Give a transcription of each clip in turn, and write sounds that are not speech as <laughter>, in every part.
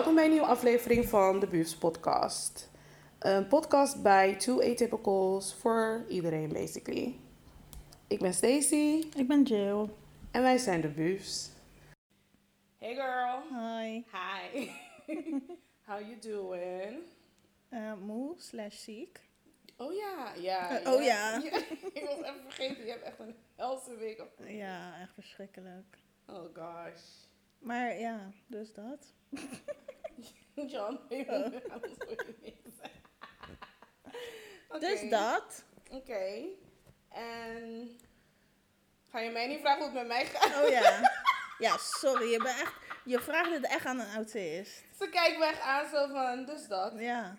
Welkom bij een nieuwe aflevering van de Buufs Podcast. Een podcast bij Two Atypicals voor iedereen, basically. Ik ben Stacy Ik ben Jill. en wij zijn de Buufs. Hey girl. Hi. Hi. <laughs> How you doing? Eh, moe slash ziek. Oh ja, ja. Eh, oh <laughs> ja. Ik was even vergeten, je hebt echt een helse week. op- Ja, echt verschrikkelijk. Oh gosh. Maar ja, dus dat. <laughs> John, <laughs> ik Oh. zeggen. <laughs> Oké. Dus dat. Oké. En ga je mij niet vragen hoe het met mij gaat? Oh ja. Ja, sorry. Je, bent echt, je vraagt het echt aan een autist. Ze kijkt me echt aan zo van, dus dat. Ja.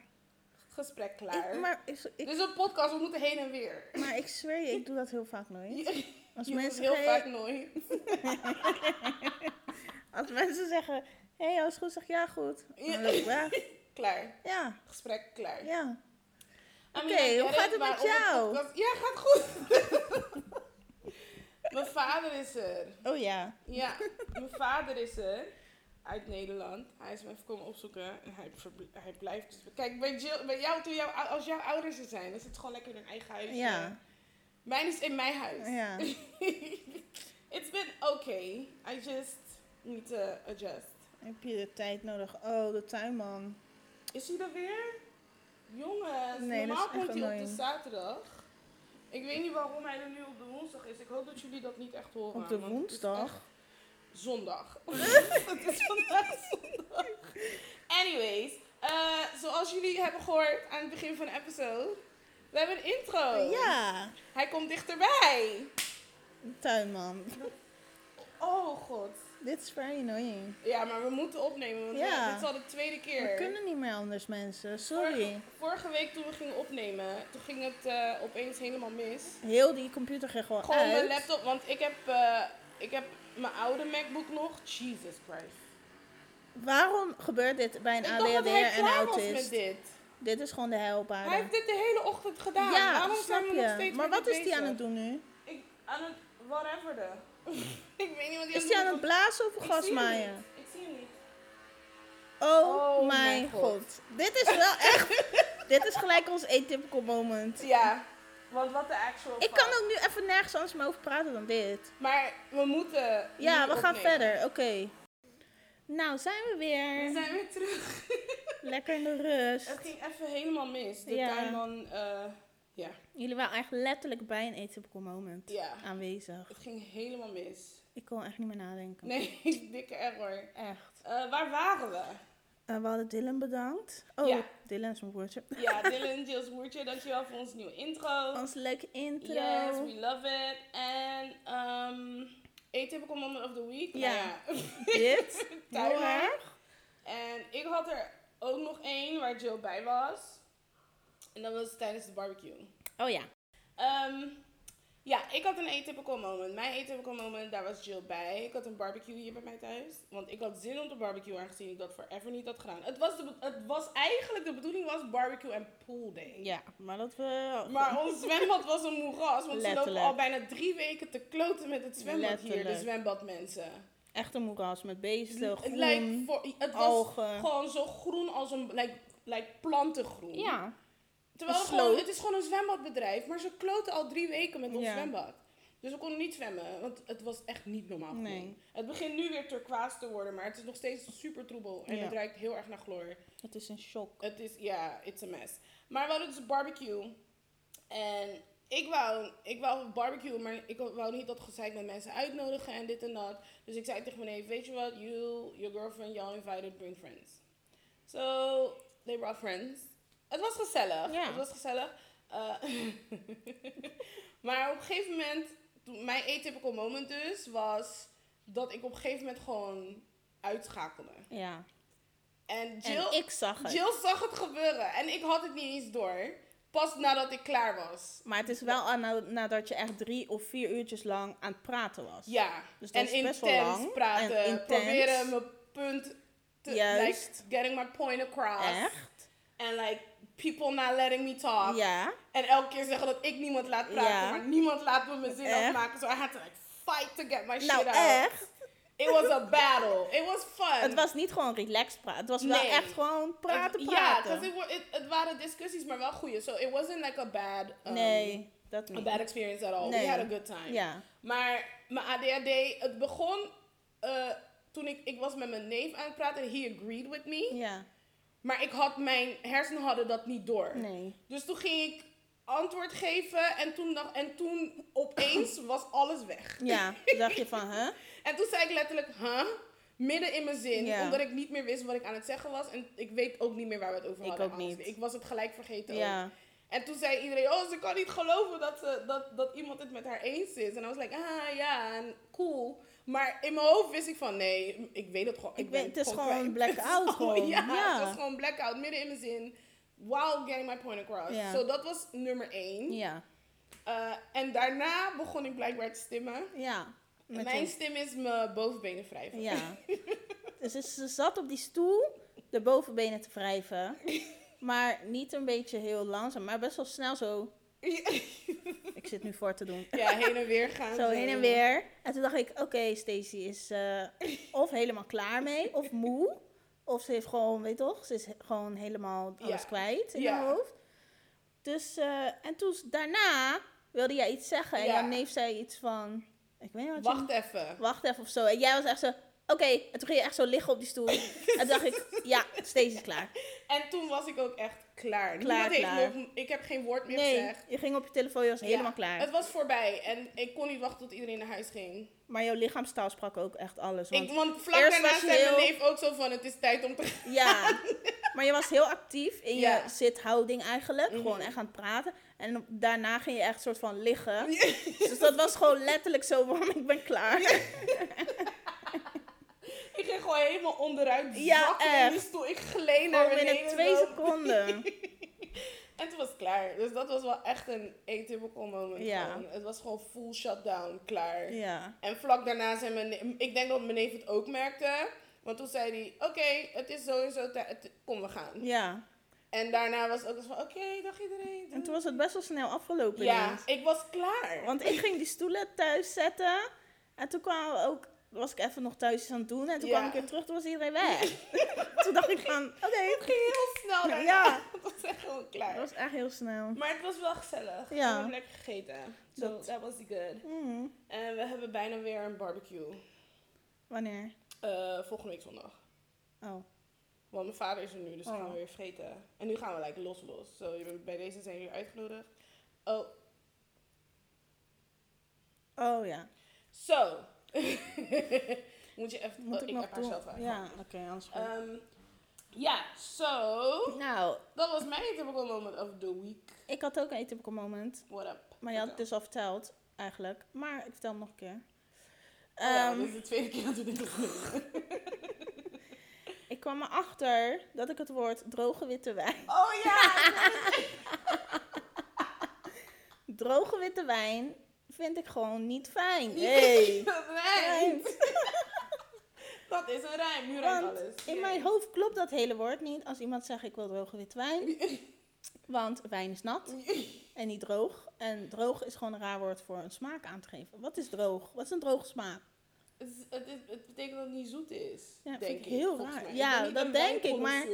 Gesprek klaar. Ik, maar, ik, is een podcast, we moeten heen en weer. maar ik zweer je, ik doe dat heel vaak nooit. Als je doet mensen, heel vaak nooit. Als mensen zeggen, hé, hey, alles goed? Zeg ik, ja, goed. Dan loop ik weg. Klaar. Ja, Gesprek klaar. ja. Oké, hoe gaat het met jou? Ja, gaat goed. <laughs> Mijn vader is er. Oh ja. Ja, mijn vader is er. Uit Nederland. Hij is me even komen opzoeken. En hij, hij blijft dus... Kijk, bij, Jill, bij jou, toen jou, als jouw ouders er zijn, dan is het gewoon lekker in hun eigen huis. Ja. Mijn is in mijn huis. Ja. <laughs> It's been okay. I just need to adjust. Heb je de tijd nodig? Oh, de tuinman. Is hij er weer? Jongens, Nee, normaal komt hij op de zaterdag. Ik weet niet waarom hij er nu op de woensdag is. Ik hoop dat jullie dat niet echt horen. Op de woensdag? Zondag. <laughs> <laughs> het is vandaag zondag. Anyways, eh, zoals jullie hebben gehoord aan het begin van de episode, we hebben een intro. Ja. Hij komt dichterbij. Tuinman. Oh god. Dit is very annoying. Ja, maar we moeten opnemen, want Ja. we- dit is al de tweede keer. We kunnen niet meer anders, mensen. Sorry. Vorige, vorige week toen we gingen opnemen, toen ging het eh, opeens helemaal mis. Heel die computer ging gewoon, Gewoon uit. mijn laptop, want ik heb, eh, ik heb mijn oude MacBook nog. Jesus Christ. Waarom gebeurt dit bij een ADHD'er hij en autist? met dit. Dit is gewoon de helpaarde. Hij heeft dit de hele ochtend gedaan. ja, Waarom snap zijn we je. nog steeds maar wat is hij aan het doen nu? Ik, aan het, whatever de. <laughs> ik weet niet wat hij Is hij aan het blazen of Ik gas zie hem maaien? niet. Ik zie hem niet. Oh, Oh mijn god. God. Dit is wel <laughs> echt... dit is gelijk ons atypical moment. Ja, want wat de actual Ik kan ook nu even nergens anders meer over praten dan dit. Maar we moeten. Ja, we gaan opnemen. verder. Oké. Nou, zijn we weer. We zijn weer terug. Lekker in de rust. Het ging even helemaal mis. De Ja. tuinman, eh, ja, Jullie waren echt letterlijk bij een atypical moment ja, aanwezig. het ging helemaal mis. Ik kon echt niet meer nadenken. Nee, <laughs> dikke error. Echt. Eh, waar waren we? Eh, we hadden Dylan bedankt. Oh, Ja. Dylan is mijn woordje. Ja, <laughs> Dylan, Jill's Woertje, dankjewel voor onze nieuwe intro. Onze leuke intro. Yes, we love it. En, um, atypical moment of the week. Ja. Nou ja. <laughs> Dit. Heel Tuinman. erg. En ik had er ook nog één waar Jill bij was. En dat was tijdens de barbecue. Oh ja. Ehm, ja, ik had een atypical moment. Mijn atypical moment, daar was Jill bij. Ik had een barbecue hier bij mij thuis. Want ik had zin om te barbecue, aangezien ik dat forever niet had gedaan. Het was, de, het was eigenlijk, de bedoeling was barbecue en pool day. Ja, maar dat we... Maar ons zwembad was een moeras, want ze lopen Letterlijk. al bijna drie weken te kloten met het zwembad hier, de Letterlijk. zwembadmensen. Echt een moeras met beesten, Het, groen, lijkt voor, het was algen. gewoon zo groen als een, lijkt lijkt plantengroen. Ja. Terwijl het, gewoon, sloot. het is gewoon een zwembadbedrijf, maar ze kloten al drie weken met ons Ja. zwembad. Dus we konden niet zwemmen, want het was echt niet normaal. Nee. Het begint nu weer turquoise te worden, maar het is nog steeds super troebel. En Ja. het ruikt heel erg naar chloor. Het is een shock. Het is, ja, it's a mess. Maar we hadden dus een barbecue. En ik wou, ik wou barbecue, maar ik wou niet dat gezeik met mensen uitnodigen en dit en dat. Dus ik zei tegen mijn neef, weet je wat, you, your girlfriend, y'all invited, bring friends. So, they brought friends. Het was gezellig. Ja. Het was gezellig. Eh, <laughs> maar op een gegeven moment, mijn atypical moment dus, was dat ik op een gegeven moment gewoon uitschakelde. Ja. En Jill, En ik zag het. Jill zag het gebeuren en ik had het niet eens door. Pas nadat ik klaar was. Maar het is wel aan na- nadat je echt drie of vier uurtjes lang aan het praten was. Ja, Dus dat en is best wel lang. praten. En intens. Proberen mijn punt te... Juist. Like, getting my point across. Echt? En like, people not letting me talk. Ja. En elke keer zeggen dat ik niemand laat praten, Ja. maar niemand laat me mijn zin Echt? afmaken. So I had to like fight to get my Nou, shit out. echt? It was a battle. It was fun. Het was niet gewoon relaxed praten. Het was wel echt gewoon praten, Ja, praten. wa- it, het waren discussies, maar wel goede. So it wasn't like a bad, um, nee, dat a niet. bad experience at all. Nee. We had a good time. Ja, Maar mijn ADHD, het begon eh, toen ik, ik was met mijn neef aan het praten. He agreed with me. ja, Maar ik had, mijn hersenen hadden dat niet door. nee. Dus toen ging ik antwoord geven en toen, dacht, en toen opeens <laughs> was alles weg. Ja, toen dacht je van, hè? <laughs> En toen zei ik letterlijk, huh? Midden in mijn zin, Ja. omdat ik niet meer wist wat ik aan het zeggen was. En ik weet ook niet meer waar we het over Ik hadden. ook niet. Ik was het gelijk vergeten ook. Ja, En toen zei iedereen, oh, ze kan niet geloven dat, ze, dat, dat iemand het met haar eens is. En I was like, ah ja, en cool. Maar in mijn hoofd wist ik van, nee, ik weet het gewoon. Ik ben het is gewoon blackout <laughs> Het is gewoon, Ja, ja. het was gewoon blackout, midden in mijn zin. While getting my point across. Ja. So dat was nummer één. ja, Eh, en daarna begon ik blijkbaar te stimmen. ja. Mijn je- stem is mijn bovenbenen wrijven. Ja. <laughs> dus ze zat op die stoel de bovenbenen te wrijven. <laughs> Maar niet een beetje heel langzaam, maar best wel snel zo. <laughs> Ik zit nu voor te doen. ja, heen en weer gaan. Zo heen en weer. En toen dacht ik, oké, Stacey is eh, of helemaal klaar mee, of <laughs> moe. Of ze heeft gewoon, weet je toch, ze is gewoon helemaal alles Ja. kwijt in Ja. haar hoofd. Dus, eh, en toen daarna wilde jij iets zeggen. En Ja. jouw neef zei iets van, ik weet niet wat je Wacht even. wacht even of zo. En jij was echt zo, oké. En toen ging je echt zo liggen op die stoel. <laughs> en toen dacht ik, ja, Stacey is klaar. En toen was ik ook echt klaar. Klaar, nog- ik heb geen woord meer Nee, gezegd. je ging op je telefoon, je was helemaal klaar. Het was voorbij en ik kon niet wachten tot iedereen naar huis ging. Maar jouw lichaamstaal sprak ook echt alles. Want, ik, want vlak eerst daarna was je zei mijn heel- neef ook zo van, het is tijd om te gaan. Ja, <laughs> maar je was heel actief in je zithouding eigenlijk. Mhm. Gewoon echt aan het praten. En daarna ging je echt soort van liggen. Dus dat was gewoon letterlijk zo van, ik ben klaar. <laughs> Ik ging gewoon helemaal onderuit Ja, in echt. die stoel. Ik gleed naar beneden. binnen twee seconden. <laughs> En toen was het klaar. Dus dat was wel echt een atypical moment. Ja. gewoon. Het was gewoon full shutdown, klaar. Ja, En vlak daarna zei mijn ik denk dat mijn neef het ook merkte. Want toen zei hij, oké, het is sowieso tijd, kom we gaan. ja. En daarna was het ook eens van, oké, dag iedereen. En toen was het best wel snel afgelopen Ja, ineens. ik was klaar. Want ik ging die stoelen thuis zetten. En toen kwamen we ook, was ik even nog thuis iets aan het doen. En toen Ja. kwam ik weer terug, toen was iedereen weg. <laughs> toen dacht ik van, oké. Het ging heel snel daarna. Ja. <laughs> Het was echt gewoon Dat klaar. was echt heel snel. Maar het was wel gezellig. Ja. We hebben lekker gegeten. So, Dat- that was good. Mm. En we hebben bijna weer een barbecue. Wanneer? Eh, volgende week zondag. Oh. Want mijn vader is er nu, dus dan Oh. gaan we weer vreten. En nu gaan we like los los. Zo, bij deze zijn jullie uitgenodigd. Oh, Oh ja. zo. <laughs> Moet je even... Moet oh, ik, ik nog heb haar zelf. Ja, oké, anders. Ehm, ja, zo. nou, Dat was mijn typical moment of the week. ik had ook een atypical moment. What up? Maar je had het dus al verteld, eigenlijk. Maar ik vertel hem nog een keer. Oh ja, Ehm, dit is de tweede keer dat we dit doen. <laughs> ik kwam erachter dat ik het woord droge witte wijn... Oh ja! <laughs> droge witte wijn vind ik gewoon niet fijn. Nee. Dat rijmt. Dat is een rijm. Nu rijmt Want alles. in mijn hoofd klopt dat hele woord niet als iemand zegt ik wil droge witte wijn. <laughs> Want wijn is nat <laughs> en niet droog. En droog is gewoon een raar woord voor een smaak aan te geven. Wat is droog? Wat is een droge smaak? Het, is- het, is- het betekent dat het niet zoet is. Ja, denk vind ik heel raar. mij. Ja, dat denk ik, maar...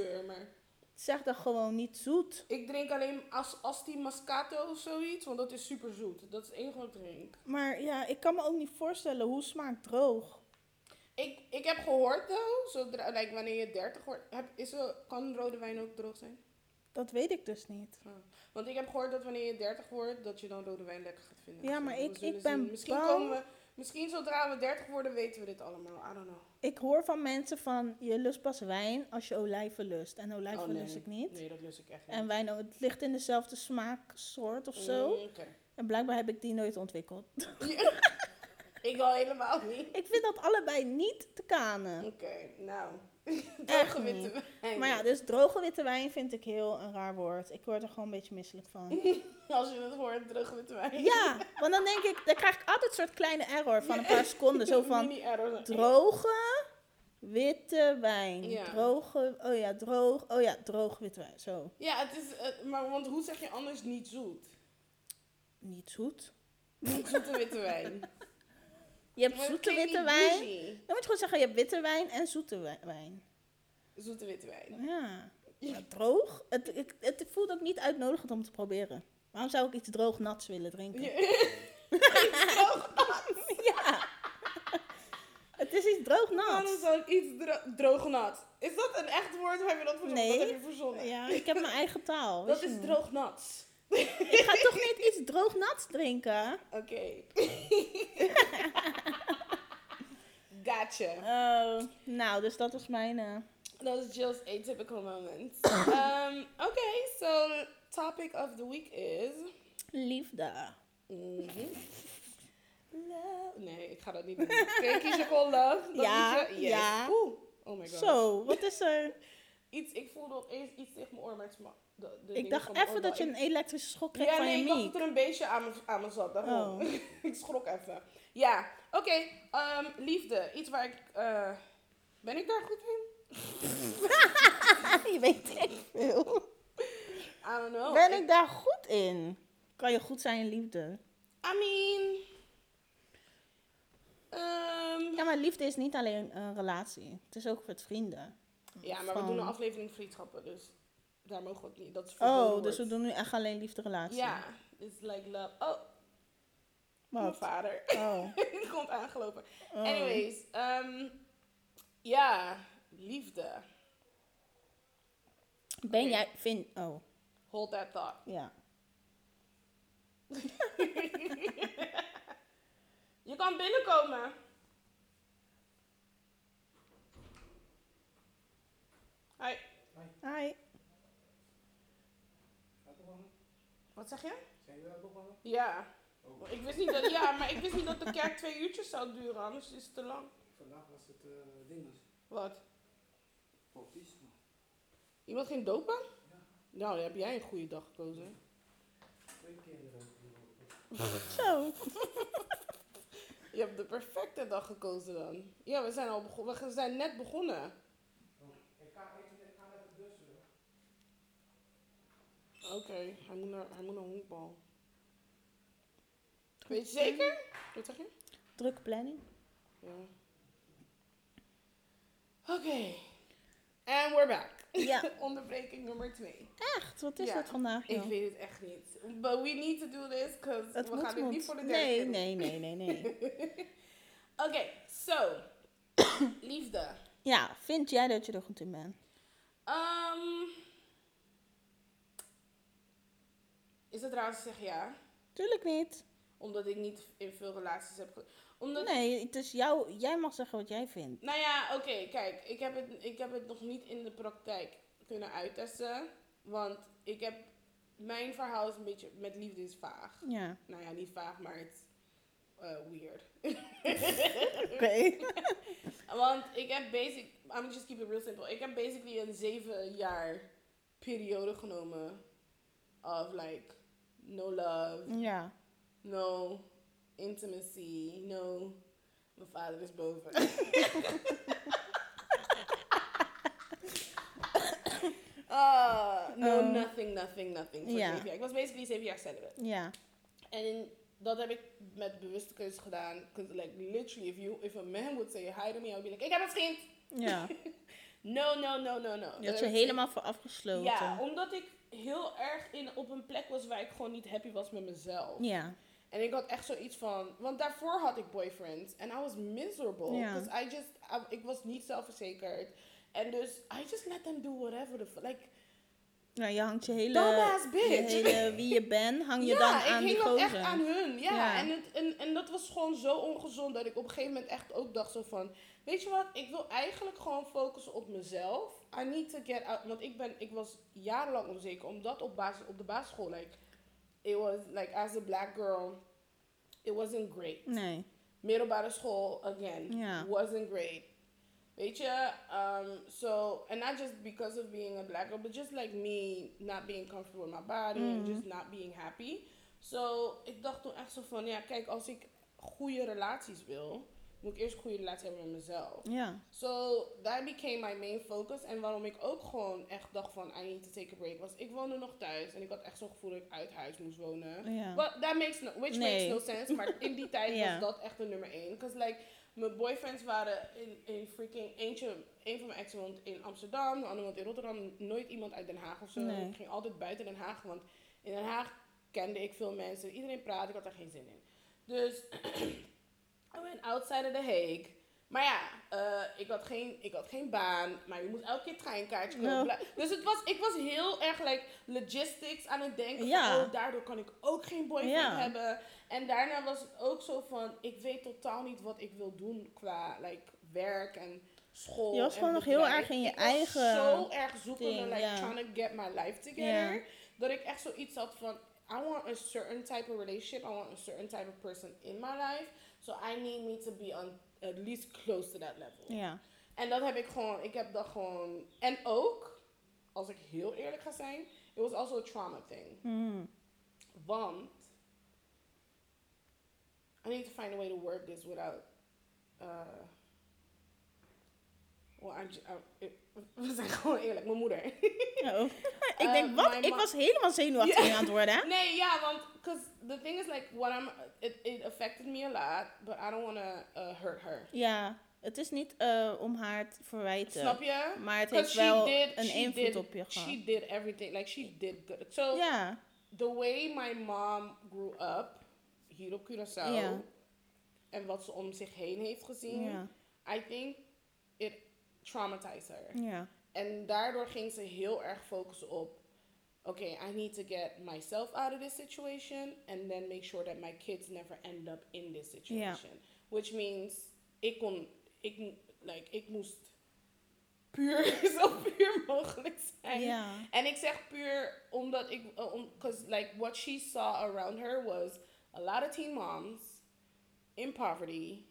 Zeg dan gewoon niet zoet. Ik drink alleen as, Asti Moscato of zoiets, want dat is super zoet. Dat is het enige wat ik drink. Maar ja, ik kan me ook niet voorstellen hoe smaakt droog. Ik, ik heb gehoord, though, zodra, like, wanneer je 30 wordt, heb, is er, kan rode wijn ook droog zijn? Dat weet ik dus niet. Ah. Want ik heb gehoord dat wanneer je 30 wordt, dat je dan rode wijn lekker gaat vinden. Ja, Zo, maar ik- ik ben misschien bang. Komen we, misschien zodra we 30 worden, weten we dit allemaal. I don't know. Ik hoor van mensen van je lust pas wijn als je olijven lust. En olijven Oh, nee. lust ik niet. Nee, dat lust ik echt niet. En wijn, het ligt in dezelfde smaaksoort of zo. Mm. En blijkbaar heb ik die nooit ontwikkeld. <laughs> ik al helemaal niet. ik vind dat allebei niet te kanen. Oké, nou. <laughs> Droge witte wijn. Maar ja, dus droge witte wijn vind ik heel een raar woord. Ik word er gewoon een beetje misselijk van. <laughs> Als je het hoort, droge witte wijn. Ja, want dan denk ik, dan krijg ik altijd een soort kleine error van een paar <laughs> seconden. Zo van droge witte wijn. Ja. Droge, oh ja, droog, oh ja, droog witte wijn. Zo. Ja, het is, eh, maar want hoe zeg je anders niet zoet? Niet zoet. Niet zoete witte wijn. Je hebt Maar zoete witte wijn. Dan moet je gewoon zeggen, je hebt witte wijn en zoete wi- wijn. Zoete witte wijn. Ja. Maar droog? Het, het, het voelt ook niet uitnodigend om te proberen. Waarom zou ik iets droog nats willen drinken? <laughs> Droog. <laughs> Ja. Het is iets droog Waarom nat. zou ik iets dro droognat? Is dat een echt woord heb je dat verzonnen? Nee. Dat heb je verzonnen. Ja, ik heb mijn eigen taal. Dat je is niet? droognat. Ik ga toch niet iets droog nats drinken? Oké. <laughs> gotcha. Oh, nou, dus dat was mijn... eh, Dat is Jill's atypical moment. um, <coughs> Oké, so topic of the week is... liefde. Mhm. Love. Nee, ik ga dat niet doen. Kun je voor love? Dat Ja? Yes. ja. Oeh, oh my god. Zo, wat is er? Iets, ik voelde opeens iets tegen mijn oor, maar het is de, de Ik dacht even dat je een elektrische schok kreeg Ja, van nee, je ik dacht dat er een beetje aan me, aan me zat. Daarom. Oh. <laughs> ik schrok even. Ja, oké. ehm, liefde. Iets waar ik... eh, ben ik daar goed in? <laughs> je weet echt veel. I don't know. Ben ik daar goed in? Kan je goed zijn in liefde? I mean... ehm, Ja, maar liefde is niet alleen een relatie. Het is ook met vrienden. ja, maar we doen een aflevering vriendschappen, dus daar mogen we het niet. Dat is Oh, dus we doen nu echt alleen liefde-relatie. Ja, it's like love. Oh, mijn vader. Oh. <laughs> Die komt aangelopen. oh. Anyways, ehm, ja, liefde. Ben jij... Vind... Oh, Hold that thought. ja. <laughs> Je kan binnenkomen. Hi. Hi. Wat zeg je? Zijn jullie begonnen? Ja. Oh. Ik wist niet dat, ja, maar ik wist niet dat de kerk twee uurtjes zou duren, anders is het te lang. Vandaag was het uh, dinges. Wat? Baptisme. Iemand ging dopen? Nou, dan heb jij een goede dag gekozen. Twee kinderen. <laughs> Zo. Je hebt de perfecte dag gekozen dan. Ja, we zijn al begonnen. We zijn net begonnen. Oh, ik ga even ik ga naar de bus. Oké, hij moet naar, hij moet naar honkbal. Weet je zeker? Wat zeg je? Druk planning. Ja. Oké. And we're back. Ja. <laughs> Onderbreking nummer twee. Echt? Wat is Ja, dat vandaag, Ik weet het echt niet. But we need to do this, because we moet, gaan dit moet. niet voor de derde Nee, doen. nee, nee, nee, nee. <laughs> Oké, so. <coughs> Liefde. ja, vind jij dat je er goed in bent? Ehm is het raar als ik zeg ja? Tuurlijk niet. Omdat ik niet in veel relaties heb... ge- Omdat Nee, het is jou, jij mag zeggen wat jij vindt. Nou ja, oké, kijk, ik heb, het, ik heb het nog niet in de praktijk kunnen uittesten. Want ik heb, mijn verhaal is een beetje, met liefde is vaag. Ja. Nou ja, niet vaag, maar het is eh, weird. <laughs> Oké. <laughs> want ik heb basic, I'm just keep it real simple. Ik heb basically een zeven jaar periode genomen of like no love, Ja. no intimacy, no, mijn vader is boven. Ah, <laughs> no, Oh. nothing, nothing, nothing. Voor jaar. Ik was basically zeven jaar celibate. Ja. En dat heb ik met bewuste keuze gedaan. Because like literally, if, you, if a man would say hi to me, I would be like, ik heb een vriend. Ja. <laughs> No, no, no, no, no. Je had je helemaal voor afgesloten. Ja, omdat ik heel erg in, op een plek was waar ik gewoon niet happy was met mezelf. Ja. En ik had echt zoiets van, want daarvoor had ik boyfriends en I was miserable. Ja. Because I just, I- ik was niet zelfverzekerd. En dus, I just let them do whatever the fuck. Like, Nou, je hangt je hele, je hele wie je bent, hang je ja, dan ik aan die hing dat echt aan hun. Ja, Ja. En, het, en, en dat was gewoon zo ongezond dat ik op een gegeven moment echt ook dacht zo van... Weet je wat, ik wil eigenlijk gewoon focussen op mezelf. I need to get out. Want ik, ben, ik was jarenlang onzeker, omdat op, basis, op de basisschool, like... It was, like, as a black girl, it wasn't great. Nee. Middelbare school, again, Ja. wasn't great. Weet je, um, so, and not just because of being a black girl, but just like me not being comfortable with my body and Mhm. just not being happy. So, ik dacht toen echt zo van, ja, kijk, als ik goede relaties wil, moet ik eerst een goede relatie hebben met mezelf. Ja. So, that became my main focus. En waarom ik ook gewoon echt dacht van, I need to take a break, was ik woonde nog thuis. En ik had echt zo'n gevoel dat ik uit huis moest wonen. Ja. But that makes no, which Nee. makes no sense. Maar in die tijd <laughs> was dat echt de nummer één. Because like, mijn boyfriends waren in, in freaking, eentje, een van mijn exen woont in Amsterdam, de andere woont in Rotterdam. Nooit iemand uit Den Haag of zo. Nee. Ik ging altijd buiten Den Haag, want in Den Haag kende ik veel mensen. Iedereen praat, ik had daar geen zin in. Dus, <clears throat> I went outside of The Hague. Maar ja, eh, ik, had geen, ik had geen baan, maar je moet elke keer treinkaartje kopen. No. Dus het was, ik was heel erg like, logistics aan het denken. van, Ja. oh, daardoor kan ik ook geen boyfriend Ja. hebben. En daarna was het ook zo van, ik weet totaal niet wat ik wil doen qua like, werk en school. Je was gewoon nog heel erg in je ik eigen zo erg zoekende, ding, like trying to get my life together. Dat ik echt zoiets had van, I want a certain type of relationship. I want a certain type of person in my life. So I need me to be on at least close to that level. Ja. En dat heb ik gewoon, ik heb dat gewoon. En ook, als ik heel eerlijk ga zijn, it was also a trauma thing. Hmm. Want, I need to find a way to work this without, uh, well, I'm, j- I'm- ik- we zijn gewoon eerlijk, mijn moeder. Oh. <laughs> ik Eh, denk, wat? mijn Ik was helemaal zenuwachtig Ja. aan het worden. hè? Nee, ja, want, because the thing is like, what I'm, it, it affected me a lot, but I don't want to uh, hurt her. Ja, het is niet eh, om haar te verwijten. Snap je? Maar het heeft wel did- een invloed did- op je gehad. She did everything, like she did good. So, the way my mom grew up hier op Curaçao en wat ze om zich heen heeft gezien, I think it traumatized her. ja. En daardoor ging ze heel erg focussen op, okay, I need to get myself out of this situation and then make sure that my kids never end up in this situation. Which means, ik kon, ik, like, ik moest puur, <laughs> zo puur mogelijk zijn. Ja. En ik zeg puur omdat ik, uh, om- cause like what she saw around her was a lot of teen moms in poverty,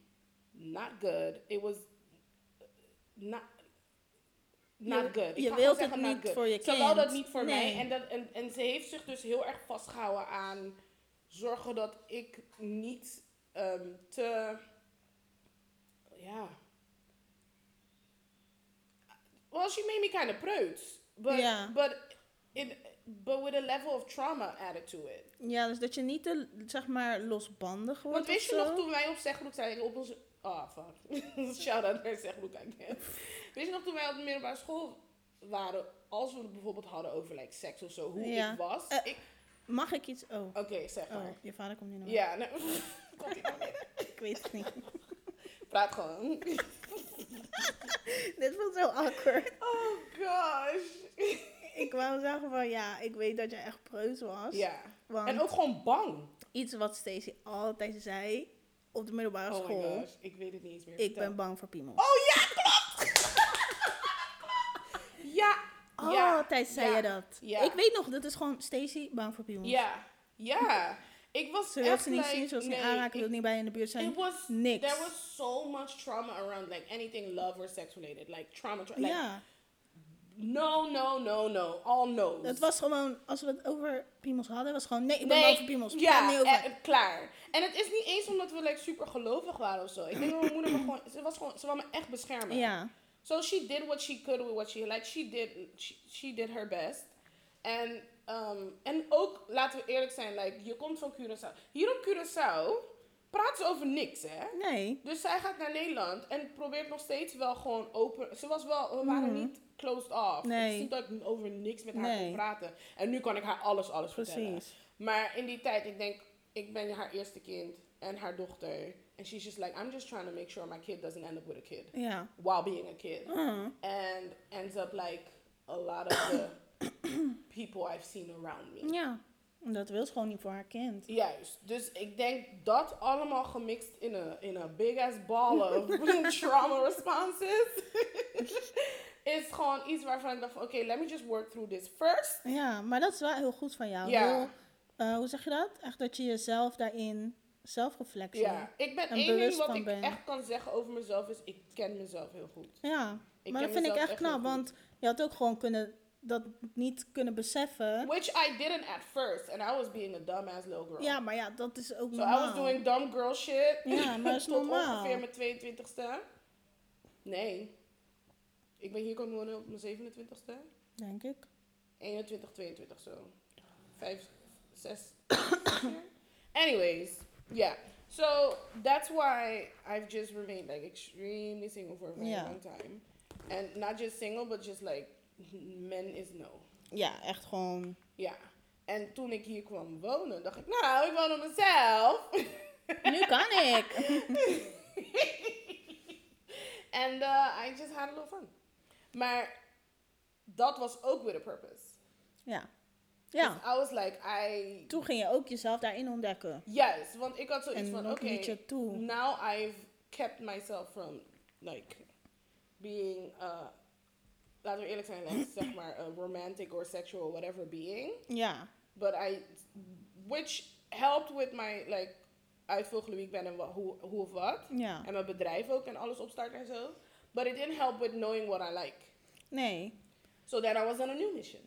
not good. It was not not Je- good. Ik je wilt het zeggen not niet good. voor je Ze wou dat kind. niet voor Nee. mij en, dat, en, en ze heeft zich dus heel erg vastgehouden aan zorgen dat ik niet ehm, te ja. Well, she made me kind of but but it but with a level of trauma added to it. ja, dus dat je niet te, zeg maar, losbandig wordt Want weet of je nog toen wij op Zegbroek zijn op onze oh fuck, <laughs> shout out naar Zegbroek again. weet je nog toen wij op de middelbare school waren, als we het bijvoorbeeld hadden over like seks of zo, hoe Ja. ik was. Eh, ik, Mag ik iets... Oh, Oké, zeg oh maar. je vader komt nu naar me. Ja, nee. <laughs> Komt ie nou? <laughs> Ik weet het niet. Praat gewoon. Dit voelt zo awkward. Oh gosh. Ik wou zeggen van, ja, ik weet dat je echt preus was. Ja. Want En ook gewoon bang. iets wat Stacey altijd zei op de middelbare Oh school. my gosh, ik weet het niet eens meer. Ik Vertel. ben bang voor piemels. Oh ja, klopt! <laughs> ja. ja. Altijd zei ja, je dat. ja. Ik weet nog, dat is gewoon Stacey bang voor piemels. Ja. Ja. Ik was Ze echt ze niet like, zien, ze ze niet nee, aanraken, wil niet bij in de buurt zijn. It was Niks. There was so much trauma around like anything love or sex related. Like trauma, tra- like ja, no, no, no, no, all no's. het was gewoon, als we het over piemels hadden, was gewoon, nee, ik ben Nee, voor piemels. Ja, Praat niet over. eh, klaar. En het is niet eens omdat we like, super gelovig waren of zo. Ik denk dat mijn moeder me gewoon, ze was gewoon, ze wou me echt beschermen. ja, So she did what she could with what she like. She did she, she did her best. En um, en ook laten we eerlijk zijn, like je komt van Curaçao. Hier op Curaçao praat ze over niks, hè? nee. Dus zij gaat naar Nederland en probeert nog steeds wel gewoon open. Ze was wel, we waren Mhm. niet closed off. Nee. Het is niet dat ik over niks met haar Nee. kon praten. En nu kan ik haar alles, alles vertellen. Precies. Maar in die tijd, ik denk, ik ben haar eerste kind en haar dochter. En she's just like, I'm just trying to make sure my kid doesn't end up with a kid Ja. while being a kid. Mhm. And ends up like a lot of the <coughs> people I've seen around me. Ja. Dat wil ze gewoon niet voor haar kind. Juist. Dus ik denk dat allemaal gemixt in een in a big ass ball of <laughs> trauma responses. <laughs> is gewoon iets waarvan ik dacht van, oké, let me just work through this first. Ja, maar dat is wel heel goed van jou. Ja. Heel, eh, hoe zeg je dat? Echt dat je jezelf daarin zelfreflectie. Ja, ik ben En één ding wat ik ben. echt kan zeggen over mezelf is, ik ken mezelf heel goed. Ja, Ik maar dat vind ik echt echt knap, want je had ook gewoon kunnen dat niet kunnen beseffen. Which I didn't at first. And I was being a dumbass little girl. Ja, maar ja, dat is ook So I normaal. was doing dumb girl shit. Ja, maar dat is <laughs> Tot normaal. ongeveer mijn 22ste. Nee. Ik ben hier komen wonen op mijn 27ste. Denk ik. 21, 22 zo. 5, 6. Anyways, yeah. So that's why I've just remained like extremely single for a very long time. And not just single, but just like men is no. Ja, echt gewoon. Ja. En toen ik hier kwam wonen, dacht ik, nou, ik woon op mezelf. <laughs> Nu kan ik. <laughs> And uh, I just had a little fun. Maar dat was ook weer a purpose. Ja. Ja. I was like, I... Toen ging je ook jezelf daarin ontdekken. Yes, want ik had zoiets En van, oké, toe? now I've kept myself from, like, being, uh, laten we eerlijk zijn, like, <coughs> zeg maar, a romantic or sexual whatever being. Ja. But I, which helped with my, like, uitvogelen wie ik ben en hoe, hoe of wat. Ja. En mijn bedrijf ook en alles opstarten en zo. But it didn't help with knowing what I like. Nee. So then I was on a new mission.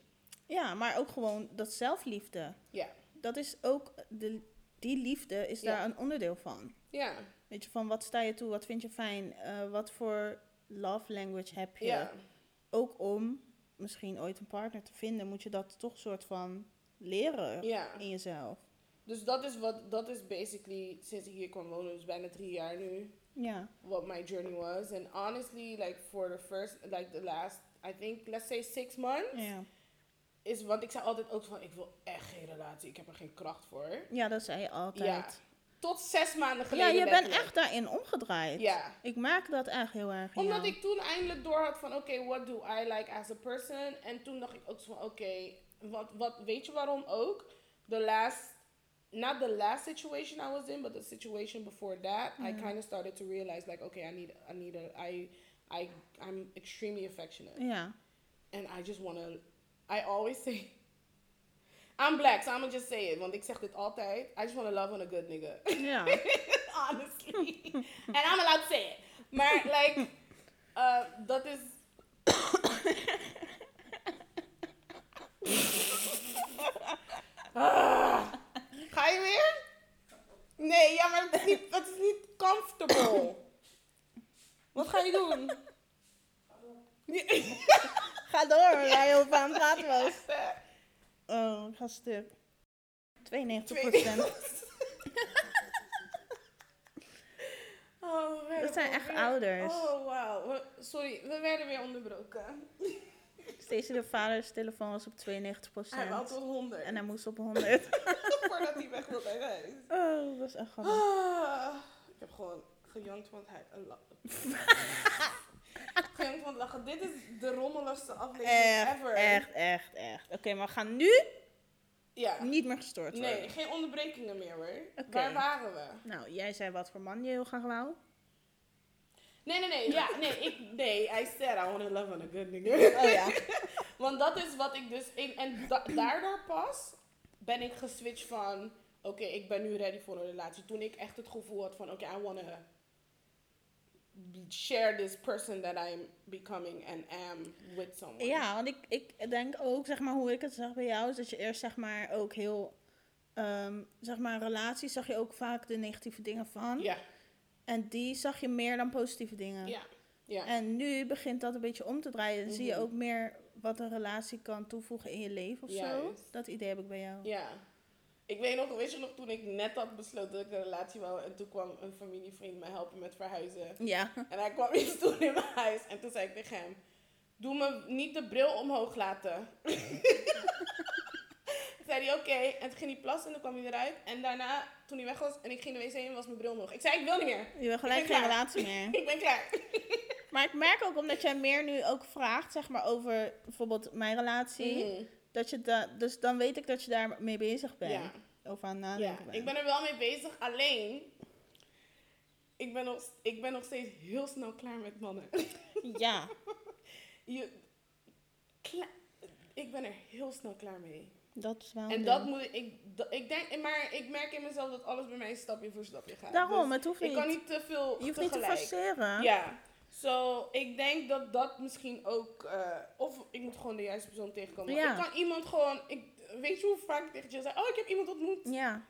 Ja, maar ook gewoon dat zelfliefde. Ja. Dat is ook, de, die liefde is daar een onderdeel van. Ja. Weet je, van wat sta je toe, wat vind je fijn, eh, wat voor love language heb je. Ja. Ook om misschien ooit een partner te vinden, moet je dat toch soort van leren in jezelf. Dus dat is wat, dat is basically, sinds ik hier kwam wonen, dus bijna drie jaar nu, Ja. what my journey was. And honestly, like for the first, like the last, I think, let's say six months, Ja. is, want ik zei altijd ook van, ik wil echt geen relatie, ik heb er geen kracht voor. ja, dat zei je altijd. Tot zes maanden Ja, geleden je bent echt daarin omgedraaid. Ja. Ik merk dat echt heel erg Omdat jou. ik toen eindelijk door had van, oké, what do I like as a person? En toen dacht ik ook zo van, oké, wat, wat, weet je waarom ook? The last, not the last situation I was in, but the situation before that, I kind of started to realize like, okay, I need, I need a, I, I, I'm extremely affectionate. Yeah. And I just want to, I always say, <laughs> I'm black, so I'm gonna just say it, want ik zeg dit altijd. I just want to love on a good nigga. Yeah. <laughs> honestly. <laughs> and I'm allowed to say it. Maar, like, uh, dat is. Ah. Ga je weer? Nee, ja, maar het is niet, het is niet comfortable. Wat ga je doen? <laughs> Ga door, waar je op aan het praten was. <laughs> Oh, ik ga stuk. 92 Twee- <laughs> Oh, we Dat zijn echt ouders. Oh, wauw. We- Sorry, we werden weer onderbroken. Steeds de vaders telefoon was op 92% Hij wou tot 100. En hij moest op 100. <laughs> Voordat hij weg wil bij huis. Oh, dat is echt grappig. Ah, ik heb gewoon gejankt van het gejankt van het lachen. Dit is de rommeligste aflevering Echt, ever. echt, echt, echt. Oké, maar we gaan nu Ja. niet meer gestoord worden. Nee, geen onderbrekingen meer hoor. Waar waren we? Nou, jij zei wat voor man je heel graag wou. Nee, nee, nee. Ja, nee, ik, nee. I said I want to love on a good nigga. Oh ja. <laughs> Want dat is wat ik dus... Ik, en da- daardoor pas ben ik geswitcht van... Oké, ik ben nu ready voor een relatie. Toen ik echt het gevoel had van... Oké, I want to share this person that I'm becoming and am with someone. Ja, want ik, ik denk ook, zeg maar, hoe ik het zag bij jou, is dat je eerst, zeg maar, ook heel, ehm, zeg maar, relaties zag je ook vaak de negatieve dingen van. Ja, En die zag je meer dan positieve dingen. ja, ja. En nu begint dat een beetje om te draaien. Dan zie je Mhm. ook meer wat een relatie kan toevoegen in je leven of zo. Dat idee heb ik bij jou. Ja. Ik weet nog, weet je nog, toen ik net had besloten dat ik een relatie wou. En toen kwam een familievriend me helpen met verhuizen. Ja. En hij kwam <laughs> iets doen in mijn huis. En toen zei ik tegen hem, doe me niet de bril omhoog laten. <laughs> zei hij, oké. En toen ging hij plassen en toen kwam hij eruit. En daarna, toen hij weg was en ik ging de wc in, was mijn bril omhoog. Ik zei, ik wil niet meer. Je wil gelijk geen relatie meer. <laughs> Ik ben klaar. <laughs> Maar ik merk ook, omdat jij meer nu ook vraagt, zeg maar, over bijvoorbeeld mijn relatie. Mhm. Dat je da dus dan weet ik dat je daar mee bezig bent. Ja. Over aan Ja, nadenken bent. ik ben er wel mee bezig. Alleen, ik ben nog, ik ben nog steeds heel snel klaar met mannen. <laughs> Ja. Je, ik ben er heel snel klaar mee. Dat is wel En ding. dat moet ik, ik, ik denk, maar ik merk in mezelf dat alles bij mij stapje voor stapje gaat. Daarom, Dus het hoeft ik niet. kan niet te veel Je hoeft niet te tegelijk. forceren. Ja, So, ik denk dat dat misschien ook... eh, of ik moet gewoon de juiste persoon tegenkomen. Ja. Ik kan iemand gewoon... Ik, weet je hoe vaak ik tegen je zeg... Oh, ik heb iemand ontmoet. Ja,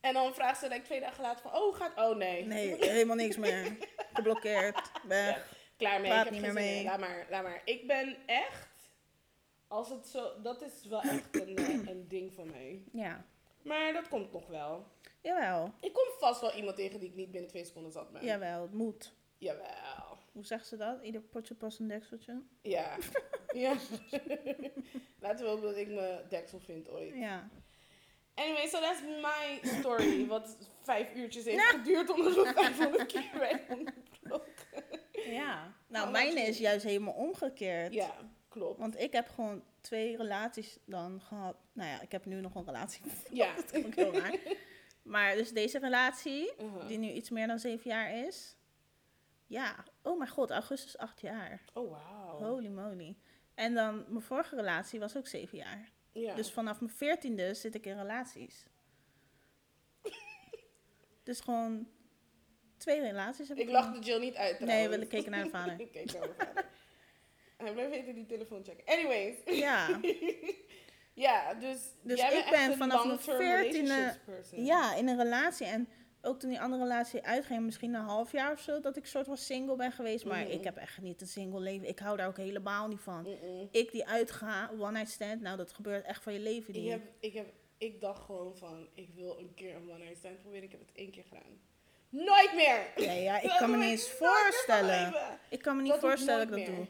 En dan vraagt ze like, twee dagen later van... Oh, gaat... Oh, nee. nee, <laughs> helemaal niks meer. Geblokkeerd, weg. Klaar mee. Ik heb niet meer mee. Laat maar, laat maar. Ik ben echt... Als het zo... Dat is wel echt een, eh, <clears throat> een ding van mij. Ja, Maar dat komt nog wel. jawel, Ik kom vast wel iemand tegen die ik niet binnen twee seconden zat ben. jawel, het moet. Jawel. Hoe zegt ze dat? Ieder potje past een dekseltje. Ja. <laughs> ja. Laten we hopen dat ik mijn deksel vind ooit. Ja. Anyway, so that's my story. <clears throat> Wat vijf uurtjes heeft geduurd omdat we 500 keer. Ja. <laughs> Nou, Oh, mijn wat is juist helemaal omgekeerd. Ja, klopt. Want ik heb gewoon twee relaties dan gehad. Nou ja, ik heb nu nog een relatie. <laughs> Ja. dat ook heel raar. Maar dus deze relatie, Uh-huh. die nu iets meer dan zeven jaar is. Ja, oh mijn god, augustus acht jaar. Oh, wauw. Holy moly. En dan mijn vorige relatie was ook zeven jaar. Ja. Dus vanaf mijn veertiende zit ik in relaties. <laughs> dus gewoon twee relaties heb ik. ik lachte Jill niet uit Nee, trouwens. we keken naar de vader. <laughs> ik keek naar de vader. Hij blijft even die telefoon checken. Anyways. Ja, <laughs> ja, dus, Dus jij ik ben vanaf mijn long-term 14e relationships person. ja, in een relatie. En ook toen die andere relatie uitging, misschien een half jaar of zo, dat ik soort van single ben geweest. Maar Mhm. ik heb echt niet een single leven. Ik hou daar ook helemaal niet van. Ik die uitga, one night stand, nou dat gebeurt echt van je leven. Ik, Die. heb, ik, heb, ik dacht gewoon van, ik wil een keer een one night stand proberen. Ik heb het één keer gedaan. Nooit meer! Ja, ja, ik <laughs> kan me niet ik eens voorstellen. Ik kan me niet Dat ik voorstellen dat ik dat doe.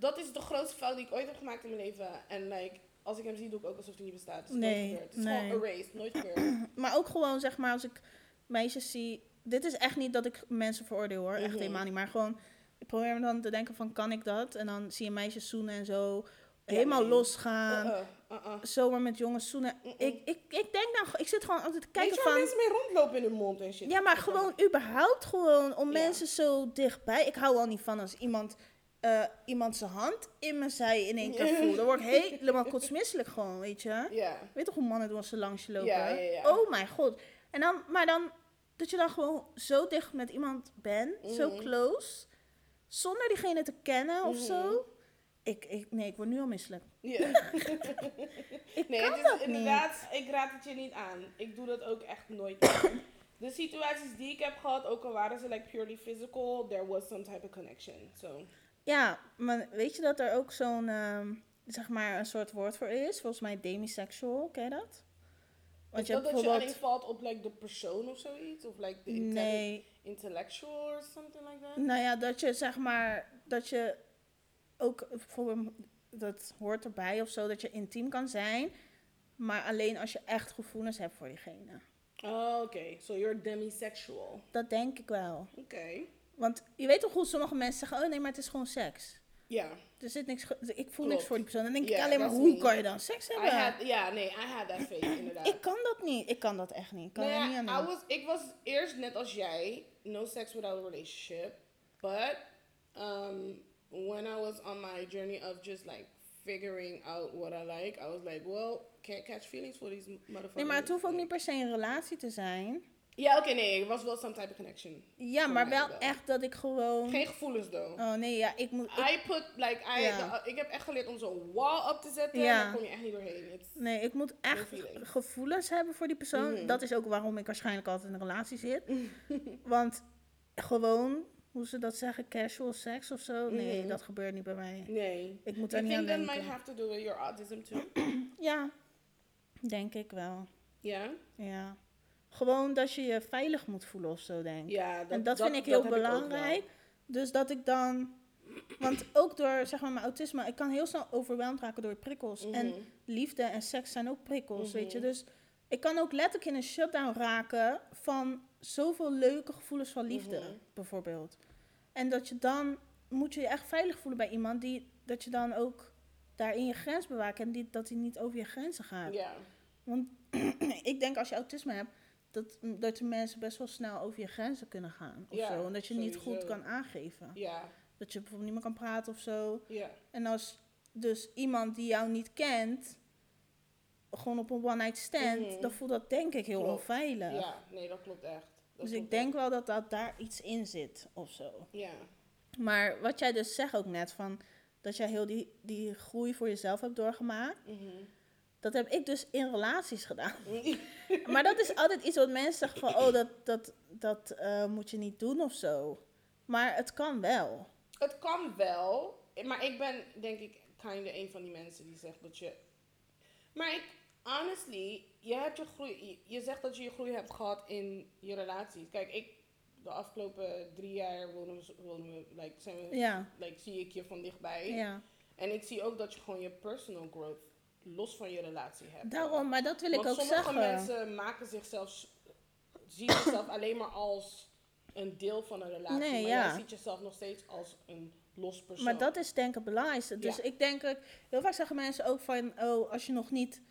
Meer. Dat is de grootste fout die ik ooit heb gemaakt in mijn leven. En like, als ik hem zie, doe ik ook alsof hij niet bestaat. Is Nee, nooit gebeurd. Het is nee. gewoon erased. Nooit gebeurd. <clears throat> Maar ook gewoon, zeg maar, als ik meisjes zie. Dit is echt niet dat ik mensen veroordeel hoor. Echt Mhm. helemaal niet. Maar gewoon, ik probeer me dan te denken van, kan ik dat? En dan zie je meisjes zoenen en zo. Ja, helemaal nee. losgaan. Uh-uh, uh-uh. Zomaar met jongens zoenen. Ik, ik, ik denk dan, ik zit gewoon altijd te Weet kijken je van... mensen mee rondlopen in hun mond en shit? Ja, maar gewoon überhaupt gewoon om Ja. mensen zo dichtbij. Ik hou al niet van als iemand, eh, iemand zijn hand in mijn zij in één keer Ja. voelt. Dan word ik <laughs> helemaal kotsmisselijk gewoon, weet je. Ja. Weet toch hoe mannen doen als ze langs je lopen? Ja, ja, ja. Oh mijn god. En dan, maar dan, dat je dan gewoon zo dicht met iemand bent, zo Mhm. close, zonder diegene te kennen of Mhm. zo. Ik, ik, nee, ik word nu al misselijk. <laughs> Ik nee, kan het dat is inderdaad, ik raad het je niet aan. Ik doe dat ook echt nooit. De situaties die ik heb gehad, ook al waren ze like purely physical, there was some type of connection. So. Ja, maar weet je dat er ook zo'n, ehm, zeg maar, een soort woord voor is? Volgens mij demisexual, ken je dat? Want je dat hebt dat je alleen valt op like de persoon of zoiets? Of like de intelli- Nee, intellectual or something like that? nou ja, dat je zeg maar, dat je ook, bijvoorbeeld, dat hoort erbij of zo, dat je intiem kan zijn, maar alleen als je echt gevoelens hebt voor diegene. Oh, oké. So you're demisexual. Dat denk ik wel. Oké. Want je weet toch hoe sommige mensen zeggen, oh nee, maar het is gewoon seks. Ja. Er zit niks, ik voel Klopt. niks voor die persoon. Dan denk ik alleen maar, hoe me. kan je dan seks hebben? ja, nee, I had that phase, <clears throat> inderdaad. Ik kan dat niet. Ik kan dat echt niet. Ik kan Nou ja, niet aan I was, ik was eerst net als jij, no sex without a relationship. But um, when I was on my journey of just like figuring out what I like, I was like, well, can't catch feelings for these motherfuckers. Nee, maar het hoeft ook niet per se een relatie te zijn. Ja, oké, nee, het was wel some type of connection. Ja, maar wel wel. echt dat ik gewoon... Geen gevoelens, though. Oh nee, ja, ik moet... ik- I put, like, I, de- ik heb echt geleerd om zo'n wall up te zetten. Ja. Daar kom je echt niet doorheen. It's- nee, ik moet echt gevoelens hebben voor die persoon. Mhm. Dat is ook waarom ik waarschijnlijk altijd in een relatie zit. Want gewoon, hoe ze dat zeggen, casual seks of zo. Nee, Mhm. dat gebeurt niet bij mij. nee. Ik moet I daar niet aan think that denken. might have to do with your autism, too. <clears throat> Ja, denk ik wel. Ja? Ja. Gewoon dat je je veilig moet voelen of zo, denk ik. Ja, dat, en dat, vind ik heel belangrijk. dus dat ik dan. Want ook door zeg maar, mijn autisme, ik kan heel snel overweldigd raken door prikkels. En Mhm. liefde en seks zijn ook prikkels, weet je. Mhm. Dus ik kan ook letterlijk in een shutdown raken van zoveel leuke gevoelens van liefde, Mhm. bijvoorbeeld. En dat je dan, moet je je echt veilig voelen bij iemand die, dat je dan ook daarin je grens bewaakt en die, dat hij niet over je grenzen gaat. Ja. Want <clears throat> ik denk als je autisme hebt, dat, dat de mensen best wel snel over je grenzen kunnen gaan. Of Ja, zo. En dat je niet goed kan aangeven. Ja. Dat je bijvoorbeeld niet meer kan praten of zo. Ja. En als dus iemand die jou niet kent, gewoon op een one-night stand, Mhm. dan voelt dat denk ik heel Klopt. onveilig. Ja, nee, dat klopt echt. Dat dus klopt ik denk wel dat, dat daar iets in zit of zo. Ja. Maar wat jij dus zegt ook net, van dat jij heel die, die groei voor jezelf hebt doorgemaakt. Mhm. Dat heb ik dus in relaties gedaan. <laughs> Maar dat is altijd iets wat mensen zeggen van, oh, dat, dat, dat eh, moet je niet doen of zo. Maar het kan wel. Het kan wel, maar ik ben denk ik kinda een van die mensen die zegt dat je. Maar ik, honestly, je hebt je groei. Je, je zegt dat je je groei hebt gehad in je relaties. Kijk, ik, de afgelopen drie jaar wonen we, wonen we like, zijn we, Ja, like, zie ik je van dichtbij. ja. En ik zie ook dat je gewoon je personal growth los van je relatie hebt. Daarom, maar dat wil ik ook sommige zeggen. mensen maken zichzelf, zien zichzelf <clears throat> alleen maar als een deel van een relatie. Nee, maar ja. jij ziet jezelf nog steeds als een los persoon. Maar dat is denk ik het belangrijkste. Dus Ja. ik denk heel vaak zeggen mensen ook van, oh, als je nog niet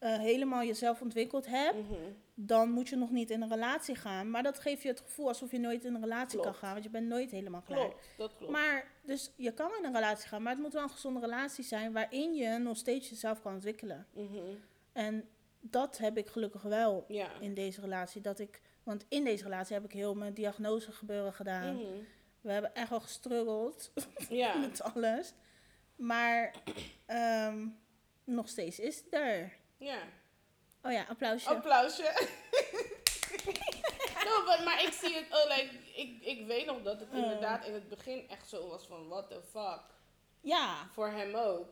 eh, helemaal jezelf ontwikkeld hebt, Mhm. dan moet je nog niet in een relatie gaan. Maar dat geeft je het gevoel alsof je nooit in een relatie kan gaan, want je bent nooit helemaal klaar. Klopt, dat klopt. Maar, dus je kan in een relatie gaan, maar het moet wel een gezonde relatie zijn waarin je nog steeds jezelf kan ontwikkelen. Mhm. En dat heb ik gelukkig wel Ja. in deze relatie. Dat ik, want in deze relatie heb ik heel mijn diagnose gebeuren gedaan. Mhm. We hebben echt wel gestruggeld <laughs> Ja. met alles. Maar ehm, nog steeds is het er. Ja. Oh ja, applausje. Applausje. <laughs> no, but, maar ik zie het, oh, like, ik, ik weet nog dat het Oh. inderdaad in het begin echt zo was van, what the fuck. Ja, Voor hem ook.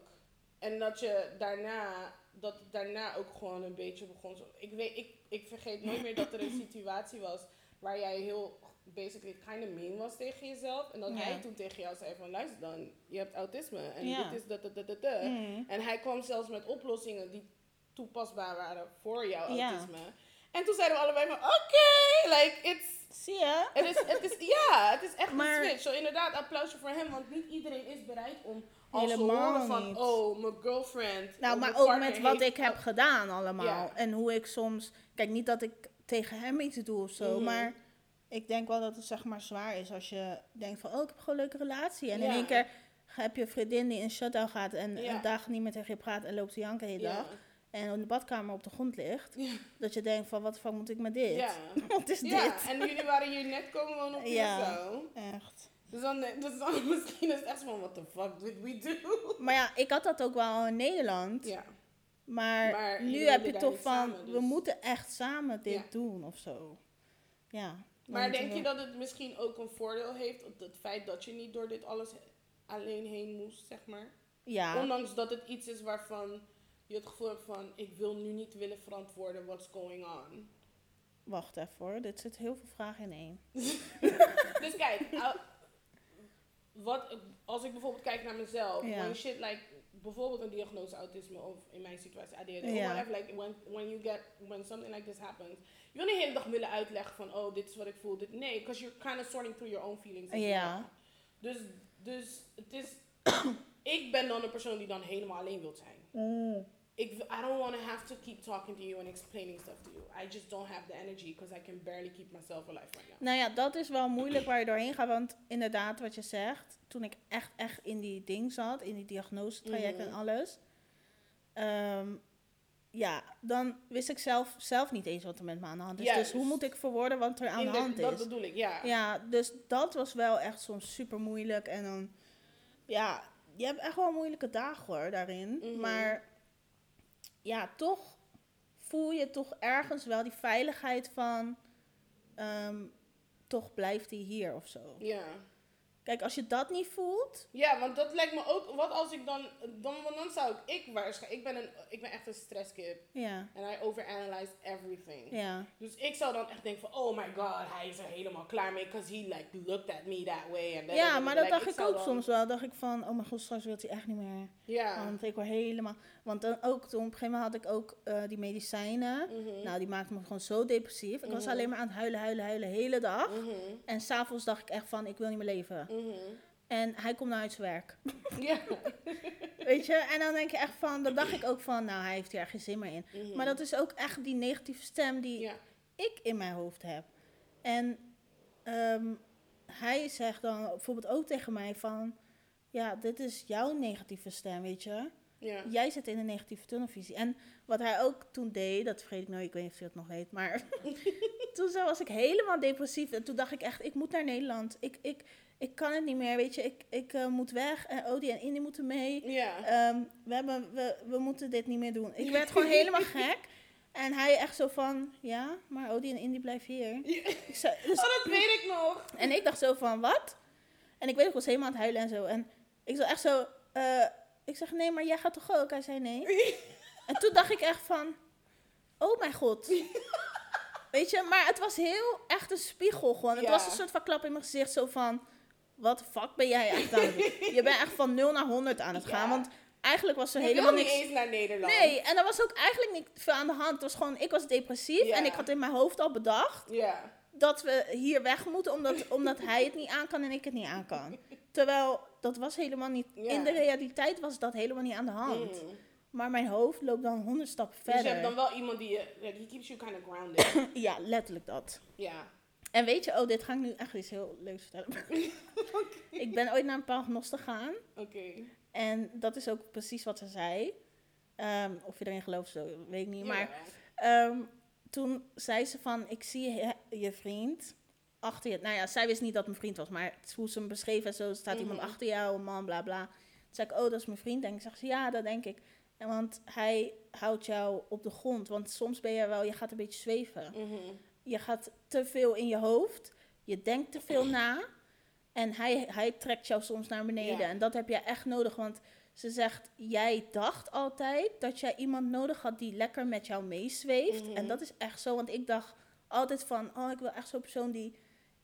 En dat je daarna, dat het daarna ook gewoon een beetje begon. Zo, ik, weet, ik, ik vergeet nooit meer dat er een <laughs> situatie was waar jij heel, basically, kind of mean was tegen jezelf. En dat Ja. hij toen tegen jou zei van, luister dan, je hebt autisme. En Ja. dit is dat, dat, dat, dat, dat. Mm. En hij kwam zelfs met oplossingen die toepasbaar waren voor jouw Ja. autisme. En toen zeiden we allebei van, oké, like, it's... zie je? Het is, het is, ja, het is echt Maar- een switch. Zo inderdaad, applausje voor hem, want niet iedereen is bereid om als Helemaal horen van, niet. oh, mijn girlfriend. Nou, maar ook met wat heeft ik heb gedaan allemaal. Ja. En hoe ik soms... Kijk, niet dat ik tegen hem iets doe of zo, Mhm. maar... Ik denk wel dat het zeg maar zwaar is als je denkt van... Oh, ik heb gewoon een leuke relatie. En in één keer heb je een vriendin die in shutdown gaat... en Ja. een dag niet meer tegen je praat en loopt te janken de hele dag. En in de badkamer op de grond ligt. Ja. Dat je denkt van, wat de moet ik met dit? Ja. <laughs> Wat is ja, dit? en jullie waren hier net komen wonen op Ja. Curaçao. Echt. Dus dan, dus dan <laughs> misschien is het echt van, what the fuck did we do? Maar ja, ik had dat ook wel in Nederland. Ja. Maar, Maar nu heb je toch van, samen, we dus- moeten echt samen dit Ja. doen of zo. Ja. Maar denk je dat het misschien ook een voordeel heeft, op het feit dat je niet door dit alles alleen heen moest, zeg maar? Ja, Ondanks dat het iets is waarvan je het gevoel hebt van, ik wil nu niet willen verantwoorden what's going on. wacht even hoor. Dit zit heel veel vragen in één. <laughs> Dus kijk, wat, als ik bijvoorbeeld kijk naar mezelf, when shit like, bijvoorbeeld een diagnose autisme of in mijn situatie ADHD, or whatever, like when, when you get, when something like this happens, je wil niet de hele dag willen uitleggen van, oh, dit is wat ik voel, dit, nee, because you're kind of sorting through your own feelings. Ja. Dus, dus het is, <coughs> ik ben dan een persoon die dan helemaal alleen wil zijn. Ik, I don't want to have to keep talking to you and explaining stuff to you. I just don't have the energy because I can barely keep myself alive right now. Nou ja, dat is wel moeilijk waar je doorheen gaat. Want inderdaad, wat je zegt, toen ik echt, echt in die ding zat, in die diagnosetraject Mhm. en alles. ehm, ja, dan wist ik zelf, zelf niet eens wat er met me aan de hand is. Dus hoe moet ik verwoorden wat er aan de de- hand dat is? bedoel ik, ja. Ja, dus dat was wel echt soms super moeilijk. En dan, ja, je hebt echt wel moeilijke dagen hoor, daarin. Mhm. Maar ja, toch voel je toch ergens wel die veiligheid van, ehm, toch blijft hij hier of zo. Ja. Kijk, als je dat niet voelt, Ja, want dat lijkt me ook, wat als ik dan, dan, want dan zou ik, ik waarschijnlijk, ik ben, een, ik ben echt een stresskip. ja, En I overanalyze everything. ja. Dus ik zou dan echt denken van, oh my god, hij is er helemaal klaar mee. Because he like looked at me that way. And Ja, maar dat dacht ik ook dan- soms wel. Dacht ik van, oh mijn god, straks wil hij echt niet meer. Ja. Want ik word helemaal... Want dan ook toen, op een gegeven moment had ik ook eh, die medicijnen. Mhm. Nou, die maakten me gewoon zo depressief. Ik was Mhm. alleen maar aan het huilen, huilen, huilen, de hele dag. Mhm. En s'avonds dacht ik echt van, ik wil niet meer leven. Mhm. En hij komt nou uit zijn werk. <laughs> Ja. Weet je? En dan denk je echt van, dan dacht ik ook van, nou, hij heeft hier geen zin meer in. Mhm. Maar dat is ook echt die negatieve stem die Ja. ik in mijn hoofd heb. En ehm, hij zegt dan bijvoorbeeld ook tegen mij van... Ja, dit is jouw negatieve stem, weet je. Ja. Jij zit in een negatieve tunnelvisie. En wat hij ook toen deed, dat vergeet ik nooit, ik weet niet of je dat nog weet, maar <laughs> toen was ik helemaal depressief. En toen dacht ik echt, ik moet naar Nederland. Ik, ik, ik kan het niet meer, weet je. Ik, ik eh, moet weg en Odie en Indy moeten mee. Ja. Ehm, we, hebben, we, we moeten dit niet meer doen. Ik werd gewoon <laughs> helemaal gek. En hij echt zo van, ja, maar Odie en Indy blijven hier. Ik zei, dus, Oh, dat weet ik nog. en ik dacht zo van, wat? En ik weet, ik was helemaal aan het huilen en zo. En ik zat echt zo, eh, ik zeg, nee, maar jij gaat toch ook? Hij zei, nee. <laughs> En toen dacht ik echt van, oh mijn god. <laughs> Weet je, maar het was heel echt een spiegel gewoon. Het Ja. was een soort van klap in mijn gezicht, zo van, wat de fuck ben jij echt aan het doen? <laughs> Je bent echt van 0 naar 100 aan het gaan, Ja. want eigenlijk was er Je helemaal wil niet niks... eens naar Nederland. Nee, en er was ook eigenlijk niet veel aan de hand. Het was gewoon, ik was depressief Ja. en ik had in mijn hoofd al bedacht Ja. dat we hier weg moeten omdat, omdat hij het niet aan kan en ik het niet aan kan. <laughs> Terwijl dat was helemaal niet. In de realiteit was dat helemaal niet aan de hand. Mm. Maar mijn hoofd loopt dan honderd stappen Dus je hebt verder. dan wel iemand die je, like, he keeps you kind of grounded. <coughs> Ja, letterlijk dat. ja. En weet je, oh, dit ga ik nu echt iets heel leuks vertellen. <laughs> ik ben ooit naar een paaragnost gegaan. Oké. En dat is ook precies wat ze zei. Ehm, of je erin gelooft, zo, weet ik niet. Maar. Ehm, toen zei ze van, ik zie je, je vriend achter je. Nou ja, zij wist niet dat mijn vriend was, maar hoe ze hem beschreven en zo, staat iemand Mhm. achter jou, een man, bla bla. Toen zei ik, oh, dat is mijn vriend. En ik zeg ze, ja, dat denk ik. En want hij houdt jou op de grond, want soms ben je wel, je gaat een beetje zweven. Mhm. Je gaat te veel in je hoofd, je denkt te veel na. En hij, hij trekt jou soms naar beneden. Ja. En dat heb je echt nodig, want ze zegt, jij dacht altijd dat jij iemand nodig had die lekker met jou meezweeft. Mhm. En dat is echt zo, want ik dacht altijd van, oh, ik wil echt zo'n persoon die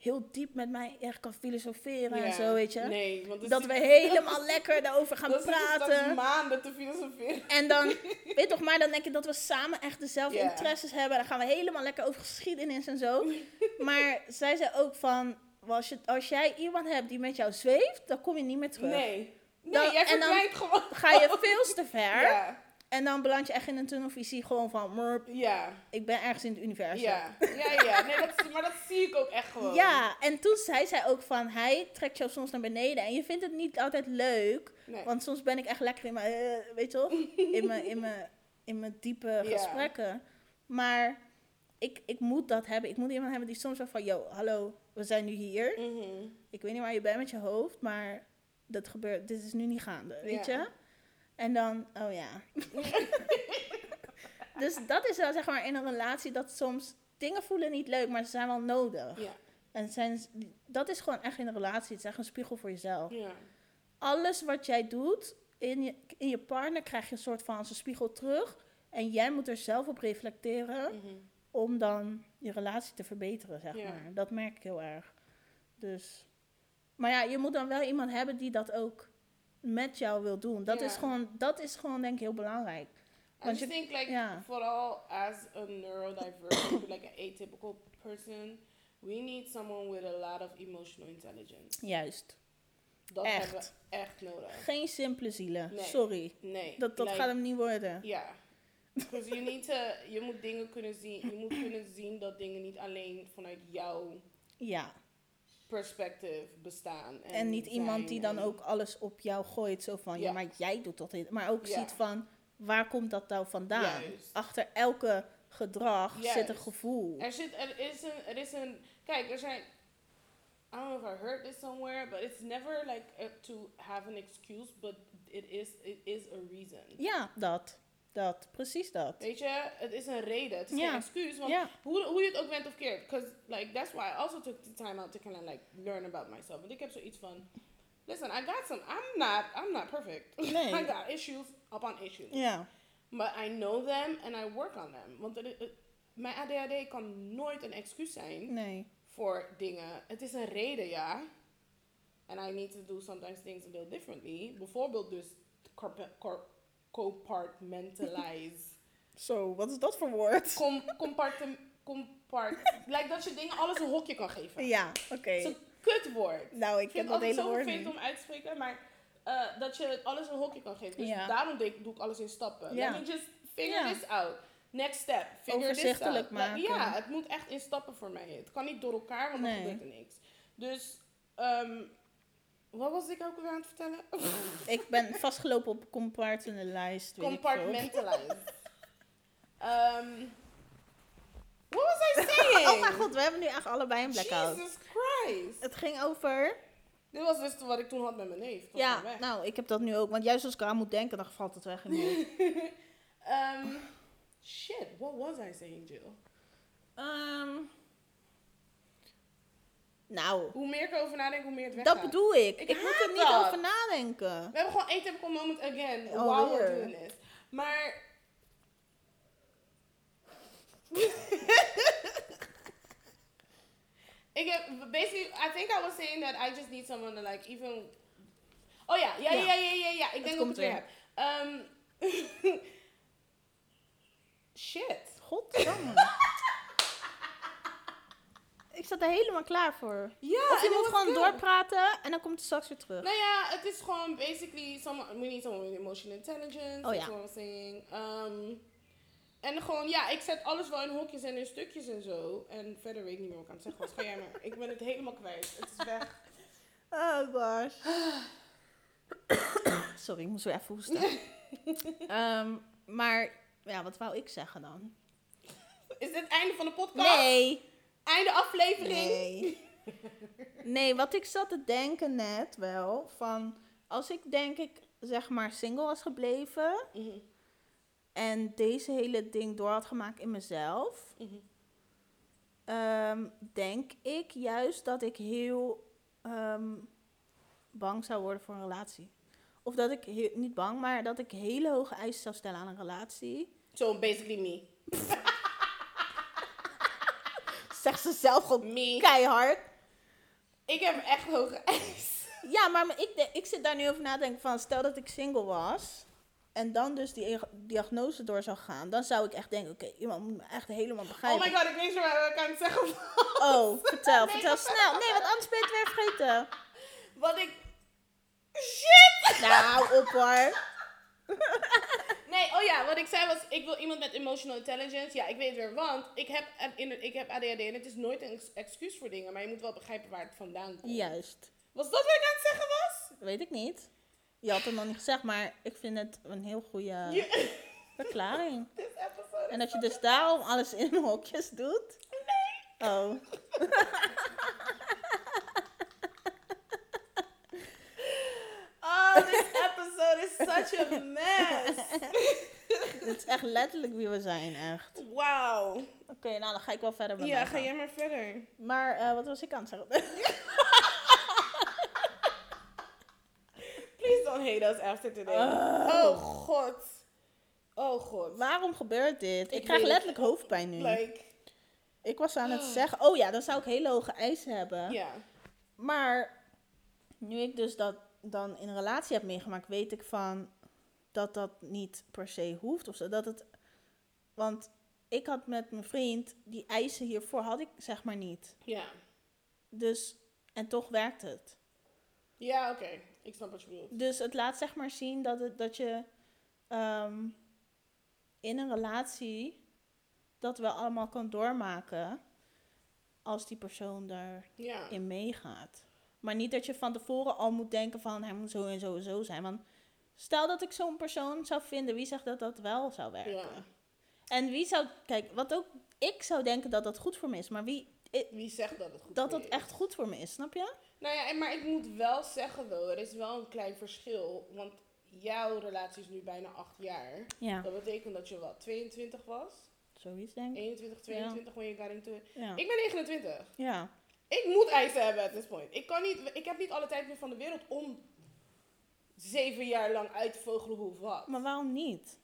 heel diep met mij echt kan filosoferen en zo, weet je. Nee, want Dat we helemaal <laughs> lekker daarover gaan dat is, Dat praten. is maanden te filosoferen. En dan, <laughs> weet toch maar, dan denk je dat we samen echt dezelfde interesses hebben. Dan gaan we helemaal lekker over geschiedenis en zo. <laughs> Maar zij zei ook van, als, je, als jij iemand hebt die met jou zweeft, dan kom je niet meer terug. Nee. Nee, Dan- jij en dan- verdwijnt gewoon. Ga je veel te ver. Ja. En dan beland je echt in een tunnelvisie gewoon van, "Murp, Ja. ik ben ergens in het universum. Ja. Ja, ja. Nee, dat, maar dat zie ik ook echt gewoon. Ja, en toen zei zij ook van, hij trekt jou soms naar beneden. En je vindt het niet altijd leuk. Nee. Want soms ben ik echt lekker in mijn, eh, weet je toch? <laughs> In mijn, in mijn, in mijn diepe Ja. gesprekken. Maar ik, ik moet dat hebben. Ik moet iemand hebben die soms zegt van, yo, hallo, we zijn nu hier. Mhm. Ik weet niet waar je bent met je hoofd, maar dat gebeurt, dit is nu niet gaande, weet Ja. je? En dan, oh ja. <laughs> dus dat is wel zeg maar in een relatie dat soms dingen voelen niet leuk, maar ze zijn wel nodig. Ja. En zijn, dat is gewoon echt in een relatie. Het is echt een spiegel voor jezelf. Ja. Alles wat jij doet in je, in je partner krijg je een soort van als een spiegel terug. En jij moet er zelf op reflecteren Mhm. om dan je relatie te verbeteren, zeg Ja. maar. Dat merk ik heel erg. Dus, maar ja, je moet dan wel iemand hebben die dat ook met jou wil doen. Dat, is, gewoon, dat is gewoon denk ik heel belangrijk. I Want just je- think like ja. vooral as a neurodivergent, <coughs> like an atypical person, we need someone with a lot of emotional intelligence. Juist. Dat Echt. hebben we echt nodig. Geen simpele zielen. Nee. Sorry. Nee. Dat, dat like, gaat hem niet worden. Ja. <laughs> Because you need to, je moet dingen kunnen zien, je moet kunnen zien dat dingen niet alleen vanuit jouw Ja. Perspective bestaan. En, En niet iemand die dan ook alles op jou gooit. Zo van, ja, Ja. maar jij doet dat. in- Maar ook Ja. ziet van, waar komt dat nou vandaan? Juist. Achter elke gedrag zit een gevoel. Er zit, er is een, er is een, kijk, er zijn, I don't know if I heard this somewhere, but it's never like to have an excuse, but it is, it is a reason. Ja, dat. Dat. Precies dat. Weet je, het is een reden, het is geen excuus, want hoe, hoe je het ook bent of keert. Because like, that's why I also took the time out to kind of like learn about myself. Want ik heb zoiets van, listen, I got some, I'm not, I'm not perfect. <laughs> Nee. I got issues upon issues. Ja. But I know them and I work on them. Want het- het- mijn ADHD kan nooit een excuus zijn Nee. voor dingen. Het is een reden, ja. And I need to do sometimes things a little differently. Bijvoorbeeld dus corp- cor- compartmentalize. Zo, wat is dat voor woord? Com compart like dat je dingen alles een hokje kan geven. Ja, oké. Het is een kutwoord. Nou, ik Ik vind heb het dat hele zo woord vervelend niet. om uit te spreken, maar eh, dat je alles een hokje kan geven. Dus Ja. daarom doe ik, doe ik alles in stappen. Ja. Let me just figure Ja. this out. Next step. Figure this Overzichtelijk out. Maken. ja, het moet echt in stappen voor mij. Het kan niet door elkaar, want Nee. dan gebeurt er niks. Dus, ehm, Wat was ik ook weer aan het vertellen? <laughs> Ik ben vastgelopen op compartmentalized. Compartmentalized. <laughs> Ehm what was I saying? <laughs> Oh mijn god, we hebben nu echt allebei een blackout. Jesus Christ. Het ging over... Dit was dus wat ik toen had met mijn neef. Dat Ja, was weg. nou, ik heb dat nu ook. Want juist als ik eraan moet denken, dan valt het weg in. Ehm, shit, what was I saying, Jill? Ehm, nou, Hoe meer ik erover nadenk, hoe meer het weggaat. dat bedoel ik. Ik Ik, moet er niet dat. over nadenken. We hebben gewoon één typical moment again Oh, while we're doing this. Maar... <laughs> ik heb, basically, I think I was saying that I just need someone to like even... Oh ja, ja, ja, Ja. ja, ja, ja. Ik denk dat ik het weer heb. Ehm, <laughs> shit. Ik zat er helemaal klaar voor. Ja, Of je moet gewoon doorpraten en dan komt het straks weer terug. Nou ja, het is gewoon basically someone, we need someone with emotional intelligence. Oh ja. what I'm saying. Um, en gewoon, ja, ik zet alles wel in hokjes en in stukjes en zo. En verder weet ik niet meer wat ik aan het zeggen was. Ga jij maar. Ik ben het helemaal kwijt. Het is weg. <laughs> Oh gosh. <coughs> Sorry, ik moest weer even hoesten. <laughs> Ehm, maar, ja, wat wou ik zeggen dan? Is dit het einde van de podcast? Nee. Einde aflevering? Nee. Nee, wat ik zat te denken net wel, van als ik denk ik zeg maar single was gebleven Mhm, en deze hele ding door had gemaakt in mezelf, mhm. ehm, denk ik juist dat ik heel ehm, bang zou worden voor een relatie. Of dat ik, niet bang, maar dat ik hele hoge eisen zou stellen aan een relatie. So basically me. <laughs> Zegt ze zelf gewoon Me. keihard. Ik heb echt hoge eisen. Ja, maar ik, ik zit daar nu over na te denken van, stel dat ik single was en dan dus die eg- diagnose door zou gaan, dan zou ik echt denken, oké, iemand moet me echt helemaal Oh begrijpen. my god, ik weet niet wat ik aan het zeggen was. Oh, <laughs> vertel, Nee, vertel snel. Nee, want anders ben je het weer vergeten. Wat ik... Shit! Nou, op hoor. Nee, oh ja, wat ik zei was, ik wil iemand met emotional intelligence. Ja, ik weet het weer, want ik heb, eh, ik heb ADHD en het is nooit een ex- excuus voor dingen, maar je moet wel begrijpen waar het vandaan komt. Juist. Was dat wat ik aan het zeggen was? Weet ik niet. Je had het nog niet gezegd, maar ik vind het een heel goede <laughs> verklaring. <laughs> En dat je dus daarom alles in hokjes doet. Nee. Oh, <laughs> this episode is such a mess. <laughs> Dit is echt letterlijk wie we zijn, echt. Wauw. Oké, nou dan ga ik wel verder met Ja, ga jij maar verder. Maar eh, wat was ik aan het zeggen? <laughs> Please don't hate us after today. Oh. Oh, god. Oh, god. Waarom gebeurt dit? Ik, Ik krijg letterlijk hoofdpijn nu. Like, Ik was aan het zeggen, oh ja, dan zou ik hele hoge eisen hebben. ja. Maar nu ik dus dat dan in een relatie heb meegemaakt, weet ik van dat dat niet per se hoeft of zo. Dat het, want ik had met mijn vriend die eisen hiervoor had ik zeg maar niet. Ja. Dus en toch werkt het. Ja, oké. Ik snap wat je bedoelt. Dus het laat zeg maar zien dat, het, dat je ehm, in een relatie dat wel allemaal kan doormaken als die persoon daarin Ja. meegaat. Maar niet dat je van tevoren al moet denken van hij moet zo en zo en zo zijn. Want stel dat ik zo'n persoon zou vinden, wie zegt dat dat wel zou werken? Ja. En wie zou, kijk, wat ook, ik zou denken dat dat goed voor me is, maar wie, Wie zegt dat het goed dat dat je is? echt goed voor me is, snap je? Nou ja, maar ik moet wel zeggen, though, er is wel een klein verschil. Want jouw relatie is nu bijna acht jaar. Ja, Dat betekent dat je wat, 22 was? zoiets denk ik. 21, 22, when you got into it. Ja. Ik ben 29. ja. Ik moet eisen hebben at this point. Ik, kan niet, ik heb niet alle tijd meer van de wereld om zeven jaar lang uit te vogelen hoe of wat. Maar waarom niet?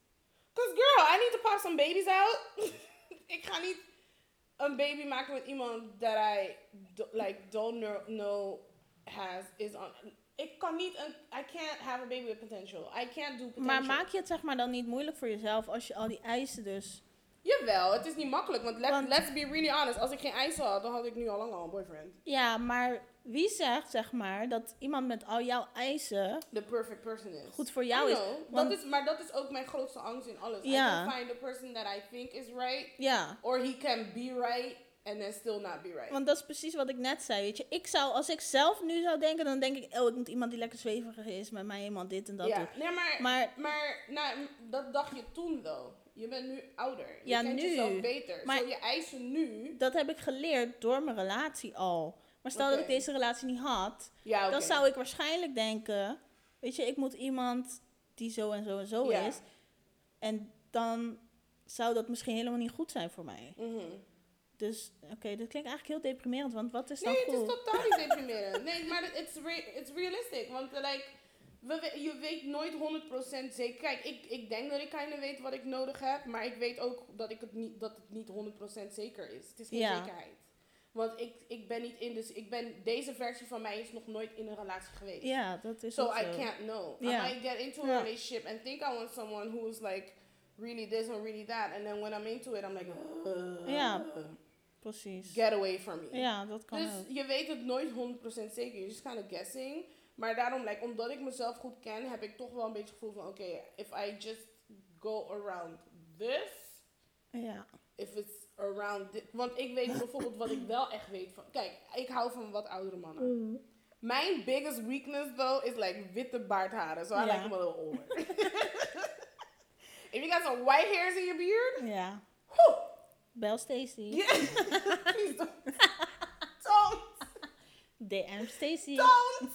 Cause girl, I need to pop some babies out. <laughs> ik ga niet een baby maken met iemand that I do- like don't know, know has is on. Ik kan niet een, I can't have a baby with potential. I can't do potential. Maar maak je het zeg maar dan niet moeilijk voor jezelf als je al die eisen dus... Jawel, het is niet makkelijk. Want, let, Want- let's be really honest. Als ik geen eisen had, dan had ik nu al lang al een boyfriend. Ja, maar wie zegt zeg maar dat iemand met al jouw eisen The perfect person is. goed voor jou I is? dat is. Maar dat is ook mijn grootste angst in alles. I Ja. can find the person that I think is right. Ja, Or he can be right. and then still not be right. Want dat is precies wat ik net zei, weet je. Ik zou, als ik zelf nu zou denken, dan denk ik, oh, ik moet iemand die lekker zweverig is, met mij iemand dit en dat ja, doet. nee, maar, Maar- maar, nou, dat dacht je toen, though. Je bent nu ouder. Je Ja, kent nu. jezelf beter. Maar- Zo, je eisen nu... Dat heb ik geleerd door mijn relatie al. Maar stel dat ik deze relatie niet had, Ja, dan zou ik waarschijnlijk denken, weet je, ik moet iemand die zo en zo en zo Ja. is. En dan zou dat misschien helemaal niet goed zijn voor mij. Mhm. Dus, oké, dat klinkt eigenlijk heel deprimerend, want wat is dan Nee, het goed? is totaal niet <laughs> deprimerend. Nee, maar het is re it's realistic. Want like, we, je weet nooit 100% zeker. Kijk, ik, ik denk dat ik kind of weet wat ik nodig heb. Maar ik weet ook dat, ik het, niet, dat het niet 100% zeker is. Het is geen Ja. zekerheid. Want ik, ik ben niet in, dus ik ben, deze versie van mij is nog nooit in een relatie geweest. Ja, dat is So ook I zo. can't know. Ja. I might get into a relationship and think I want someone who's like really this or really that. And then when I'm into it, I'm like, uh, Ja. Precies. get away from me. Ja, dat kan Dus ook. je weet het nooit 100% zeker. You're just kind of guessing. Maar daarom, like, omdat ik mezelf goed ken, heb ik toch wel een beetje het gevoel van, oké, if I just go around this, Ja. if it's around this. Want ik weet bijvoorbeeld wat ik wel echt weet van, kijk, ik hou van wat oudere mannen. Mijn biggest weakness, though, is like witte baardharen. So I like them a little older. <laughs> if you got some white hairs in your beard, Ja. whew, Bel Stacy. yeah. <laughs> Please don't. <laughs> don't. DM Stacy. Don't.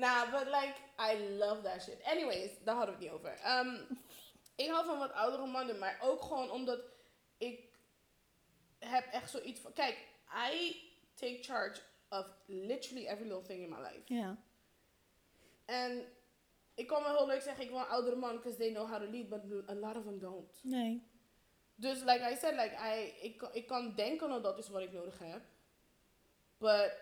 Nah, but like, I love that shit. Anyways, daar hadden we het niet over. Ehm, ik hou van wat oudere mannen, maar ook gewoon omdat ik heb echt zoiets van... Kijk, I take charge of literally every little thing in my life. Ja. En ik kan wel heel leuk zeggen, ik wil een oudere man, because they know how to lead, but a lot of them don't. Nee. Dus, like I said, like, I, ik, ik kan denken dat dat is wat ik nodig heb. But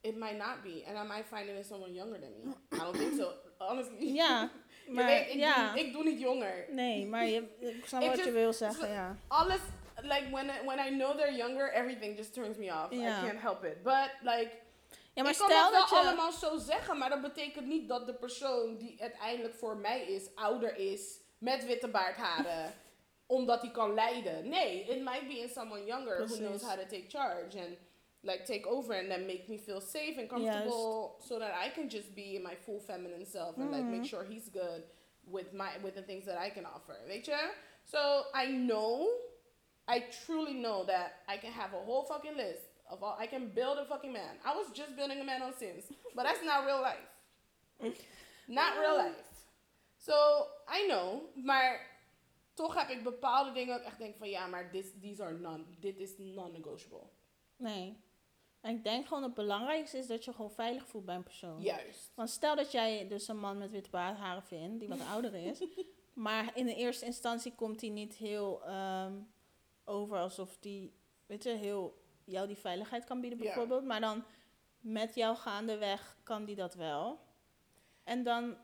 it might not be. And I might find it in someone younger than me. I don't think so. <laughs> Honestly. Ja, <laughs> maar weet, ik, ja. doe, ik doe niet jonger. Nee, maar je, ik <laughs> snap wat je wil zeggen, ja. Alles, like, when I, when I know they're younger, everything just turns me off. I can't help it. But, like, Ja, maar ik kan stel dat wel je... allemaal zo zeggen, maar dat betekent niet dat de persoon die uiteindelijk voor mij is, ouder is, met witte baardharen, omdat hij kan leiden. Nee, it might be in someone younger Precies. who knows how to take charge and like take over and then make me feel safe and comfortable so that I can just be in my full feminine self and like Mhm. make sure he's good with my with the things that I can offer. Je? So I know, I truly know that I can have a whole fucking list of all. I can build a fucking man. I was just building a man on Sims, but that's not real life. Not real life. So I know, maar toch heb ik bepaalde dingen ik echt denk van ja, maar this, these are non, dit is non-negotiable. Nee. En ik denk gewoon het belangrijkste is dat je gewoon veilig voelt bij een persoon. Juist. Want stel dat jij dus een man met witte baardharen vindt, die wat <laughs> ouder is. maar in de eerste instantie komt hij niet heel ehm, over alsof die, weet je, heel jou die veiligheid kan bieden Ja. bijvoorbeeld. Maar dan met jou gaandeweg kan die dat wel. En dan,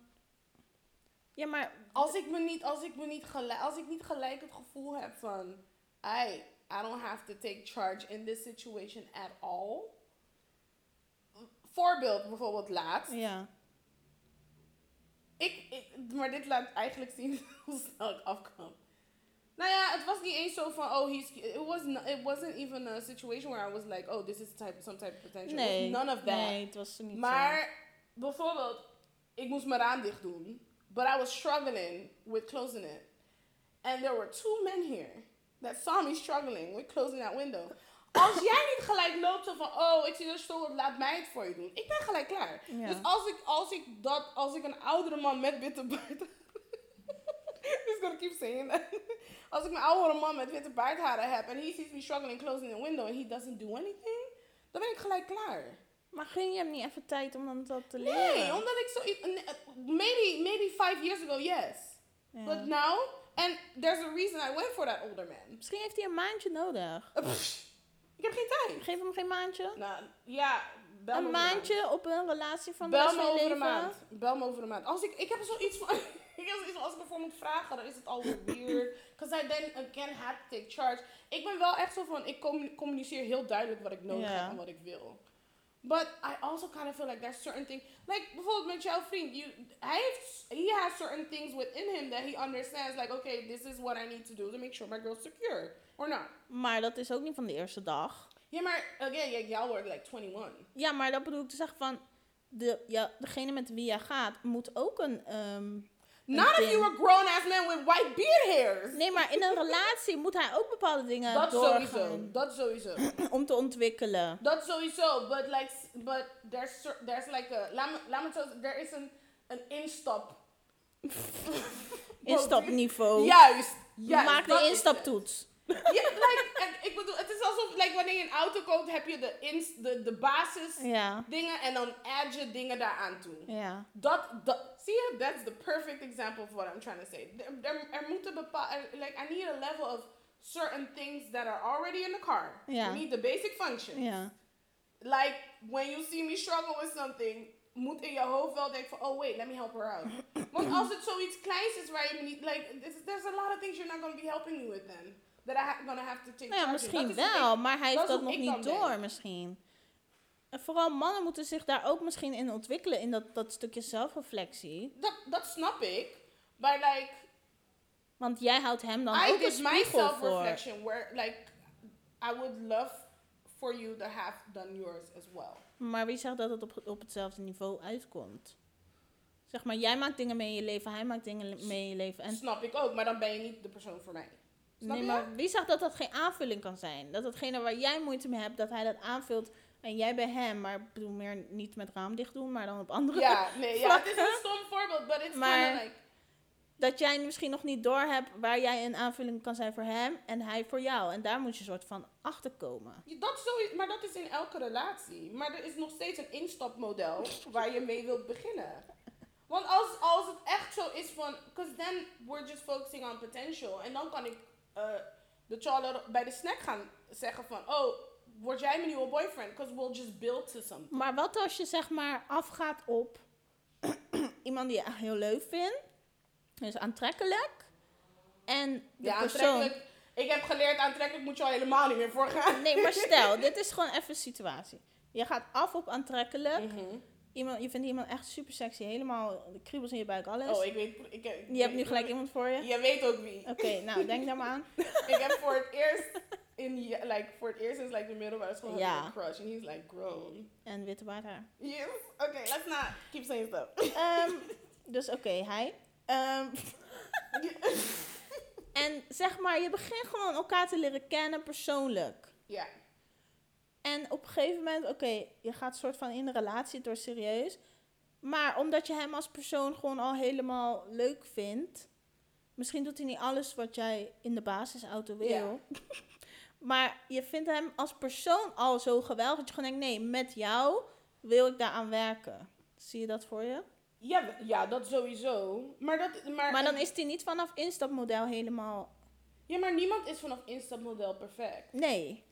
ja maar, Als ik me niet, als ik me niet gelijk, als ik niet gelijk het gevoel heb van, I, I don't have to take charge in this situation at all. Voorbeeld bijvoorbeeld laatst. ja, Ik, ik, maar dit laat eigenlijk zien <laughs> hoe snel ik afkwam. Nou ja, het was niet eens zo van, oh, he's, it, was no- it wasn't even a situation where I was like, oh, this is type, some type of potential. Nee, none of that. nee, het was niet zo. Maar bijvoorbeeld, ik moest mijn raam dicht doen, but I was struggling with closing it. And there were two men here that saw me struggling with closing that window. Als jij niet gelijk loopt van, oh, ik zie dat stoel, laat mij het voor je doen. Ik ben gelijk klaar. Ja. Dus als ik, als ik dat, als ik een oudere man met witte baard... <laughs> Just gonna keep saying that. Als ik een oudere man met witte baardharen heb en he sees me struggling closing the window and he doesn't do anything, dan ben ik gelijk klaar. Maar gun je hem niet even tijd om dan dat te leren? Nee, omdat ik zo... Maybe, maybe five years ago, yes. But now... And there's a reason I went for that older man. Misschien heeft hij een maandje nodig. Pff, ik heb geen tijd. Geef hem geen maandje. Nou, ja, bel een maandje op een relatie van Bel me over leven. een maand. Bel me over een maand. Als ik, ik heb zoiets van... <laughs> ik heb zoiets van, als ik ervoor moet vragen, dan is het alweer weird. Because I then again have to take charge. Ik ben wel echt zo van... Ik commu- communiceer heel duidelijk wat ik nodig heb en wat ik wil. But I also kind of feel like there's certain things, like bijvoorbeeld met jouw vriend, you, hij heeft, he has certain things within him that he understands, like, okay, this is what I need to do to make sure my girl's secure, or not. Maar dat is ook niet van de eerste dag. Ja, maar, again, yeah, y'all were like 21. Ja, maar dat bedoel ik te zeggen van... De, ja, degene met wie jij gaat moet ook een... ehm, Not if you were grown ass men with white beard hairs. Nee, maar in een relatie moet hij ook bepaalde dingen Dat doorgaan sowieso, dat sowieso. <clears throat> om te ontwikkelen. Dat sowieso, but like, but there's there's like a, laat me, laat me zeggen, there is een, een instap. <laughs> Instapniveau. Juist, juist. Maak de instaptoets. Ja, like, en ik bedoel, het is alsof, like, wanneer je een auto koopt, heb je de, ins, de, de basis Ja, dingen en dan add je dingen daaraan toe. ja. Dat, dat, zie je, that's the perfect example of what I'm trying to say. Er, er, er moeten bepaalde, like, I need a level of certain things that are already in the car. Ja. You need the basic functions. Ja. Like, when you see me struggle with something, moet in je hoofd wel denken van, oh wait, let me help her out. Want als het zoiets kleins is waar je me niet, like, there's a lot of things you're not going to be helping me with then. That I ha- gonna have to take Nou ja, misschien wel, maar hij heeft dat nog niet denk. door misschien. En vooral mannen moeten zich daar ook misschien in ontwikkelen, in dat, dat stukje zelfreflectie. Dat, dat snap ik. But like, Want jij houdt hem dan I ook een spiegel voor. self-reflection where, like, I would love for you to have done yours as well. Maar wie zegt dat het op, op hetzelfde niveau uitkomt? Zeg maar, jij maakt dingen mee in je leven, hij maakt dingen mee in je leven. En Snap ik ook, maar dan ben je niet de persoon voor mij. Nee, maar wie zegt dat dat geen aanvulling kan zijn? Dat hetgene waar jij moeite mee hebt, dat hij dat aanvult en jij bij hem. Maar ik bedoel meer niet met raam dicht doen, maar dan op andere. Ja, nee, ja, het is een stom voorbeeld, but it's Maar- like... Dat jij misschien nog niet door hebt waar jij een aanvulling kan zijn voor hem en hij voor jou. En daar moet je soort van achter komen. Ja, Dat sowieso, maar dat is in elke relatie. Maar er is nog steeds een instapmodel waar je mee wilt beginnen. Want als, als het echt zo is van... Because then we're just focusing on potential. En dan kan ik eh, de Charlotte bij de snack gaan zeggen van... Oh, word jij mijn nieuwe boyfriend? Because we'll just build to something. Maar wat als je zeg maar afgaat op <clears throat> iemand die je echt heel leuk vindt, dus aantrekkelijk, en de Ja, persoon... aantrekkelijk. Ik heb geleerd, aantrekkelijk moet je al helemaal niet meer voor gaan. Nee, maar <laughs> stel, dit is gewoon even een situatie. Je gaat af op aantrekkelijk. Mhm. Iemand, je vindt iemand echt super sexy, helemaal kriebels in je buik, alles. Oh, ik weet... Ik, ik, je hebt nu gelijk iemand voor je. Je weet ook wie. Oké, nou, denk daar maar aan. <laughs> ik heb voor het eerst in like voor het eerst sinds like de middelbare school een crush and he's like grown. En witte baard haar. Yes. Okay, let's not keep saying stuff. Ehm, <laughs> dus oké, hij. Ehm, <laughs> en zeg maar, je begint gewoon elkaar te leren kennen persoonlijk. Ja. En op een gegeven moment, oké, je gaat soort van in een relatie door serieus. Maar omdat je hem als persoon gewoon al helemaal leuk vindt. Misschien doet hij niet alles wat jij in de basisauto wil. Ja. <laughs> maar je vindt hem als persoon al zo geweldig dat je gewoon denkt, nee, met jou wil ik daaraan werken. Zie je dat voor je? Ja, ja, dat sowieso. Maar dat, maar, Maar dan is hij niet vanaf instapmodel helemaal. ja, maar niemand is vanaf instapmodel perfect. Nee.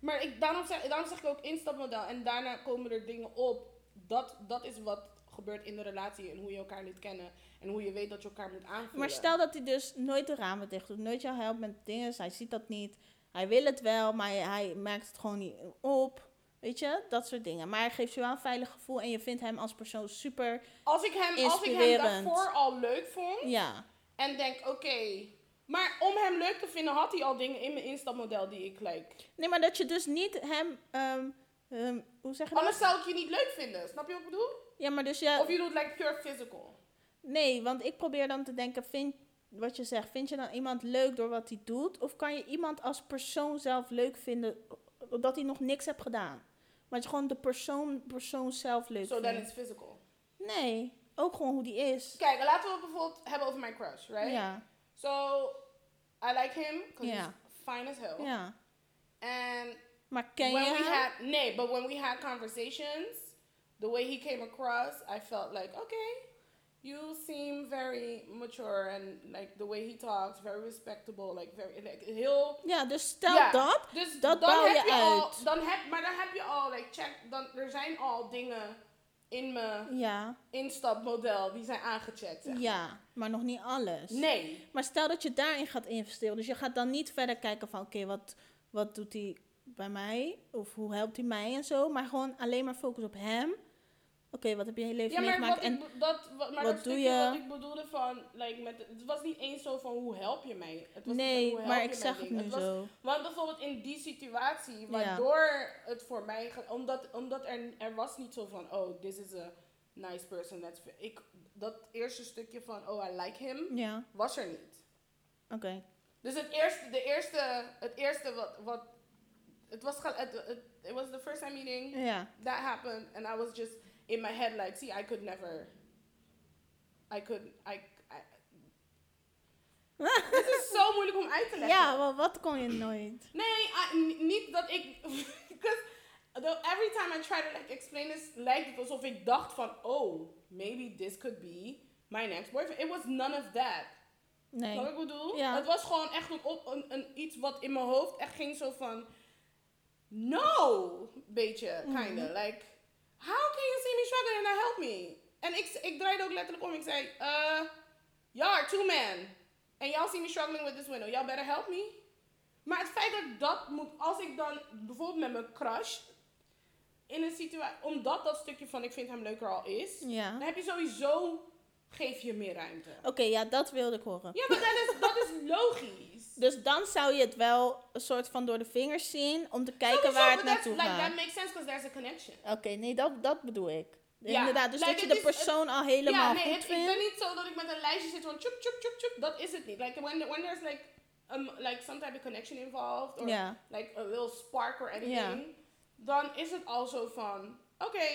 Maar ik, daarom, zeg, daarom zeg ik ook instapmodel en daarna komen er dingen op. Dat, dat is wat gebeurt in de relatie en hoe je elkaar leert kennen en hoe je weet dat je elkaar moet aanvullen. Maar stel dat hij dus nooit de ramen dicht doet, nooit jou helpt met dingen, hij ziet dat niet. Hij wil het wel, maar hij, merkt het gewoon niet op. Weet je, dat soort dingen. Maar hij geeft je wel een veilig gevoel en je vindt hem als persoon super. als ik hem, als ik hem daarvoor al leuk vond, Ja. En denk, oké. Maar om hem leuk te vinden, had hij al dingen in mijn instapmodel die ik like. Nee, maar dat je dus niet hem. ehm, ehm, hoe zeg je dat? Anders zou ik je niet leuk vinden. Snap je wat ik bedoel? Ja, maar dus je. Of je doet like pure physical. Nee, want ik probeer dan te denken, vind, wat je zegt, vind je dan iemand leuk door wat hij doet? Of kan je iemand als persoon zelf leuk vinden, dat hij nog niks heeft gedaan? Maar dat je gewoon de persoon, persoon zelf leuk So vindt. it's physical. Nee, ook gewoon hoe die is. Kijk, laten we het bijvoorbeeld hebben over mijn crush, right? Ja, So, I like him because Ja. he's fine as hell. ja. And ken when we had, nee, but when we had conversations, the way he came across, I felt like, okay, you seem very mature and like the way he talks, very respectable, like very, like heel Ja, dus stel Ja, dat. Dus Dat dan heb je al, uit. dan heb, maar dan heb je al, like, check, dan, er zijn al dingen in mijn Ja, instapmodel die zijn aangecheckt. zeg maar. ja, maar nog niet alles. Nee. Maar stel dat je daarin gaat investeren. Dus je gaat dan niet verder kijken van, oké, wat, wat doet hij bij mij? Of hoe helpt hij mij en zo? Maar gewoon alleen maar focus op hem. Oké, wat heb je in je leven Ja, maar, meegemaakt? wat En ik, be- dat, wat, maar wat dat doe stukje je? wat ik bedoelde van, like, met, het was niet eens zo van hoe help je mij. Het was nee, maar ik zeg het nu was- zo. Want bijvoorbeeld in die situatie, Ja. waardoor het voor mij, ge- omdat, omdat er, er was niet zo van, oh, this is a nice person. That's, ik, dat eerste stukje van, oh, I like him, Ja, was er niet. oké. Dus het eerste, de eerste, het eerste wat, wat het was, het, het, it was the first time meeting, Ja, that happened, and I was just in my head like, see, I could never, I could, I, I <laughs> Het is zo moeilijk om uit te leggen. ja maar wat kon je nooit? Nee, I- niet dat ik. <laughs> Because every time I try to like explain this, lijkt het alsof ik dacht van, oh, maybe this could be my next boyfriend. It was none of that. Nee. Wat ik bedoel? Ja. Het was gewoon echt een, op, een, een, iets wat in mijn hoofd echt ging zo van, no, beetje, Mhm. kinda. Like, how can you see me struggling and not help me? En ik, ik draaide ook letterlijk om. Ik zei, uh, y'all are two men. And y'all see me struggling with this window. Y'all better help me. Maar het feit dat dat moet, als ik dan bijvoorbeeld met mijn crush in een situatie, omdat dat stukje van ik vind hem leuker al is, dan heb je sowieso, geef je meer ruimte. Oké, ja, dat wilde ik horen. Ja, maar dat is, dat is logisch. Dus dan zou je het wel een soort van door de vingers zien om te kijken waar het naartoe like, That gaat. makes sense because there's a connection. Oké, nee, dat, dat bedoel ik. Inderdaad, dus like, dat je het de is- het- persoon al helemaal ja, nee, goed het, ik vindt. ben niet zo dat ik met een lijstje zit van tjoep, tjoep, tjoep, tjoep. Dat is het niet. Like, when, when there's like, um, like some type of connection involved, or Ja. like a little spark or anything, dan is het al zo van, oké.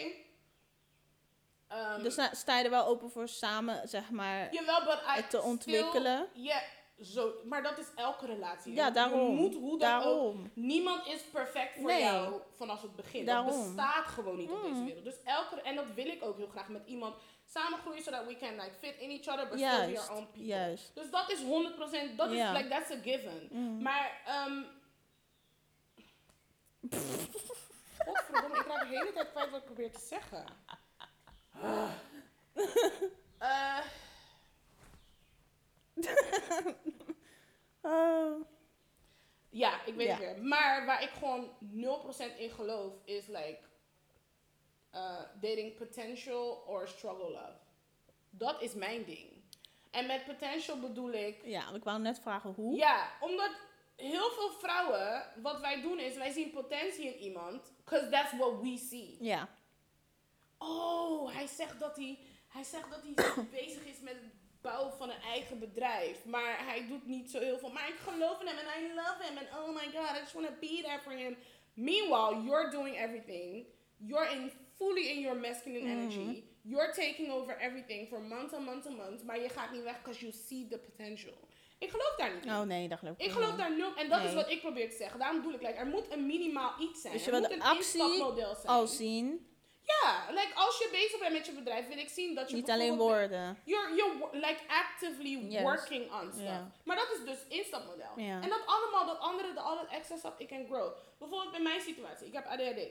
um, Dus sta- je er wel open voor samen, zeg maar, Jawel, het te ontwikkelen? Ja, zo. Maar dat is elke relatie. Ja, daarom. Je moet hoe dan ook. daarom. Niemand is perfect voor Nee. jou vanaf het begin. Daarom. Dat bestaat gewoon niet op deze Mm. wereld. Dus elke, en dat wil ik ook heel graag met iemand samen groeien, zodat we can like fit in each other, but still be our own people. juist. Dus dat is 100%, dat is like, that's a given. Mm. Maar, ehm Godverdomme, ik raak de hele tijd kwijt wat ik probeer te zeggen. <laughs> Eh, <laughs> Oh. Ja, ik weet Ja. het weer. Maar waar ik gewoon 0% in geloof is like uh, dating potential or struggle love. Dat is mijn ding. En met potential bedoel ik, Ja, ik wou net vragen hoe. ja, omdat heel veel vrouwen, wat wij doen is, wij zien potentie in iemand, because that's what we see. Ja. Oh, hij zegt dat hij, hij, zegt dat hij <coughs> bezig is met bouwen van een eigen bedrijf. Maar hij doet niet zo heel veel. Maar ik geloof in hem en I love him. And oh my god, I just want to be there for him. Meanwhile, you're doing everything. You're in fully in your masculine energy. You're taking over everything for months and months and months. Maar je gaat niet weg because you see the potential. Ik geloof daar niet in. Oh nee, dat geloof ik Ik niet. geloof daar nul. En dat is wat ik probeer te zeggen. Daarom bedoel ik, like, er moet een minimaal iets zijn. Dus je wil de een actie zijn. al zien, Ja, like als je bezig bent met je bedrijf, wil ik zien dat je niet alleen woorden. You're, you're like actively Yes. working on stuff. Maar dat is dus instapmodel. En dat allemaal, dat andere, dat extra stuff, ik can grow. Bijvoorbeeld in mijn situatie, ik heb ADHD.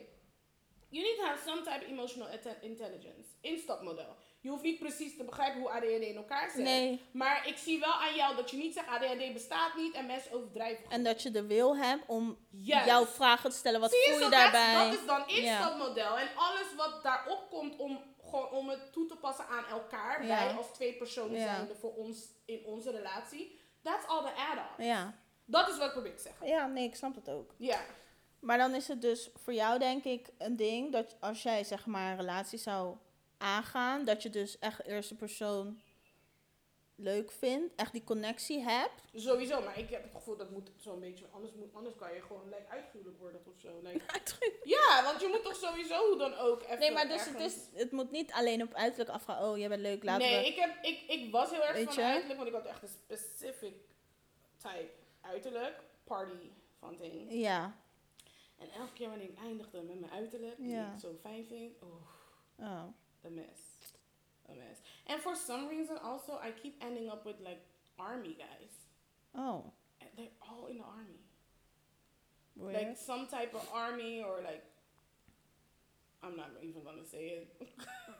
You need to have some type of emotional intelligence. Instapmodel. Je hoeft niet precies te begrijpen hoe ADHD in elkaar zit. Nee. Maar ik zie wel aan jou dat je niet zegt ADHD bestaat niet en mensen overdrijven. En dat je de wil hebt om jouw vragen te stellen. Wat Zie je, voel je daarbij? Dat is dan Ja. instapmodel. En alles wat daarop komt om, gewoon om het toe te passen aan elkaar. Ja. Wij als twee personen Ja. zijnde voor ons in onze relatie. That's all the add-on. Ja. Dat is wat ik probeer te zeggen. ja, nee, ik snap het ook. Ja. Maar dan is het dus voor jou denk ik een ding dat als jij zeg maar een relatie zou aangaan, dat je dus echt eerste persoon leuk vindt, echt die connectie hebt. Sowieso, maar ik heb het gevoel dat moet zo'n beetje, anders, moet, anders kan je gewoon like, uitgehuwelijk worden of zo. Like, <laughs> ja, want je moet toch sowieso hoe dan ook even Nee, maar dus het, is, het moet niet alleen op uiterlijk afgaan. Oh, jij bent leuk, laten nee, we... ik, heb, ik, ik was heel erg Weet van je? uiterlijk, want ik had echt een specific type uiterlijk. Party van ding. Ja. En elke keer wanneer ik eindigde met mijn uiterlijk, die Ja. ik zo fijn vind, oh, Oh. A mess. A mess. And for some reason also, I keep ending up with like army guys. Oh. And they're all in the army. Weird. Like some type of army or like, I'm not even gonna say it, <laughs> it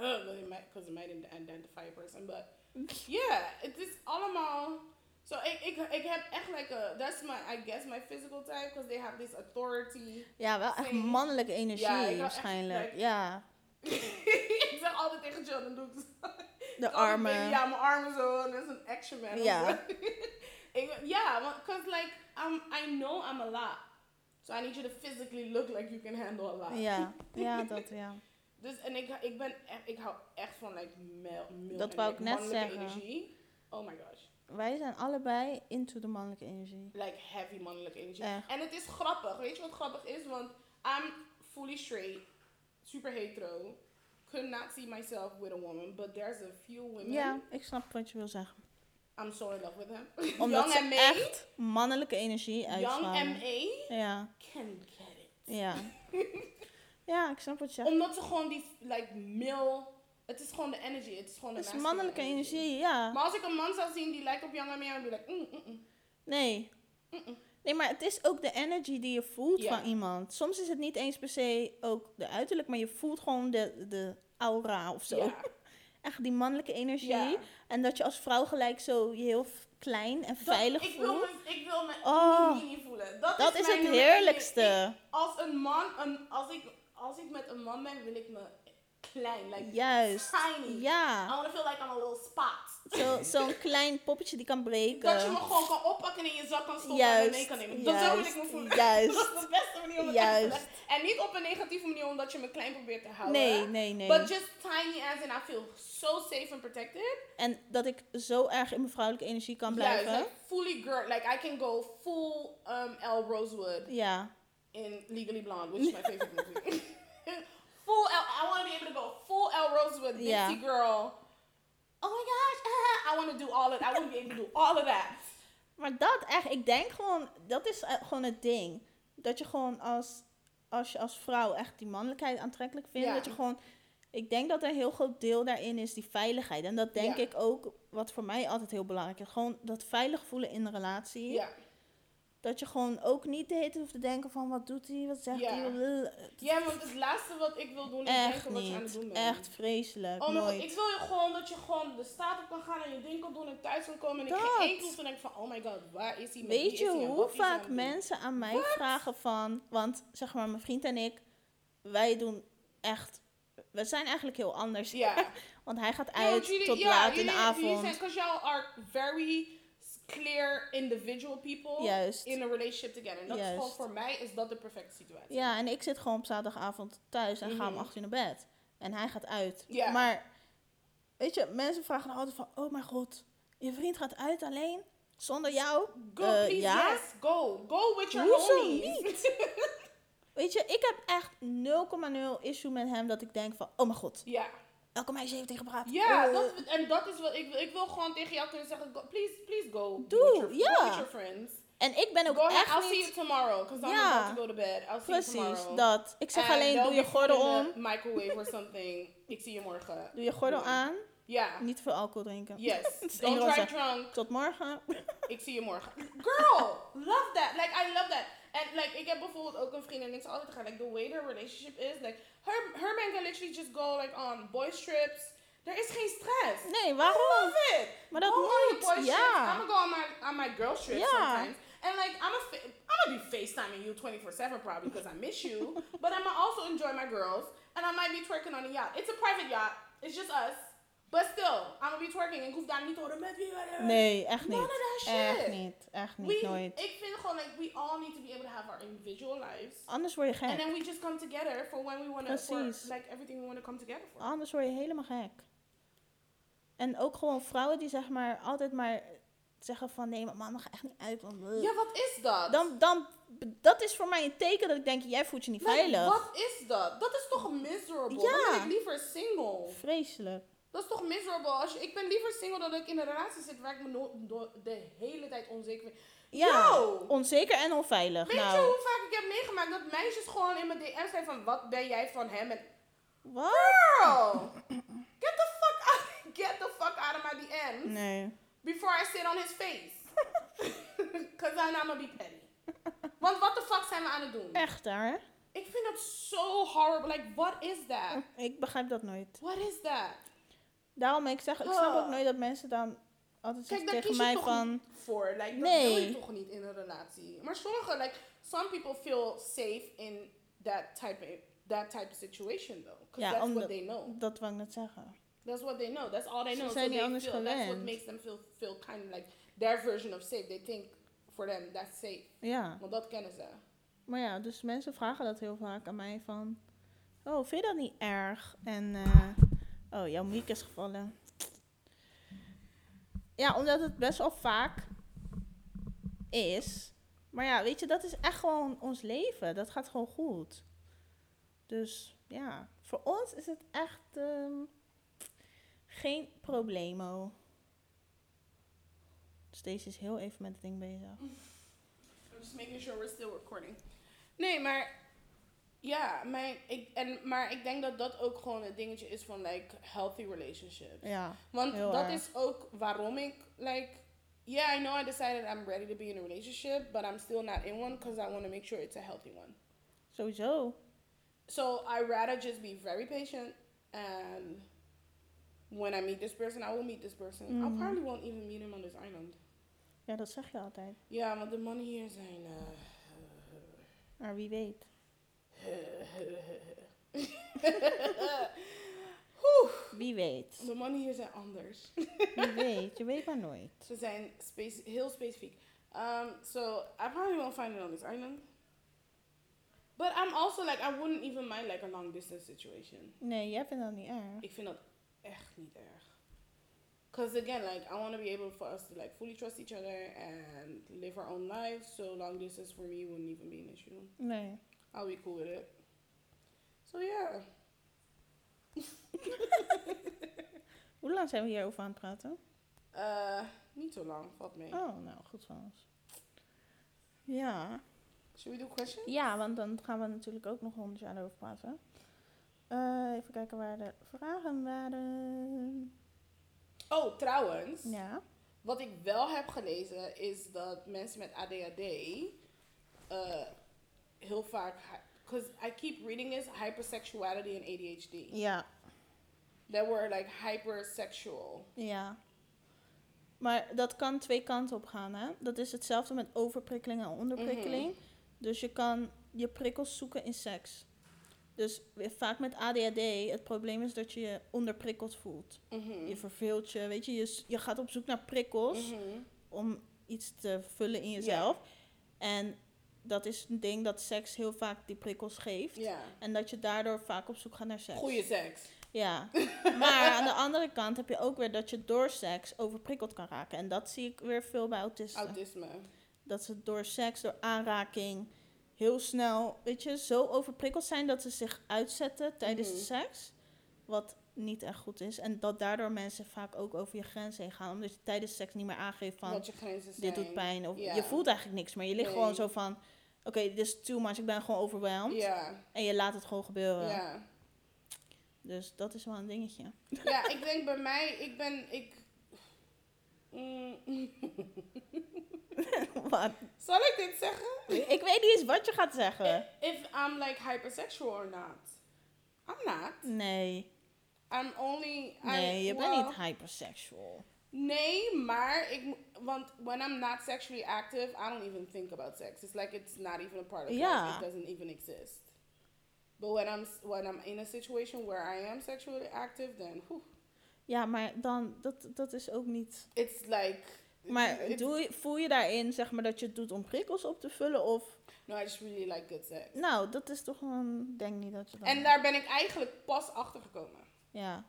because it might identify a person, but <laughs> yeah, het is allemaal, So ik, ik, ik heb echt like a, that's my, I guess my physical type, because they have this authority. Ja, wel echt Same. mannelijke energie Ja, echt, waarschijnlijk. like- ja, <laughs> ik zeg altijd tegen Jill, dan doe ik zo. de armen. Ja, mijn armen zo, en dat is een action man. Ja. <laughs> ik, ja, want, cause like, I'm, I know I'm a lot. So I need you to physically look like you can handle a lot. Ja, <laughs> ja, dat ja. Dus, en ik, ik ben echt, ik hou echt van like male Dat wou like, ik net zeggen. energie. Oh my gosh. Wij zijn allebei into de mannelijke energie. Like heavy mannelijke energie. Echt. En het is grappig. Weet je wat grappig is? Want I'm fully straight, super hetero. Could not see myself with a woman, but there's a few women. Ja, ik snap wat je wil zeggen. I'm so in love with him. <laughs> Omdat Young ze echt mannelijke energie Young uitstralen. MA Ja, can get it. ja. <laughs> Ja, ik snap wat je zegt. Omdat ze gewoon die, like, male... Het is gewoon de energy. Het is gewoon de Het is masculine mannelijke energie, ja. Maar als ik een man zou zien die lijkt op Young MA, dan ben ik like, mm, mm, mm. Nee. Mm-mm. Nee, maar het is ook de energy die je voelt Ja. van iemand. Soms is het niet eens per se ook de uiterlijk, maar je voelt gewoon de, de aura of zo. Ja. <laughs> Echt die mannelijke energie. Ja. En dat je als vrouw gelijk zo je heel klein en Dat- veilig ik wil voelt. me, ik wil me Oh. mini, mini voelen. Dat, Dat is, het heerlijkste. Ik- als een man, een, als, ik, als ik met een man ben, wil ik me klein. Like, Juist. tiny. I Ja. want to feel like I'm a little spot. Zo- Zo'n klein poppetje die kan breken. Dat je me gewoon kan oppakken en in je zak kan stoppen en mee kan nemen. Dat zo wil ik me voelen. juist. <laughs> dat is de beste manier om het te leggen. En niet op een negatieve manier omdat je me klein probeert te houden. Nee, nee, nee. But just tiny as in I feel so safe and protected. En dat ik zo erg in mijn vrouwelijke energie kan Juist, blijven. like fully girl. Like I can go full um, L Rosewood Ja. in Legally Blonde, which is my favorite movie. <laughs> full L. I want to be able to go full L Rosewood, Dixie Ja. girl. Oh my gosh, <laughs> I want to do all of. I want to be able to do all of that. Maar dat echt, ik denk gewoon, dat is eh, gewoon het ding. Dat je gewoon als, als je als vrouw echt die mannelijkheid aantrekkelijk vindt. Ja. Dat je gewoon, ik denk dat er een heel groot deel daarin is die veiligheid. En dat denk Ja. ik ook, wat voor mij altijd heel belangrijk is. Gewoon dat veilig voelen in de relatie. Ja. Dat je gewoon ook niet de hele tijd hoeft te denken van, wat doet hij, wat zegt Ja. hij. blablabla. Ja, want het laatste wat ik wil doen is Echt denken wat je aan het niet. doen bent. Echt vreselijk. Oh Nooit. ik wil je gewoon dat je gewoon de straat op kan gaan en je ding kan doen en thuis kan komen. En ik geen keer hoef te denken van, oh my god, waar is hij? Weet je hoe wat aan vaak mensen aan mij vragen van... Want zeg maar, mijn vriend en ik, wij doen echt... We zijn eigenlijk heel anders. Ja. <laughs> Want hij gaat Ja, uit jullie- tot ja, laat in de jullie avond. zijn- Because y'all are very clear individual people Juist. in a relationship together. En dat is gewoon voor mij is dat de perfecte situatie. Ja, en ik zit gewoon op zaterdagavond thuis en ga om Mhm. acht uur naar bed. En hij gaat uit. Ja. Maar, weet je, mensen vragen altijd van... Oh mijn god, je vriend gaat uit alleen? Zonder jou? Go, Eh, please, ja? yes, go. Go with your Hoezo. <laughs> Weet je, ik heb echt 0,0 issue met hem dat ik denk van... Oh mijn god, ja. Elke meisje heeft tegen gepraat. Ja, Eh, dat, en dat is wat ik wil. Ik wil gewoon tegen jou kunnen zeggen, go, please, please go. Doe, ja. Go with your friends. En ik ben ook Go ahead, echt I'll see you tomorrow, because I'm about to go to bed. I'll see you Precies, tomorrow. dat. Ik zeg And alleen, doe je gordel om. microwave or something. <laughs> Ik zie je morgen. Doe je gordel aan. Ja. Niet te veel alcohol drinken. Yes. <laughs> Don't roze. drunk. Tot morgen. Ik zie je morgen. Girl, love that. Like, I love that. En like, ik heb bijvoorbeeld ook een vriendin en ik zeg altijd haar, like, the way their relationship is, like, her, her man can literally just go, like, on boys trips. Er is geen stress. Nee, I waarom? love it. Maar dat go on moet, boys ja. trips. I'm gonna go on my, on my girl trips Ja. sometimes. And like, I'm, a fa- I'm gonna be FaceTiming you 24-7 probably because I miss you. but I'm gonna also enjoy my girls. And I might be twerking on a yacht. It's a private yacht. It's just us. But still, I'm gonna be twerking. En ik hoef daar niet te horen met wie. Nee, echt niet. Echt niet. Echt niet, We, nooit. ik vind gewoon like we all need to be able to have our individual lives. Anders word je And gek. then we just come together for when we want to, for like everything we want to come together for. Anders word je helemaal gek. En ook gewoon vrouwen die zeg maar altijd maar zeggen van nee, maar man mag echt niet uit. Ja, wat is dat? dan, dan, dat is voor mij een teken dat ik denk, jij voelt je niet Like, veilig. Wat is dat? Dat is toch miserable? Ja. Dan ben ik liever single. Vreselijk. Dat is toch miserable? Als je, ik ben liever single dan dat ik in een relatie zit waar ik me no- de hele tijd onzeker ben. Ja, Yo! onzeker en onveilig. Weet je nou, hoe vaak ik heb meegemaakt dat meisjes gewoon in mijn DM zijn van wat ben jij van hem? En girl, <clears throat> get the fuck out, <laughs> get the fuck out of my DM's Nee. before I sit on his face. <laughs> Cause I'm not gonna be petty. Want wat de fuck zijn we aan het doen? Echt daar? Ik vind dat zo horrible. Like, what is that? Ik begrijp dat nooit. What is that? Daarom, ik zeg, ik snap ook nooit dat mensen dan altijd Kijk, daar tegen mij van... voor. Like, dat Nee. wil je toch niet in een relatie. Maar sommige, like, some people feel safe in that type of, that type of situation, though. Because Ja, that's what they know. Dat wou ik net zeggen. That's what they know. That's all they Ze know. zijn so niet anders feel, That's what gewend. makes them feel, feel kind of like their version of safe. They think for them that's safe. Ja. Want dat kennen ze. Maar ja, dus mensen vragen dat heel vaak aan mij van... Oh, vind je dat niet erg? En... eh, oh, jouw mic is gevallen. Ja, omdat het best wel vaak is. Maar ja, weet je, dat is echt gewoon ons leven. Dat gaat gewoon goed. Dus ja, voor ons is het echt ehm, geen problemo. Dus deze is heel even met het ding bezig. I'm just making sure we're still recording. Nee, maar ja, mijn, ik, en, maar ik denk dat dat ook gewoon het dingetje is van like healthy relationships. Ja, Want dat erg. is ook waarom ik like yeah, I know I decided I'm ready to be in a relationship, but I'm still not in one because I want to make sure it's a healthy one. sowieso. So I rather just be very patient and when I meet this person, I will meet this person. I Mhm. probably won't even meet him on this island. Ja, dat zeg je altijd. Ja, want de mannen hier zijn. eh, Maar wie weet. Wie weet. de mannen hier zijn anders. Wie weet. Je weet maar nooit. Ze zijn speci- heel specifiek. Um, so I probably won't find it on this island. But I'm also like, I wouldn't even mind like a long distance situation. Nee, jij vindt dat niet erg. Ik vind dat echt niet erg. Cause again, like I want to be able for us to like fully trust each other and live our own lives. So long distance for me wouldn't even be an issue. Nee. I'll be cool with it. So yeah. <laughs> Hoe lang zijn we hierover aan het praten? Uh, niet zo lang, valt mee. Oh, nou, goed van ons. Ja. Should we do questions? Ja, want dan gaan we natuurlijk ook nog honderd jaar over praten. Eh, even kijken waar de vragen waren. Oh, trouwens. Ja. Wat ik wel heb gelezen is dat mensen met ADHD uh, heel vaak, because I keep reading this hypersexuality and ADHD. Ja. That we're like hypersexual. Ja. Maar dat kan twee kanten op gaan, hè? Dat is hetzelfde met overprikkeling en onderprikkeling. Dus je kan je prikkels zoeken in seks. Dus vaak met ADHD, het probleem is dat je je onderprikkeld voelt. Mhm. Je verveelt je, weet je, je, je gaat op zoek naar prikkels Mhm. om iets te vullen in jezelf. En dat is een ding dat seks heel vaak die prikkels geeft. Ja. En dat je daardoor vaak op zoek gaat naar seks. Goeie seks. Ja, <laughs> maar aan de andere kant heb je ook weer dat je door seks overprikkeld kan raken. En dat zie ik weer veel bij autisten. Autisme. Dat ze door seks, door aanraking, heel snel, weet je, zo overprikkeld zijn dat ze zich uitzetten tijdens Mhm. de seks. Wat niet echt goed is. En dat daardoor mensen vaak ook over je grens heen gaan. Omdat je tijdens seks niet meer aangeeft van, Wat je grenzen zijn. dit doet pijn. Of je voelt eigenlijk niks meer. Je ligt Nee. gewoon zo van, oké, dit is too much. Ik ben gewoon overwhelmed. Ja. En je laat het gewoon gebeuren. Ja. Dus dat is wel een dingetje. ja, ik denk bij mij, ik ben, ik... Mm. <laughs> Wat? Zal ik dit zeggen? Ik weet niet eens wat je gaat zeggen. If I'm like hypersexual or not. I'm not. Nee. I'm only... Nee, I, je well, bent niet hypersexual. Nee, maar ik... Want when I'm not sexually active, I don't even think about sex. It's like it's not even a part of Ja. life. It doesn't even exist. But when I'm when I'm in a situation where I am sexually active, then whew, Ja, maar dan, dat, dat is ook niet... it's like... Maar doe je, voel je daarin, zeg maar, dat je het doet om prikkels op te vullen? Of, No, I just really like good sex. nou, dat is toch een... Denk niet dat je dan... En daar ben ik eigenlijk pas achter gekomen. Ja.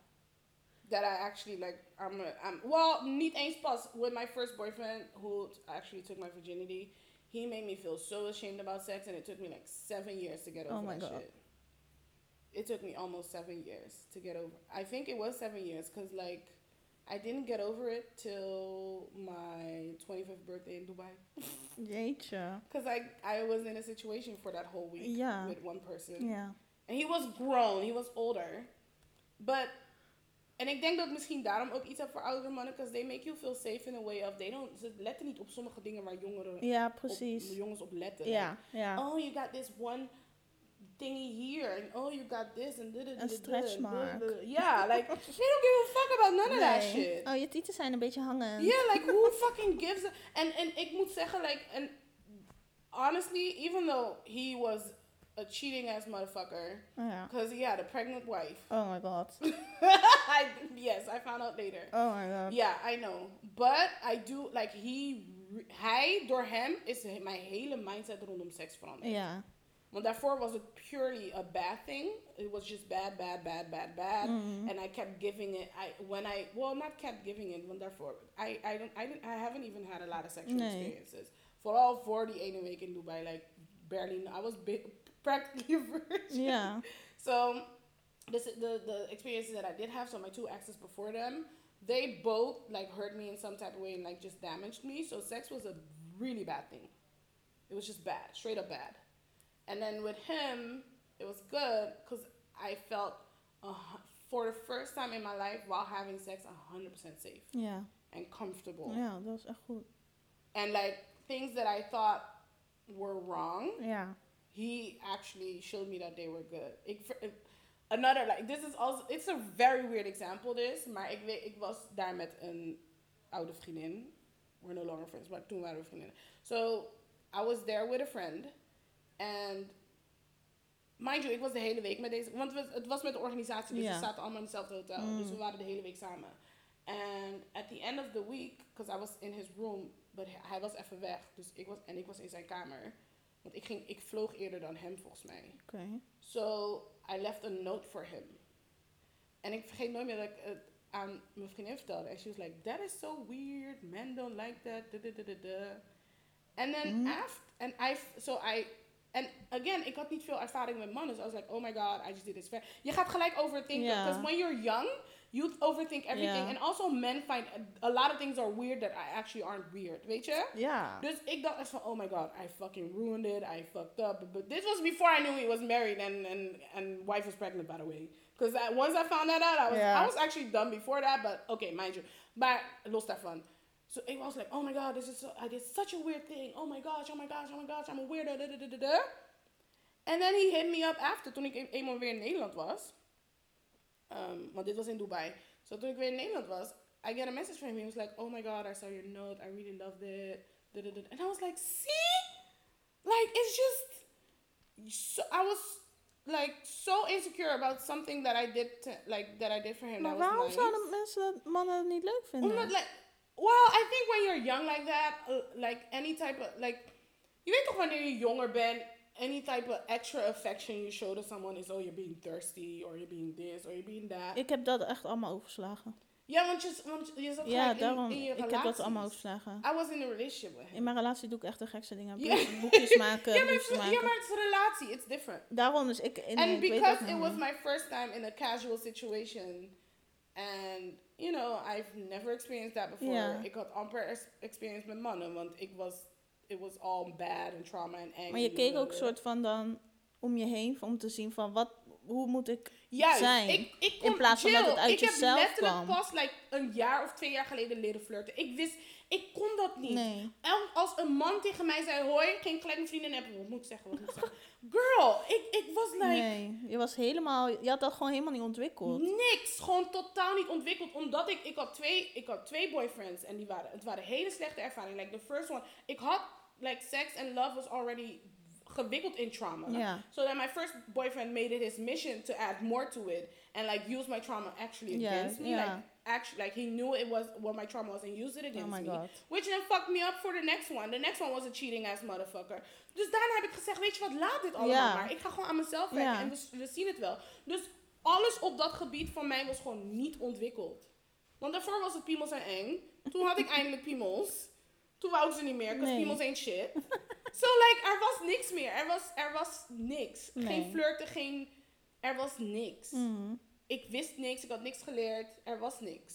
That I actually like, I'm, a, I'm well, niet eens pas. With my first boyfriend, who actually took my virginity, he made me feel so ashamed about sex, and it took me like seven years to get oh over Oh my that God. shit. It took me almost seven years to get over. I think it was seven years, cause like, I didn't get over it till my 25th birthday in Dubai. <laughs> Jeetje. Cause I I was in a situation for that whole week Ja. with one person. Yeah. And he was grown, he was older. But, en ik denk dat ik misschien daarom ook iets heb voor oudere mannen, because they make you feel safe in a way of, they don't, ze letten niet op sommige dingen waar jongeren Ja, op, precies. jongens op letten. Ja, ja. Oh, you got this one thingy here. And oh, you got this and dit, Een dit, stretch dit, and mark. dit, dit. Yeah, like, <laughs> they don't give a fuck about none of that shit. Oh, je tieten zijn een beetje hangend. Yeah, like who <laughs> fucking gives a... En, en ik moet zeggen, like, and honestly, even though he was a cheating ass motherfucker, ja. because he had a pregnant wife. Oh my god. <laughs> I, yes, I found out later. Oh my god. Yeah, I know. But I do, like, he, hij, door hem, is mijn hele mindset rondom seks veranderd. Ja. Want daarvoor was het purely a bad thing. It was just bad, bad, bad, bad, bad. Mhm. And I kept giving it. I when I well not kept giving it. Want daarvoor I I don't I didn't I haven't even had a lot of sexual Nee. experiences. Vooral voor die ene week in Dubai, like barely. I was bi- practically a <laughs> virgin. Ja. So this the the experiences that I did have. So my two exes before them, they both like hurt me in some type of way and like just damaged me. So sex was a really bad thing. It was just bad, straight up bad. And then with him, it was good because I felt uh, for the first time in my life while having sex, hundred percent safe Yeah. and comfortable. Yeah, dat is echt goed. And like things that I thought were wrong, Ja. He actually showed me that they were good. Ik, ik- another like this is also it's a very weird example this, maar ik weet ik was daar met een oude vriendin. We're no longer friends, maar toen waren we vriendinnen. So I was there with a friend and mind you, ik was de hele week met deze, want het was met de organisatie, dus we zaten allemaal in hetzelfde hotel, Mm. dus we waren de hele week samen. And at the end of the week, because I was in his room, but hij was even weg, dus ik was en ik was in zijn kamer. Want ik, ging, ik vloog eerder dan hem volgens mij. Oké. So I left a note for him. En ik vergeet nooit meer dat ik het aan mijn vriendin vertelde. En she was like, that is so weird. Men don't like that. Da, da, da, da, da. And then Mhm. after, and I, so I, and again, ik had niet veel ervaring met mannen. So I was like, oh my god, I just did this. Je gaat gelijk overthinken. Ja. Because when you're young, you overthink everything. Ja. And also men find a, a lot of things are weird that I actually aren't weird. Weet je? Ja. Dus ik dacht echt van, oh my god, I fucking ruined it. I fucked up. But this was before I knew he was married and, and, and wife was pregnant, by the way. Because once I found that out, I was, Yeah. I was actually done before that. But okay, mind you. Maar los daarvan. So it was like, oh my god, this is so, I did such a weird thing. Oh my gosh, oh my gosh, oh my gosh, I'm a weirdo. Da, da, da, da, da. And then he hit me up after, toen ik eenmaal weer in Nederland was. Um, want dit was in Dubai. So toen ik weer in Nederland was, I get a message from him. He was like, oh my god, I saw your note. I really loved it. And I was like, see? Like, it's just... So, I was like so insecure about something that I did, to, like, that I did for him. Maar that was waarom nice. zouden mensen dat, mannen het niet leuk vinden? Omdat, like, well, I think when you're young like that, uh, like any type of, like, je weet toch wanneer je jonger bent, any type of extra affection you show to someone is, oh, you're being thirsty, or you're being this, or you're being that. Ik heb dat echt allemaal overslagen. ja, want je, want je zat Ja, daarom. in, in je Ik heb dat allemaal overslagen. I was in a relationship with him. In mijn relatie doe ik echt de gekste dingen. Boekjes <laughs> maken, ja, maar, het is- ja, maken. maar het is een relatie. It's different. Daarom dus ik... nee, and ik because it was my first time in a casual situation, and you know, I've never experienced that before. Ik had amper ex- experience met mannen, want ik was, it was all bad and trauma and anger. Maar je keek ook soort van dan om je heen om te zien van wat, hoe moet ik Juist, zijn. Ik, ik In kon, plaats van dat het uit ik heb jezelf letterlijk kwam. pas like, een jaar of twee jaar geleden leren flirten. Ik wist, ik kon dat niet. Nee. El- Als een man tegen mij zei hoi, ging ik gelijk mijn vrienden hebben. Wat moet ik zeggen? Wat moet ik zeggen? Girl, ik, ik was like, Nee, je was helemaal, je had dat gewoon helemaal niet ontwikkeld. Niks, gewoon totaal niet ontwikkeld. Omdat ik, ik had twee, ik had twee boyfriends en die waren, het waren hele slechte ervaringen. Like the first one, ik had, like sex and love was already gewikkeld in trauma. Ja. So then my first boyfriend made it his mission to add more to it and like use my trauma actually against me. Like actually, like he knew it was what my trauma was and used it against Oh me. God. Which then fucked me up for the next one. The next one was a cheating ass motherfucker. Dus daarna heb ik gezegd, weet je wat, laat dit allemaal maar. Ik ga gewoon aan mezelf werken Ja. en we, we zien het wel. Dus alles op dat gebied van mij was gewoon niet ontwikkeld. Want daarvoor was het piemels en eng. Toen had ik <laughs> eindelijk piemels. Toen wou ik ze niet meer, because Nee. piemels ain't shit. <laughs> So like, er was niks meer. Er was, er was niks. Geen flirten, geen... Er was niks. Mhm. Ik wist niks, ik had niks geleerd. Er was niks.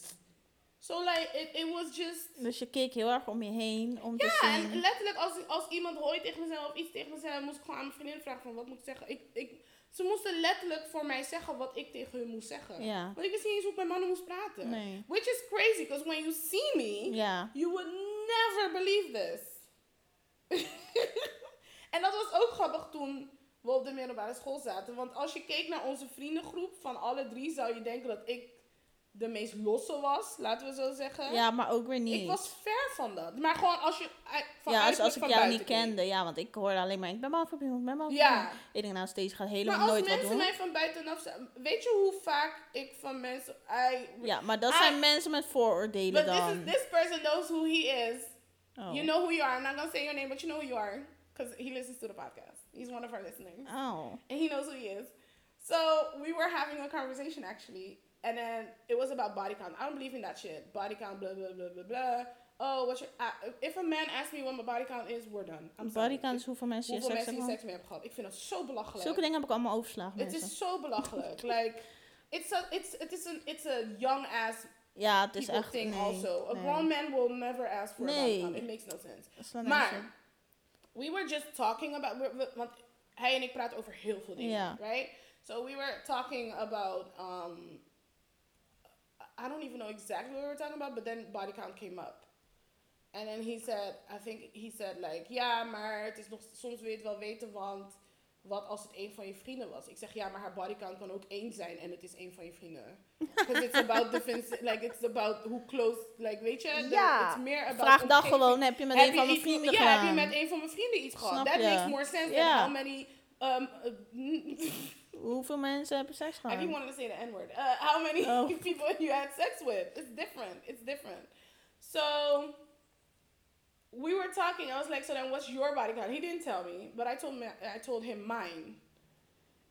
So like, it, it was just... Dus je keek heel erg om je heen om te Ja, zien. en letterlijk als, als iemand hooi tegen me zei of iets tegen me zei, moest ik gewoon aan mijn vriendin vragen van wat moet ik zeggen. Ik, ik, ze moesten letterlijk voor mij zeggen wat ik tegen hun moest zeggen. Ja. Want ik wist niet eens hoe ik met mannen moest praten. Nee. Which is crazy, because when you see me, Ja. you would never believe this. <laughs> en dat was ook grappig toen we op de middelbare school zaten. Want als je keek naar onze vriendengroep van alle drie, zou je denken dat ik de meest losse was, laten we zo zeggen. Ja, maar ook weer niet. Ik was ver van dat. Maar gewoon als je van ja, als, als ik jou niet keek. kende. Ja, want ik hoorde alleen maar, ik ben mal verblind, ik ben mal Ja. Ik denk, nou, steeds gaat Maar helemaal als nooit wat mensen doen. mij van buitenaf zijn, weet je hoe vaak ik van mensen, I, Ja, maar dat I- zijn mensen met vooroordelen but this dan. is this person knows who he is. Oh. You know who you are. I'm not gonna say your name, but you know who you are, because he listens to the podcast. He's one of our listeners. Oh. and he knows who he is. So we were having a conversation actually, and then it was about body count. I don't believe in that shit. Body count, blah blah blah blah blah. Oh, what's your? Uh, if a man asks me what my body count is, we're done. I'm sorry. Body count is hoeveel mensen je Hoeveel seks mensen hebben die gehad. seks mee hebben gehad? Ik vind dat zo belachelijk. Zulke dingen heb ik allemaal overgeslagen, Het is zo belachelijk. <laughs> like, it's a, it's, it is a, it's a young ass Ja, het is echt... thing nee, also. A nee. grown man will never ask for a body count. It makes no sense. Dat slaat nergens. Maar, we were just talking about, want hij en ik praten over heel veel dingen, Ja. right? So we were talking about, um, I don't even know exactly what we were talking about, but then body count came up. And then he said, I think he said like, ja, maar het is nog, soms wil je het wel weten, want wat als het een van je vrienden was? Ik zeg, ja, maar haar body count kan ook één zijn en het is één van je vrienden. <laughs> Because it's about defense, like it's about who close, like weet je? The- Ja, it's meer about Vraag dan gewoon, heb je met Heb een je van mijn vrienden ja, gedaan? heb je met een van mijn vrienden iets gehad? That makes more sense Ja. than how many... Um, uh, <laughs> Hoeveel mensen hebben seks I gehad? didn't want to say the N-word. Uh, how many Oh. <laughs> people you had sex with? It's different. It's different. So we were talking. I was like, so then what's your body count? He didn't tell me, but I told me I told him mine.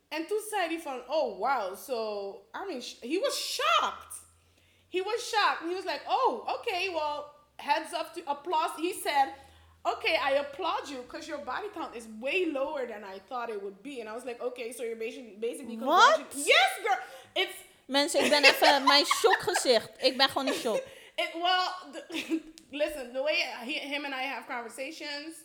And toen zei hij van, oh wow, so I mean, he was shocked. He was shocked. He was like, oh, okay, well, heads up to applause. He said, okay, I applaud you because your body count is way lower than I thought it would be. And I was like, okay, so you're basically basically What? Yes, girl. It's Mensen, ik ben even mijn shockgezicht. Ik ben gewoon in shock. It. Well, the, <laughs> listen, the way he, him and I have conversations,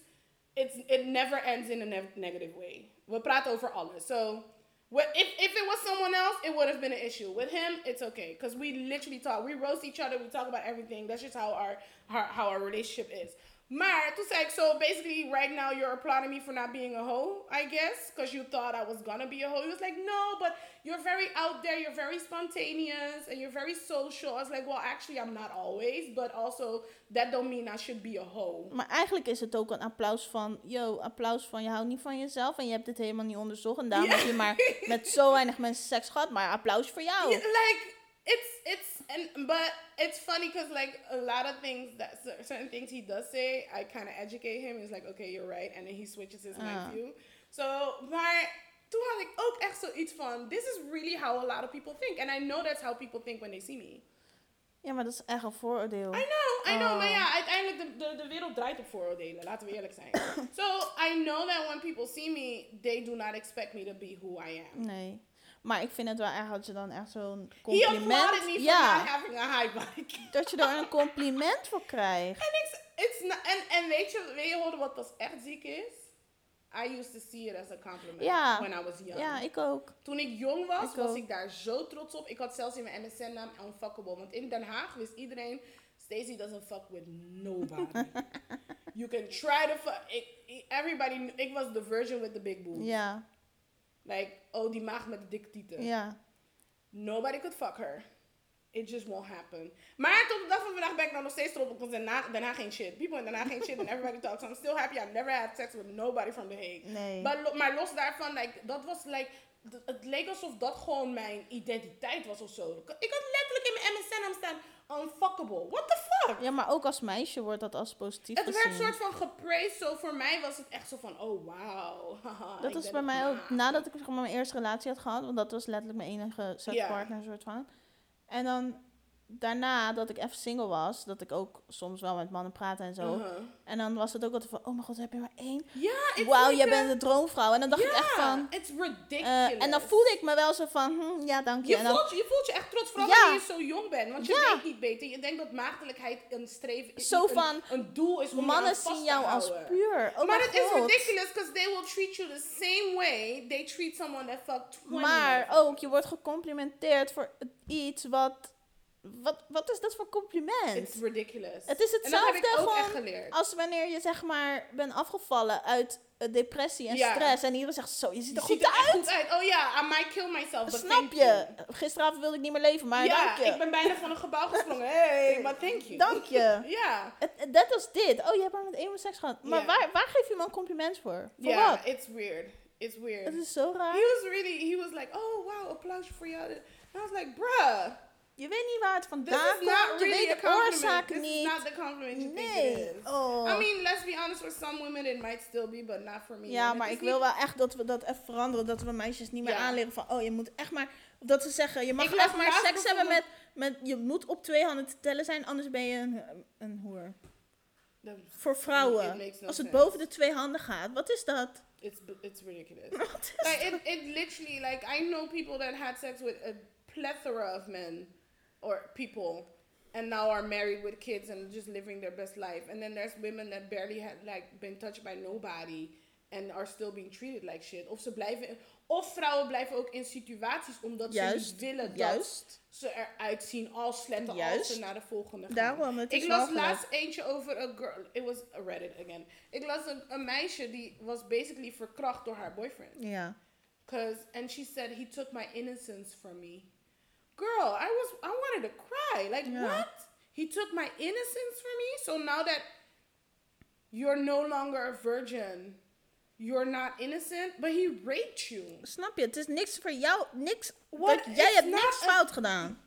it's it never ends in a ne- negative way. We praten over alles. So. What, if, if it was someone else, it would have been an issue. With him, it's okay because we literally talk. We roast each other. We talk about everything. That's just how our how, how our relationship is. Maar toen zei ik, so basically right now you're applauding me for not being a hoe, I guess, because you thought I was gonna be a hoe. He was like, no, but you're very out there, you're very spontaneous, and you're very social. I was like, well, actually I'm not always, but also that don't mean I should be a hoe. Maar eigenlijk is het ook een applaus van... Yo, applaus van je houdt niet van jezelf en je hebt het helemaal niet onderzocht. En daarom heb je maar met zo weinig mensen seks gehad. Maar applaus voor jou. <laughs> Yeah, like it's it's and but it's funny because like a lot of things that certain things he does say, I kind of educate him. He's like, okay, you're right, and then he switches his mind view. Uh. So, maar toen had ik ook echt zoiets van, this is really how a lot of people think, and I know that's how people think when they see me. Ja, maar dat is echt een vooroordeel. I know, I know, maar Oh. ja, uiteindelijk de, de, de wereld draait op vooroordelen, laten we eerlijk zijn. <coughs> so I know that when people see me, they do not expect me to be who I am. Nee. Maar ik vind het wel erg dat je dan echt zo'n He compliment... applauded me for ja, not having a high count. dat je er een compliment voor krijgt. En ik, it's not, en, en weet je, weet je horen wat dat echt ziek is? I used to see it as a compliment Ja. when I was young. Ja, ik ook. Toen ik jong was, Ik was ook. ik daar zo trots op. Ik had zelfs in mijn MSN-naam Unfuckable. Want in Den Haag wist iedereen, Stacey doesn't fuck with nobody. <laughs> you can try to fuck. Ik, everybody, ik was the version with the big boobs. Ja, Like, oh, die maag met de dikke tieten. ja. Nobody could fuck her. It just won't happen. Maar tot de dag van vandaag ben ik nou nog steeds trots op, want daarna, daarna geen shit. People in daarna geen shit and everybody talks. I'm still happy I never had sex with nobody from The Hague. Nee. Maar, lo- maar los daarvan, like, dat was like, het leek alsof dat gewoon mijn identiteit was of zo. Ik had letterlijk in mijn MSN aan staan, unfuckable. What the fuck? Ja, maar ook als meisje wordt dat als positief Het werd gezien. soort van gepraised, zo voor mij was het echt zo van, oh wow. <laughs> Dat ben bij mij ook nadat ik zeg maar, mijn eerste relatie had gehad, want dat was letterlijk mijn enige sekspartner, soort van. En dan daarna dat ik even single was, dat ik ook soms wel met mannen praatte en zo. Uh-huh. En dan was het ook altijd van, oh mijn god, heb je maar één? Ja, Wauw, like jij a- bent de droomvrouw. En dan dacht ik echt van, it's ridiculous. eh, en dan voelde ik me wel zo van, hm, ja, dank je. Je En dan, voelt, je voelt je echt trots, vooral Ja. wanneer je zo jong bent. Want je Ja. weet niet beter. Je denkt dat maagdelijkheid een streven is. Zo niet van, een, een doel is om mannen zien jou als puur. Oh maar het is ridiculous, because they will treat you the same way they treat someone that fucked 20 Maar ook, je wordt gecomplimenteerd voor iets wat... Wat, wat is dat voor compliment? It's ridiculous. Het is En dat heb ik hetzelfde gewoon geleerd. als wanneer je zeg maar bent afgevallen uit eh, depressie en Ja. stress. En iedereen zegt zo, je ziet Je er ziet goed er uit. goed uit. Oh ja, I might kill myself, but Snap je? you. Gisteravond wilde ik niet meer leven, maar ja, dank je. ik ben bijna van een gebouw gesprongen. Hey, <laughs> maar thank you. Dank je. <laughs> Ja. Dat was dit. Oh, je hebt maar met één seks gehad. Maar waar, waar geef je me een compliment voor? Voor Ja, wat? it's weird. It's weird. Het is zo raar. He was really, he was like, oh wow, applaus for you. And I was like, bruh, Je weet niet waar het vandaan is komt. Je weet de oorzaken This is niet. not the compliment you think Nee. it is. Oh. I mean, let's be honest, for some women it might still be, but not for me. Ja, maar ik wil niet- wel echt dat we dat even veranderen. Dat we meisjes niet meer Ja. aanleren van... Oh, je moet echt maar... Of dat ze zeggen, je mag Ik echt maar seks hebben met, met... Je moet op twee handen te tellen zijn, anders ben je een, een hoer. Voor vrouwen. no Als het sense. boven de twee handen gaat. Wat is dat? It's, it's ridiculous. <laughs> Like, it, it literally, like, I know people that had sex with a plethora of men or people and now are married with kids and just living their best life. And then there's women that barely had, like, been touched by nobody and are still being treated like shit. Of ze blijven, of vrouwen blijven ook in situaties omdat ze niet willen dat Juist. ze eruit zien als sletten als ze naar de volgende gaan. Daarom, het is Ik las laatst eentje over een girl. It was a Reddit again. Ik las een, een meisje die was basically verkracht door haar boyfriend. Ja. Cause and she said he took my innocence from me. Girl, I was I wanted to cry. Like what? He took my innocence from me. So now that you're no longer a virgin, you're not innocent, but he raped you. Snap je? Het is niks voor jou. Niks. What? dat- jij hebt niks a- fout gedaan.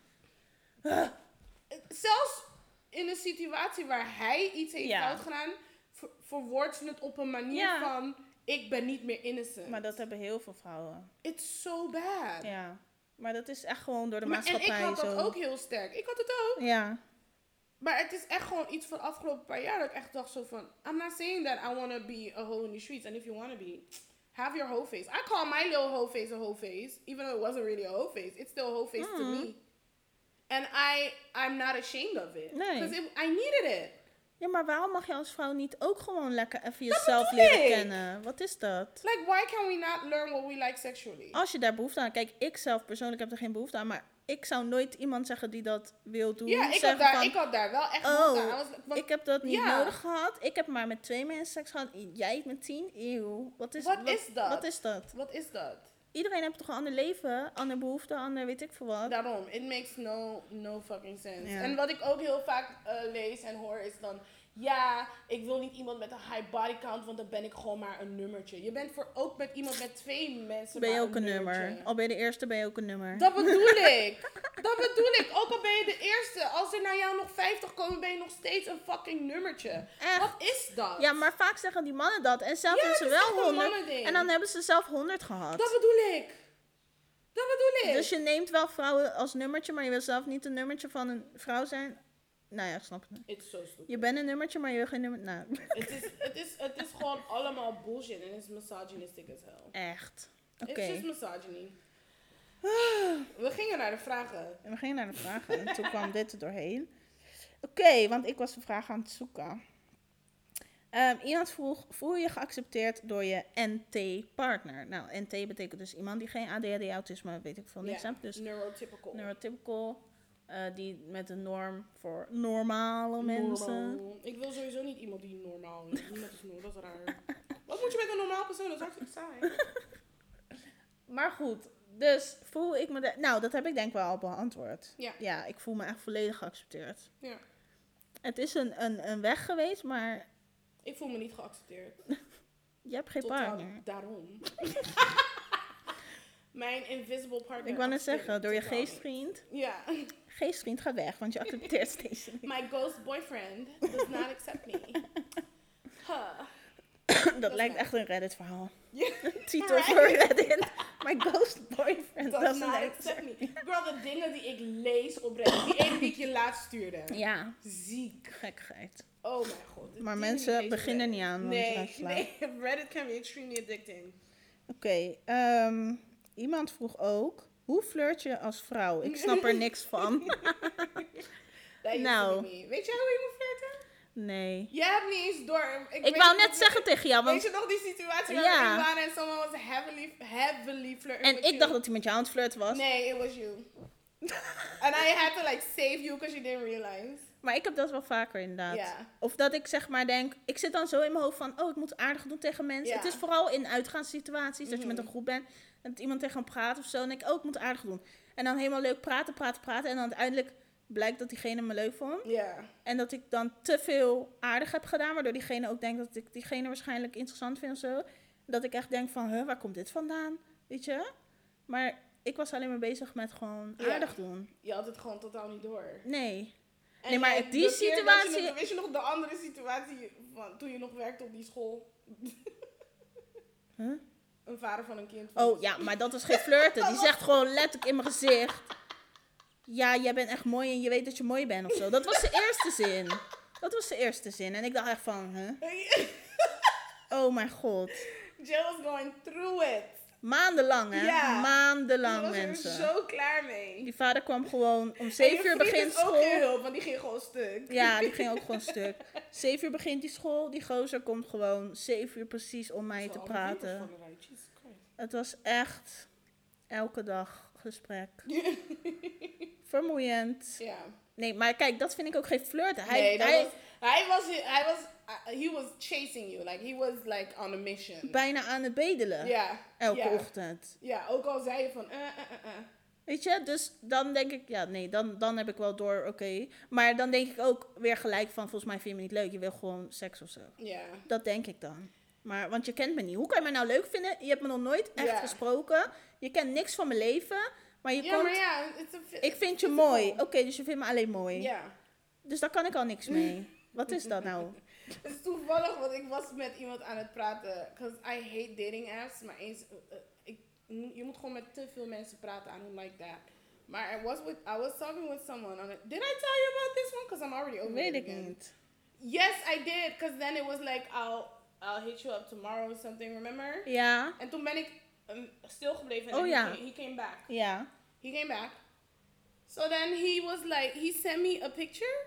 Zelfs in een situatie waar hij iets heeft Ja. fout gedaan, ver- verwoordt ze het op een manier Ja. van ik ben niet meer innocent. Maar dat hebben heel veel vrouwen. It's so bad. Ja. Maar dat is echt gewoon door de Maar, en ik maatschappij had dat zo. ook heel sterk. Ik had het ook. Ja. Maar het is echt gewoon iets van de afgelopen paar jaar dat ik echt dacht zo van... I'm not saying that I want to be a hoe in the streets. And if you want to be, have your hoe face. I call my little hoe face a hoe face. Even though it wasn't really a hoe face. It's still a hoe face to Mm. me. And I, I'm not ashamed of it. Nee. Because I needed it. Ja, maar waarom mag je als vrouw niet ook gewoon lekker even jezelf leren kennen? Wat is dat? Like, why can we not learn what we like sexually? Als je daar behoefte aan... Kijk, ik zelf persoonlijk heb er geen behoefte aan. Maar ik zou nooit iemand zeggen die dat wil doen. ja, ik had, daar, van, ik had daar wel echt Oh, behoefte aan. Was wat- ik heb dat niet nodig gehad. Ik heb maar met twee mensen seks gehad. Jij met tien? Eeuw. Wat is, Wat is dat? Wat is dat? Wat is dat? Iedereen heeft toch een ander leven, ander behoefte, ander weet ik veel wat. Daarom, it makes no, no fucking sense. Ja. En wat ik ook heel vaak eh, lees en hoor is dan... Ja, ik wil niet iemand met een high body count, want dan ben ik gewoon maar een nummertje. Je bent voor ook met iemand met twee mensen ben je ook een nummer. nummertje. Al ben je de eerste, ben je ook een nummer. Dat bedoel <laughs> ik. Dat bedoel ik. Ook al ben je de eerste. Als er naar jou nog 50 komen, ben je nog steeds een fucking nummertje. Echt. Wat is dat? Ja, maar vaak zeggen die mannen dat. En zelf Ja, hebben ze wel een 100. mannending. En dan hebben ze zelf 100 gehad. Dat bedoel ik. Dat bedoel ik. Dus je neemt wel vrouwen als nummertje, maar je wil zelf niet een nummertje van een vrouw zijn. Nou ja, ik snap het. It's so stupid. Je bent een nummertje, maar je wil geen nummer. Nou, Het is, het, is, het is gewoon allemaal bullshit en het is misogynistic as hell. echt. Oké. It's just misogyny. We gingen naar de vragen. En we gingen naar de vragen. En toen kwam dit er doorheen. Oké, want ik was de vraag aan het zoeken. Ehm, iemand vroeg, voel je je geaccepteerd door je NT-partner? Nou, NT betekent dus iemand die geen ADHD, autisme, weet ik veel, niks heeft. Dus neurotypical. neurotypical, eh, die met een norm voor normale mensen. Normaal. Ik wil sowieso niet iemand die normaal is. Niemand is normaal, dat is raar. Wat moet je met een normaal persoon? Dat is hartstikke saai. Maar goed, dus voel ik me... De, nou, dat heb ik denk ik wel al beantwoord. Ja. Ja, ik voel me echt volledig geaccepteerd. Ja. Het is een, een, een weg geweest, maar Ik voel me niet geaccepteerd. <laughs> je hebt geen Totaal partner. daarom. <laughs> Mijn invisible partner. Ik wou net zeggen, door je geestvriend. Ja. Geestvriend gaat weg, want je accepteert <laughs> steeds niet. My ghost boyfriend does not accept me. <laughs> Huh. Dat lijkt echt een Reddit-verhaal. <laughs> Ja. Titel voor Reddit. My ghost boyfriend Does not accept me. Girl, de dingen die ik lees op Reddit. Die ene die ik je <coughs> laatst stuurde. Ja, Ziek. gekkigheid. Oh mijn god. Maar mensen beginnen Reddit. niet aan, Nee, nee. Reddit can be extremely addicting. Oké, ehm, iemand vroeg ook... Hoe flirt je als vrouw? Ik snap er niks van. <laughs> Nou. Weet jij hoe je moet flirten? Nee. Jij hebt niet eens door. Ik weet wou net zeggen tegen jou, Weet want... je nog die situatie waar Ja. we waren en someone was heavily, heavily flirting En ik you? dacht dat hij met jou aan het flirten was. Nee, it was you. And I had to like save you because you didn't realize. Maar ik heb dat wel vaker inderdaad. Ja. Of dat ik zeg maar denk, ik zit dan zo in mijn hoofd van, oh, ik moet aardig doen tegen mensen. Het is vooral in uitgaanssituaties, dat je met Mhm. een groep bent dat iemand tegen hem praat of zo. En ik, oh, ik moet aardig doen. En dan helemaal leuk praten, praten, praten. En dan uiteindelijk blijkt dat diegene me leuk vond. Ja. En dat ik dan te veel aardig heb gedaan, waardoor diegene ook denkt dat ik diegene waarschijnlijk interessant vind of zo. Dat ik echt denk van, huh, waar komt dit vandaan? Weet je? Maar ik was alleen maar bezig met gewoon aardig doen. Je had het gewoon totaal niet door. Nee. En Nee, maar die je situatie- nog- weet je nog de andere situatie van toen je nog werkte op die school? Huh? Een vader van een kind. Oh ja, maar dat is geen flirten. Die zegt gewoon letterlijk in mijn gezicht. Ja, jij bent echt mooi en je weet dat je mooi bent of zo. Dat was de eerste zin. Dat was de eerste zin. En ik dacht echt van, huh? <laughs> Oh mijn god. Jill was going through it. Maandenlang, hè? Ja. Maandenlang, was er mensen. zo klaar mee. Die vader kwam gewoon om En je 7 uur begint is ook geen school. hulp, want die ging gewoon stuk. Ja, die ging ook gewoon stuk. <laughs> 7 uur begint die school. Die gozer komt gewoon 7 uur precies om mij te praten. Het was echt elke dag gesprek. <laughs> Vermoeiend. Ja. Nee, maar kijk, dat vind ik ook geen flirten. Hij, nee, dat hij was, hij was, hij was, uh, he was chasing you. Like, he was like on a mission. bijna aan het bedelen. Ja. Elke ja. ochtend. Ja, ook al zei je van, eh, eh, eh. Weet je, dus dan denk ik, ja, nee, dan, dan heb ik wel door, oké. Maar dan denk ik ook weer gelijk van, volgens mij vind je me niet leuk. Je wil gewoon seks of zo. Ja. Dat denk ik dan. Maar, want je kent me niet. Hoe kan je mij nou leuk vinden? Je hebt me nog nooit echt Ja. gesproken. Je kent niks van mijn leven. Maar je Ja, komt... maar ja, Ik vind je mooi. Oké, dus je vindt me alleen mooi. Ja. Dus daar kan ik al niks mee. <laughs> Wat is dat nou? <laughs> Het is toevallig, want ik was met iemand aan het praten. Because I hate dating apps. Maar eens, ik, je moet gewoon met te veel mensen praten. I don't like that. Maar I was, with, I was talking with someone on it. Did I tell you about this one? Because I'm already over Weet it ik again. niet. Yes, I did. Because then it was like, I'll, I'll hit you up tomorrow or something, remember? Ja, En toen ben ik um, stilgebleven. En Oh, ja. he came back. ja. He came back. So then he was like, he sent me a picture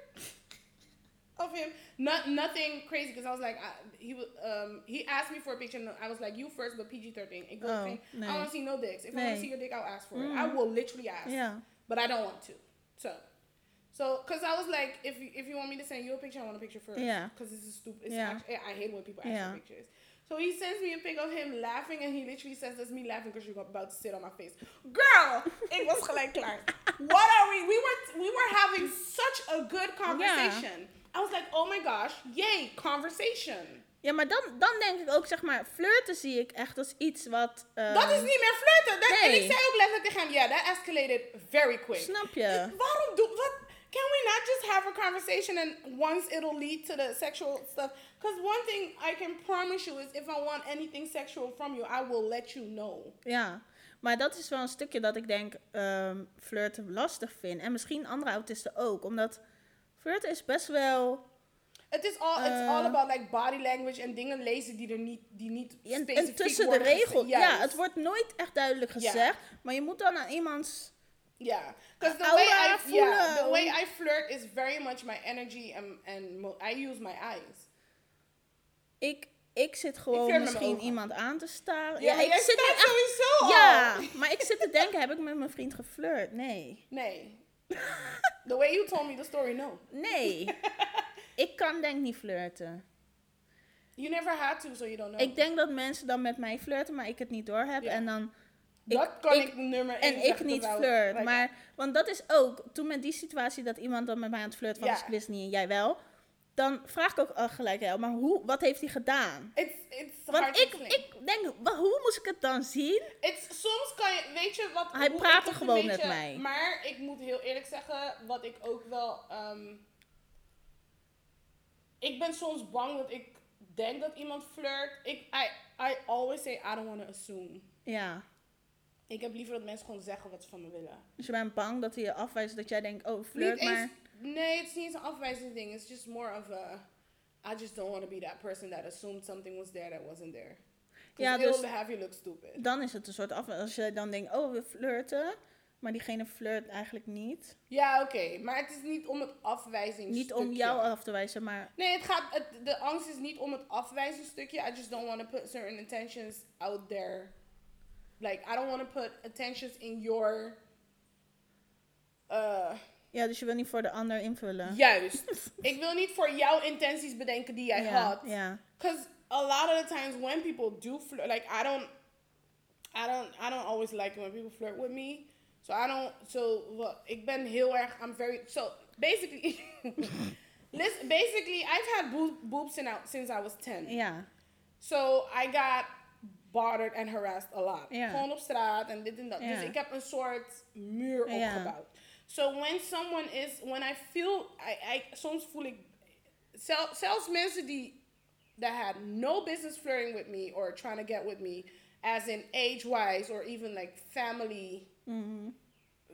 of him. Not nothing crazy because I was like, I, he um, he asked me for a picture and I was like, you first, but PG thirteen. Ik wil Oh, nee. I want to see no dicks. If I want to see your dick, I'll ask for it. Mhm. I will literally ask, Ja. but I don't want to. So. So, cause I was like, if you, if you want me to send you a picture, I want a picture first. Yeah. Cause this is stupid. It's Yeah. actually, I hate when people ask Yeah. for pictures. So he sends me a pic of him laughing, and he literally says, "That's me laughing because you're about to sit on my face." Girl, it was like, klaar. What are we? We were we were having such a good conversation. I was like, "Oh my gosh, yay, conversation." Ja, maar dan, dan denk ik ook, zeg maar, flirten zie ik echt als iets wat... eh, Dat is niet meer flirten. Dat, En ik zei ook letterlijk tegen hem, yeah, that escalated very quick. Snap je? Waarom doe wat? Can we not just have a conversation and once it'll lead to the sexual stuff? Because one thing I can promise you is if I want anything sexual from you, I will let you know. Ja, maar dat is wel een stukje dat ik denk ehm, flirten lastig vind. En misschien andere autisten ook. Omdat flirten is best wel... Het is all, it's Eh. all about like body language en dingen lezen die er niet, die niet En, specifiek en tussen de regels. Ja, het wordt nooit echt duidelijk Ja. gezegd. Maar je moet dan aan iemands... Yeah, because the way I yeah, the way I flirt is very much my energy and and I use my eyes. Ik, ik zit gewoon flirt misschien iemand aan te staren. Ja, Ja, ik jij zit echt... sowieso al. Ja, maar ik zit te denken, heb ik met mijn vriend geflirt? Nee. Nee. The way you told me the story, no. Nee. <laughs> ik kan denk niet flirten. You never had to, so you don't know. Ik denk dat mensen dan met mij flirten, maar ik het niet doorheb. Ja. En dan... dat kan ik- ik, nummer één En ik niet terwijl- flirt. like, Maar, want dat is ook, toen met die situatie dat iemand dan met mij aan het flirten was, dus ik wist niet en jij wel. Dan vraag ik ook al gelijk, ja, maar hoe, wat heeft hij gedaan? It's, it's Want ik, ik denk, hoe moest ik het dan zien? It's, soms kan je, weet je wat... Hij praatte gewoon met mij. Maar ik moet heel eerlijk zeggen, wat ik ook wel... ehm, ik ben soms bang dat ik denk dat iemand flirt. Ik, I, I always say, I don't want to assume. Ja. Ik heb liever dat mensen gewoon zeggen wat ze van me willen. Dus je bent bang dat hij je afwijst, dat jij denkt, oh, flirt Niet maar. eens, nee, het is niet eens een afwijzing ding. It's just more of a... I just don't want to be that person that assumed something was there that wasn't there. Ja, dus- have you look stupid. Dan is het een soort afwijzing. Als je dan denkt, oh, we flirten. Maar diegene flirt eigenlijk niet. Ja, oké. Maar het is niet om het afwijzing Niet om jou af te wijzen, maar Nee, het gaat, het, de angst is niet om het afwijzingsstukje. I just don't want to put certain intentions out there. Like, I don't want to put attentions in your eh, Ja, dus je wil niet voor de ander invullen. juist. <laughs> ik wil niet voor jouw intenties bedenken die jij had. Ja. Because a lot of the times when people do flirt, like I don't, I don't, I don't always like it when people flirt with me. So I don't. So well, ik ben heel erg. I'm very. So basically, <laughs> listen. Basically, I've had boob, boobs since I, since I was ten. Ja. So I got bothered and harassed a lot. Ja. Gewoon op straat en dit en dat. Dus ik heb een soort muur opgebouwd. So when someone is, when I feel, I, I, soms voel ik, zel- zelfs mensen die, that had no business flirting with me or trying to get with me, as in age-wise or even like family, Mhm.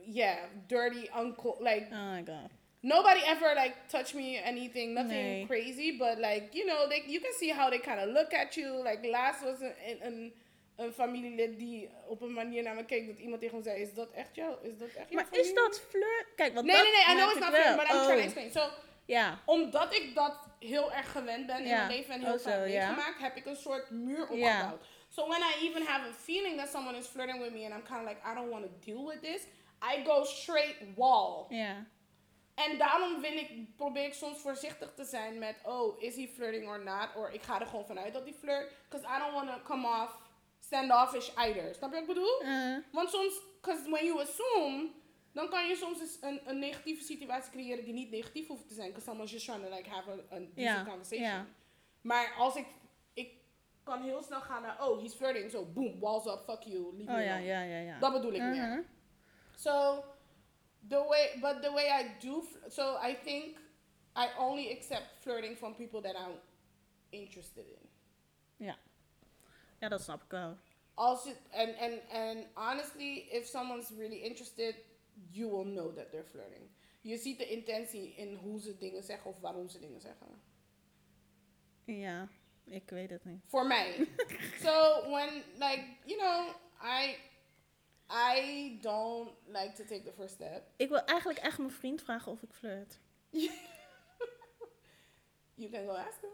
yeah, dirty uncle, like Oh my god. nobody ever like touched me anything nothing Nee. crazy but like you know they you can see how they kind of look at you like last was een, een, een, familielid die op een manier naar me keek dat iemand tegen me zei is dat echt jou is dat echt jouw Maar is familie?" dat flirt? Kijk, want nee dat nee nee I know it's not fair but I'm trying to Oh, explain so Ja. omdat ik dat heel erg gewend ben in Ja. mijn leven en heel Oh, zo, vaak ja. meegemaakt heb ik een soort muur opgebouwd so when I even have a feeling that someone is flirting with me and I'm kind of like I don't want to deal with this I go straight wall Ja. En daarom wil ik, probeer ik soms voorzichtig te zijn met, oh, is he flirting or not? Of ik ga er gewoon vanuit dat hij flirt. Because I don't want to come off standoffish either. Snap je wat ik bedoel? Eh, Want soms, because when you assume, dan kan je soms eens een, een negatieve situatie creëren die niet negatief hoeft te zijn. Because someone's just trying to like have a, a decent Ja, conversation. ja. Maar als ik, ik kan heel snel gaan naar, oh, he's flirting. So boom, walls up, fuck you, leave me oh ja, alone. ja, ja, ja. Dat bedoel ik meer. Mhm. So the way, but the way I do, so I think I only accept flirting from people that I'm interested in. Ja, dat snap ik wel. Also, and and and honestly, if someone's really interested, you will know that they're flirting. Je ziet de intentie in hoe ze dingen zeggen of waarom ze dingen zeggen. Ja, ik weet het niet. For mij. <laughs> so when like you know, I I don't like to take the first step. Ik wil eigenlijk echt mijn vriend vragen of ik flirt. <laughs> You can go ask him.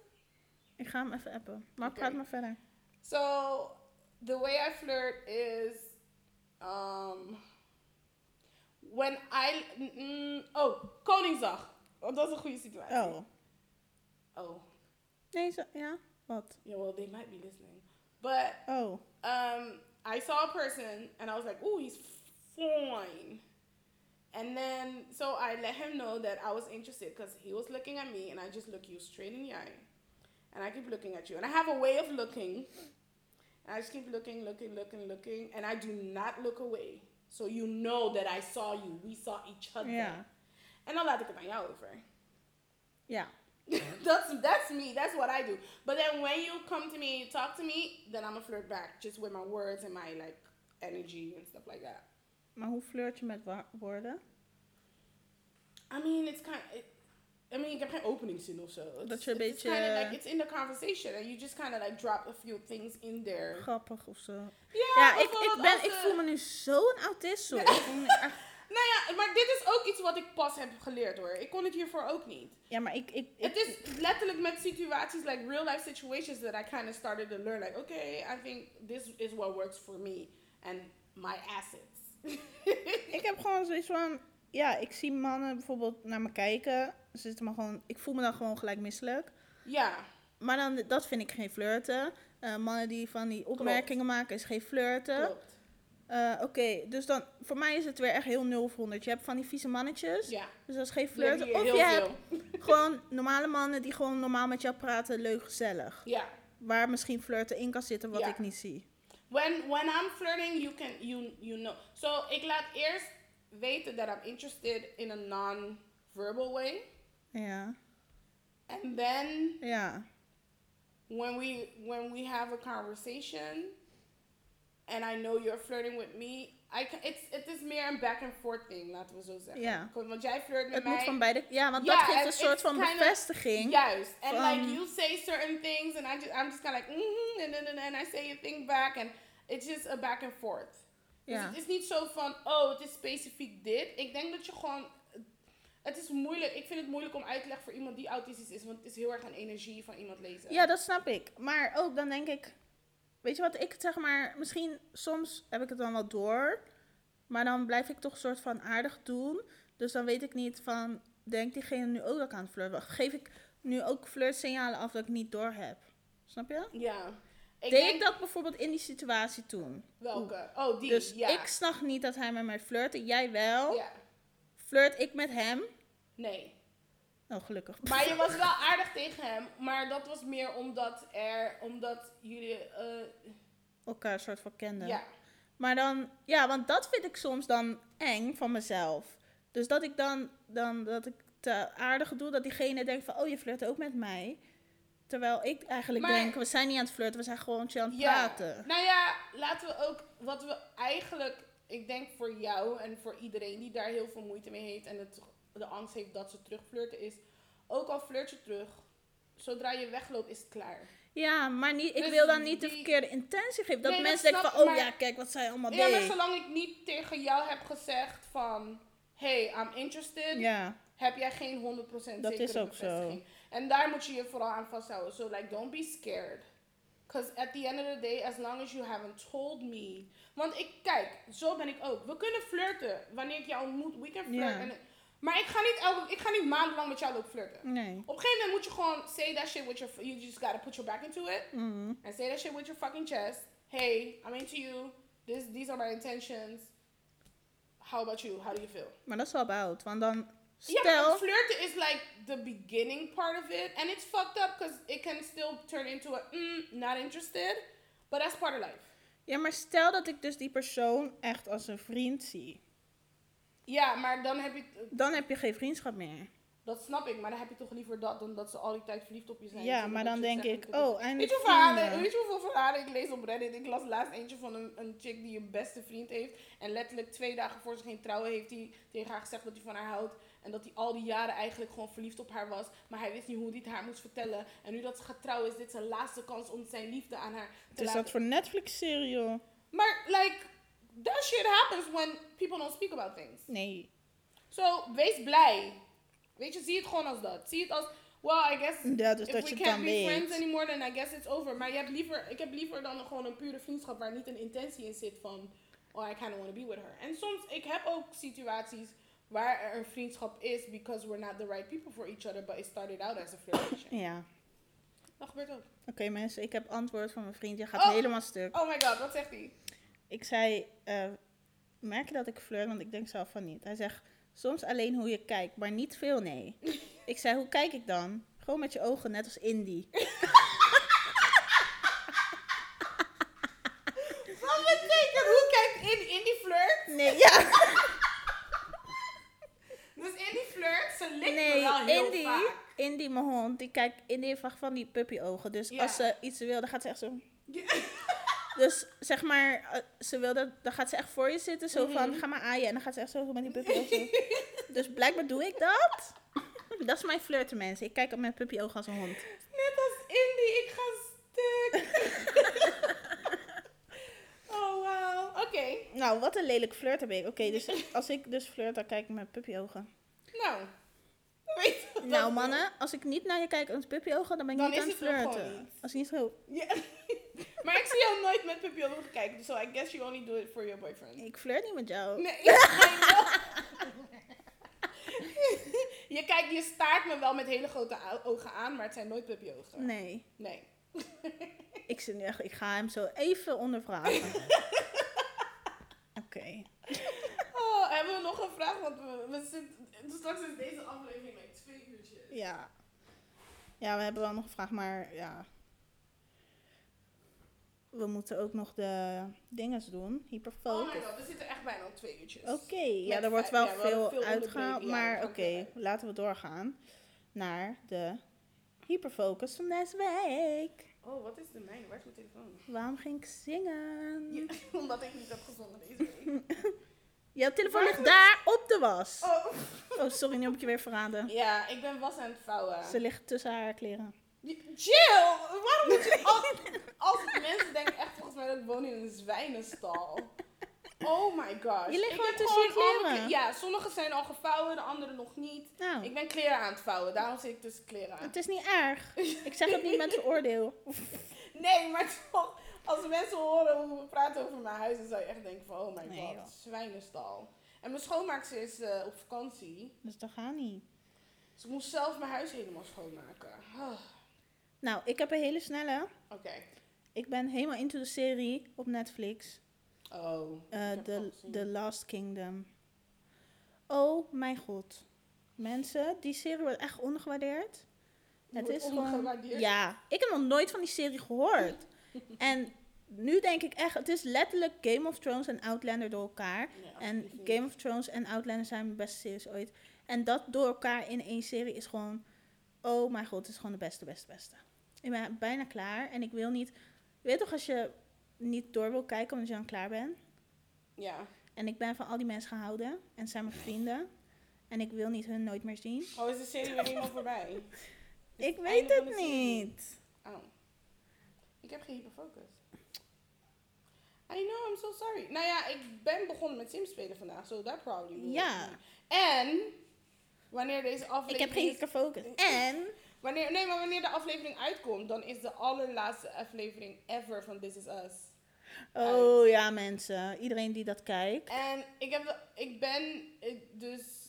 Ik ga hem even appen. Maar Oké. praat maar verder. So the way I flirt is um when I mm, oh Koningsdag. Oh, dat is een goede situatie. Oh. Oh. Nee, zo, ja? Wat? Yeah, well they might be listening. But Oh. um I saw a person and I was like, "Ooh, he's fine." And then so I let him know that I was interested because he was looking at me and I just look you straight in the eye. And I keep looking at you. And I have a way of looking. And I just keep looking, looking, looking, looking. And I do not look away. So you know that I saw you. We saw each other. Dan laat ik het aan jou over. Ja. that's that's me. That's what I do. But then when you come to me and you talk to me, then I'm a flirt back just with my words and my like energy and stuff like that. Maar hoe flirt je met woorden? I mean, it's kind. It, I mean, ik heb geen openingszin of zo. It's- Dat je een it's beetje- kind of like it's in the conversation and you just kind of like drop a few things in there. Grappig of zo. Ja, Ja, ik, ik, ben, ik eh, voel me nu zo'n autist. Sorry. Ik voel me echt- <laughs> Nou ja, maar dit is ook iets wat ik pas heb geleerd hoor. Ik kon het hiervoor ook niet. Ja, maar ik, ik Het is letterlijk met situaties, like real life situations, that I kind of started to learn. Like, okay, I think this is what works for me and my assets. <laughs> Ik heb gewoon zoiets van, ja, ik zie mannen bijvoorbeeld naar me kijken. Ze zitten me gewoon, ik voel me dan gewoon gelijk misselijk. ja, Maar dan, dat vind ik geen flirten. Eh, mannen die van die opmerkingen maken is geen flirten. klopt. Eh, Oké, dus dan, voor mij is het weer echt heel 0 of 100. Je hebt van die vieze mannetjes, Ja, dus dat is geen flirten. Of je hebt <laughs> gewoon normale mannen die gewoon normaal met jou praten, leuk, gezellig. Ja. Waar misschien flirten in kan zitten wat Ja. ik niet zie. When when I'm flirting, you can you you know. So ik laat eerst that I'm interested in a non-verbal way, Yeah. and then yeah. when we when we have a conversation, and I know you're flirting with me, I it's it is meer een back and forth thing, laten we zo zeggen. Ja. 'Cause Want jij flirt met Het mij. moet van beide... Ja, want Ja, dat geeft een soort van bevestiging. Juist. And van- like you say certain things, and I just I'm just kind of like mm-hmm, and then and then I say a thing back, and it's just a back and forth. Dus het is niet zo van, oh, het is specifiek dit. Ik denk dat je gewoon. Het is moeilijk. Ik vind het moeilijk om uit te leggen voor iemand die autistisch is. Want het is heel erg aan energie van iemand lezen. Ja, dat snap ik. Maar ook dan denk ik, weet je wat ik zeg maar, misschien soms heb ik het dan wel door, maar dan blijf ik toch soort van aardig doen. Dus dan weet ik niet van, denkt diegene nu ook dat ik aan het flirten? Geef ik nu ook flirtsignalen af dat ik niet door heb? Snap je? Ja. Ik Deed denk ik dat bijvoorbeeld in die situatie toen? Welke? Oh, die. Dus ja. ik snap niet dat hij met mij flirte, jij wel. Ja. Flirt ik met hem? Nee. Oh, gelukkig. Maar je was <laughs> wel aardig tegen hem. Maar dat was meer omdat er... Omdat jullie... eh, Elkaar soort van kenden. ja. Maar dan, ja, want dat vind ik soms dan eng van mezelf. Dus dat ik dan, dan dat ik te aardig doe, dat diegene denkt van, oh, je flirt ook met mij. Terwijl ik eigenlijk Maar- denk, we zijn niet aan het flirten, we zijn gewoon chill aan het Ja. praten. Nou ja, laten we ook... Wat we eigenlijk... Ik denk voor jou en voor iedereen die daar heel veel moeite mee heeft... En het, de angst heeft dat ze terugflirten is... Ook al flirt je terug... Zodra je wegloopt is het klaar. Ja, maar niet, ik Dus wil dan niet de verkeerde intentie geven. Dat Nee, mensen denken van, oh maar- ja, kijk wat zij allemaal Ja, maar zolang ik niet tegen jou heb gezegd van... Hey, I'm interested... Ja, heb jij geen 100% Dat zekere is ook zo. En daar moet je je vooral aan vasthouden. So like, don't be scared. Because at the end of the day, as long as you haven't told me. Want ik, kijk, zo ben ik ook. We kunnen flirten. Wanneer ik jou ontmoet, we can flirt. Ja. En- maar ik ga, niet elke, ik ga niet maandenlang met jou lopen flirten. nee. Op een gegeven moment moet je gewoon say that shit with your... You just gotta put your back into it. Mhm. And say that shit with your fucking chest. Hey, I'm into you. This, these are my intentions. How about you? How do you feel? Maar dat is wel oud, want dan, stel... maar flirten is like the beginning part of it. And it's fucked up because it can still turn into a mm, not interested. But that's part of life. Ja, maar stel dat ik dus die persoon echt als een vriend zie. Ja, maar dan heb je... Dan heb je geen vriendschap meer. Dat snap ik, maar dan heb je toch liever dat dan dat ze al die tijd verliefd op je zijn. Ja, maar dan denk ik, oh, Weet eindelijk je, hoeveel verhalen, vrienden. weet je hoeveel verhalen ik lees op Reddit? Ik las laatst eentje van een, een chick die een beste vriend heeft. En letterlijk twee dagen voor ze ging trouwen heeft hij tegen haar gezegd dat hij van haar houdt. En dat hij al die jaren eigenlijk gewoon verliefd op haar was. Maar hij wist niet hoe hij het haar moest vertellen. En nu dat ze gaat trouwen is dit zijn laatste kans om zijn liefde aan haar te Het is laten. dat voor Netflix-serie, joh. Maar like, that shit happens when people don't speak about things. Nee. So, wees blij. Weet je, zie het gewoon als dat. Zie het als, well, I guess Ja, dus If dat we je can't be friends anymore, then I guess it's over. Maar je hebt liever, ik heb liever dan gewoon een pure vriendschap waar niet een intentie in zit van, oh, I kind of want to be with her. En soms, ik heb ook situaties waar er een vriendschap is because we're not the right people for each other, but it started out as a flirtation. Ja. Dat gebeurt ook. Oké mensen, ik heb antwoord van mijn vriend. Je gaat Oh. helemaal stuk. Oh my god, wat zegt hij? Ik zei, eh, merk je dat ik flirt? Want ik denk zelf van niet. Hij zegt, soms alleen hoe je kijkt, maar niet veel, nee. <laughs> ik zei, hoe kijk ik dan? Gewoon met je ogen, net als Indie. <laughs> Wat betekent, hoe kijkt in, in die flirt? Nee, ja. Dus in die flirt, ze likt me Nee, wel heel Indie, Indie, mijn hond, die kijkt, Indie heeft vaak van die puppyogen. Dus Ja. als ze iets wil, dan gaat ze echt zo... Ja. <laughs> Dus zeg maar, eh, ze wil dat, dan gaat ze echt voor je zitten, zo van, Mhm. ga maar aaien. En dan gaat ze echt zo met die puppyogen. <laughs> dus blijkbaar doe ik dat. <laughs> dat is mijn flirten, mensen. Ik kijk op mijn puppyogen als een hond. Net als Indie, ik ga stuk. oh, wow. Oké. Nou, wat een lelijk flirt heb ik. Oké, dus als ik dus flirt, dan kijk ik met puppyogen. Nou. Weet <laughs> Nou, mannen, als ik niet naar je kijk met puppyogen, dan ben ik Dan niet aan is het het flirten. niet. Als ik niet zo... Ja. <laughs> maar ik zie jou nooit met pupillen kijken, so I guess you only do it for your boyfriend. Ik flirt niet met jou. Nee, <laughs> je kijkt, je staart me wel met hele grote ogen aan, maar het zijn nooit puppyogen. Nee. Nee. Ik, zit nu echt, ik ga hem zo even ondervragen. Oké. Hebben we nog een vraag? Want we, we zitten, straks is deze aflevering like twee uurtjes. Ja. Ja, we hebben wel nog een vraag, maar ja. We moeten ook nog de dinges doen. Oh Hyperfocus. my god, we zitten echt bijna op twee uurtjes. Oké, ja, er wordt wel ja, veel, veel uitgehaald, ja, maar oké, laten we doorgaan naar de hyperfocus van deze week. Oh, wat is de mijne? Waar is mijn telefoon? Waarom ging ik zingen? Ja, <laughs> omdat ik niet heb gezongen deze week. <laughs> Jouw telefoon ligt daar op de was. Oh. Oh, sorry, nu heb ik je weer verraden. Ja, ik ben was aan het vouwen. Ze ligt tussen haar kleren. Jill, waarom moet je... <laughs> Als, als mensen denken echt volgens mij dat ik woon in een zwijnenstal. Oh my gosh. Je ligt gewoon tussen je kleren. kle- Ja, sommige zijn al gevouwen, de andere nog niet. Nou, Ik ben kleren aan het vouwen, daarom zit ik tussen kleren aan. het is niet erg. Ik zeg het niet met veroordeel. <laughs> Nee, maar toch, als mensen horen hoe we praten over mijn huis, dan zou je echt denken van, oh my Nee, god, joh. zwijnenstal. En mijn schoonmaakster is eh, op vakantie. Dus dat gaat niet. Dus ik moest zelf mijn huis helemaal schoonmaken. Ah, Nou, ik heb een hele snelle. Oké. Ik ben helemaal into de serie op Netflix. Oh. Eh, The. The Last Kingdom. Oh mijn god. Mensen, die serie wordt echt ondergewaardeerd. Die Het is gewoon... Ja, ik heb nog nooit van die serie gehoord. En nu denk ik echt, het is letterlijk Game of Thrones en Outlander door elkaar. Ja, En Game of Thrones en Outlander zijn mijn beste series ooit. En dat door elkaar in één serie is gewoon... Oh mijn god, het is gewoon de beste, beste, beste. Ik ben bijna klaar en ik wil niet... Je weet toch als je niet door wil kijken omdat je dan klaar bent? Ja. En ik ben van al die mensen gehouden. En zijn mijn vrienden. En ik wil niet hun nooit meer zien. Oh, is de serie weer helemaal voorbij? Ik weet het niet. Oh. Ik heb geen hyperfocus. I know, I'm so sorry. Nou ja, ik ben begonnen met Sims spelen vandaag, so that probably will Ja. En, wanneer deze Ik aflevering... heb geen hyperfocus. En... Wanneer, nee, maar wanneer de aflevering uitkomt, dan is de allerlaatste aflevering ever van This Is Us. Oh ja, mensen. Iedereen die dat kijkt. En ik, heb, ik ben ik, dus,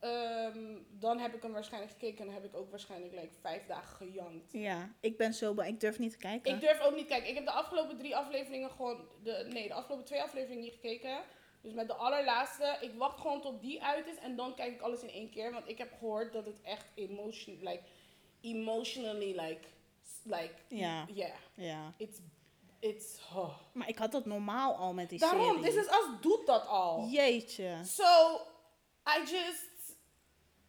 ehm, dan heb ik hem waarschijnlijk gekeken en dan heb ik ook waarschijnlijk like, vijf dagen gejankt. Ja, ik ben zo bang. Ik durf niet te kijken. Ik durf ook niet kijken. Ik heb de afgelopen drie afleveringen gewoon, de, nee, de afgelopen twee afleveringen niet gekeken. Dus met de allerlaatste, ik wacht gewoon tot die uit is en dan kijk ik alles in één keer. Want ik heb gehoord dat het echt emotion, like, emotionally, like, like, Ja. yeah, Ja. it's, it's, oh. Maar ik had dat normaal al met die Daarom, serie. This Is Us doet dat al. Jeetje. So, I just,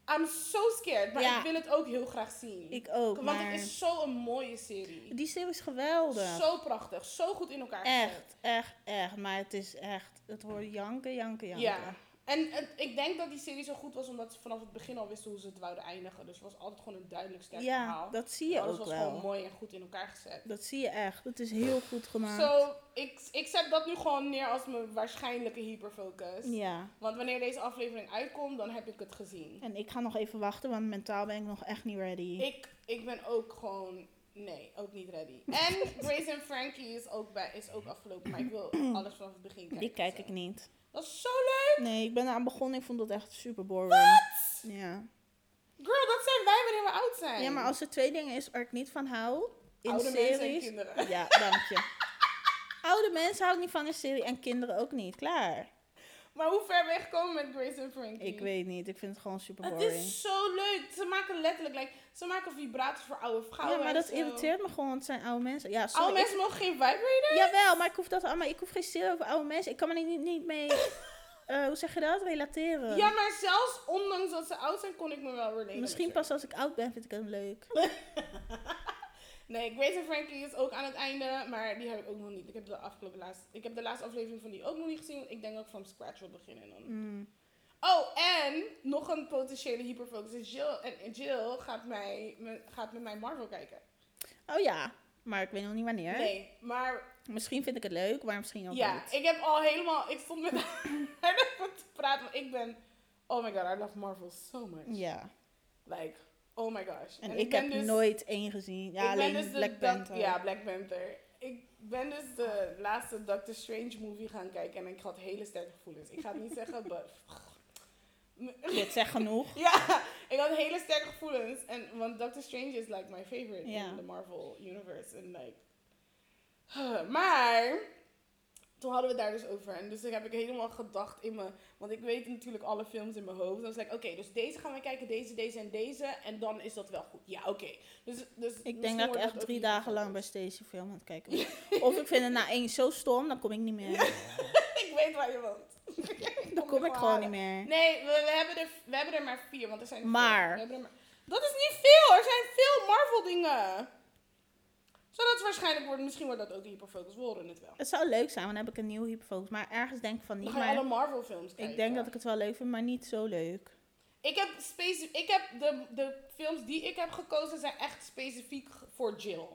I'm so scared. Maar Ja. ik wil het ook heel graag zien. Ik ook, Want maar... het is zo'n mooie serie. Die serie is geweldig. Zo prachtig, zo goed in elkaar gezet. Echt, echt, echt. Maar het is echt... Het wordt janken, janken, janken. Ja. En het- ik denk dat die serie zo goed was omdat ze vanaf het begin al wisten hoe ze het wouden eindigen. Dus het was altijd gewoon een duidelijk sterk Ja, verhaal. dat zie je Alles ook was wel. gewoon mooi en goed in elkaar gezet. Dat zie je echt. Het is heel goed gemaakt. Zo, ik, ik zet dat nu gewoon neer als mijn waarschijnlijke hyperfocus. Ja. Want wanneer deze aflevering uitkomt, dan heb ik het gezien. En ik ga nog even wachten, want mentaal ben ik nog echt niet ready. Ik, ik ben ook gewoon, nee, ook niet ready. En Grace and Frankie is ook, bij, is ook afgelopen, maar ik wil <clears throat> alles vanaf het begin kijken. Die kijk ik niet. Dat is zo leuk! Nee, ik ben eraan begonnen. Ik vond dat echt super boring. Wat? Ja. Girl, dat zijn wij wanneer we oud zijn. ja, maar als er twee dingen is waar ik niet van hou, in Oude mensen en series... kinderen. Ja, dank je. <laughs> Oude mensen hou ik niet van in serie en kinderen ook niet. Klaar. Maar hoe ver ben je gekomen met Grace and Frankie? Ik weet niet. Ik vind het gewoon super Het boring. is zo leuk. Ze maken letterlijk, like, ze maken vibrators voor oude vrouwen. Ja, maar dat irriteert me gewoon. want Het zijn oude mensen. Ja, sorry. Oude ik- mensen mogen geen vibrator? Jawel, maar ik hoef dat allemaal. Ik hoef geen serie over oude mensen. Ik kan me er niet, niet mee. <laughs> eh, hoe zeg je dat? Relateren. Ja, maar zelfs ondanks dat ze oud zijn, kon ik me wel relaten. Misschien pas als ik oud ben, vind ik hem leuk. <laughs> Nee, Grace and Frankie is ook aan het einde, maar die heb ik ook nog niet. Ik heb de afgelopen laatste, ik heb de laatste aflevering van die ook nog niet gezien. Ik denk dat ik van scratch wil beginnen dan. Mm. Oh, en nog een potentiële hyperfocus is Jill. En Jill gaat, mij, me- gaat met mij Marvel kijken. Oh ja, maar ik weet nog niet wanneer. Nee, maar Misschien vind ik het leuk, maar misschien ook ja, niet. ik heb al helemaal... Ik stond met haar te praten, want ik ben... Oh my god, I love Marvel so much. Ja, Like, oh my gosh. en, ik, heb dus- nooit één gezien. Ja, ik ben alleen dus de Black Panther. Ja, Black Panther. Ik ben dus de laatste Doctor Strange movie gaan kijken en ik had hele sterke gevoelens. Ik ga het niet zeggen, <laughs> but... <laughs> Dit zegt genoeg. Ja, ik had hele sterke gevoelens. En, want Doctor Strange is like my favorite in the Marvel universe. En like... Maar... Toen hadden we het daar dus over. En dus heb ik helemaal gedacht in me... Want ik weet natuurlijk alle films in mijn hoofd. En dan was ik, oké, dus deze gaan we kijken. Deze, deze en deze. En dan is dat wel goed. Ja, oké. Dus, dus Ik denk dat ik echt drie dagen lang bij. Stacey film aan het kijken. <laughs> Of ik vind het na één zo stom, dan kom ik niet meer. <laughs> ik weet waar je woont. <laughs> Dan kom ik gewoon niet meer. Nee, we, we, hebben er, we hebben er maar vier. Want er zijn er Maar. We er maar... Dat is niet veel. Er zijn veel Marvel dingen. Zodat het waarschijnlijk wordt... Misschien wordt dat ook hyperfocus. We horen het wel. Het zou leuk zijn, want dan heb ik een nieuw hyperfocus. Maar ergens denk ik van Dan niet. ga je Maar alle Marvel films kijken. ik denk dat ik het wel leuk vind, maar niet zo leuk. Ik heb, speci- ik heb de, de films die ik heb gekozen zijn echt specifiek voor Jill.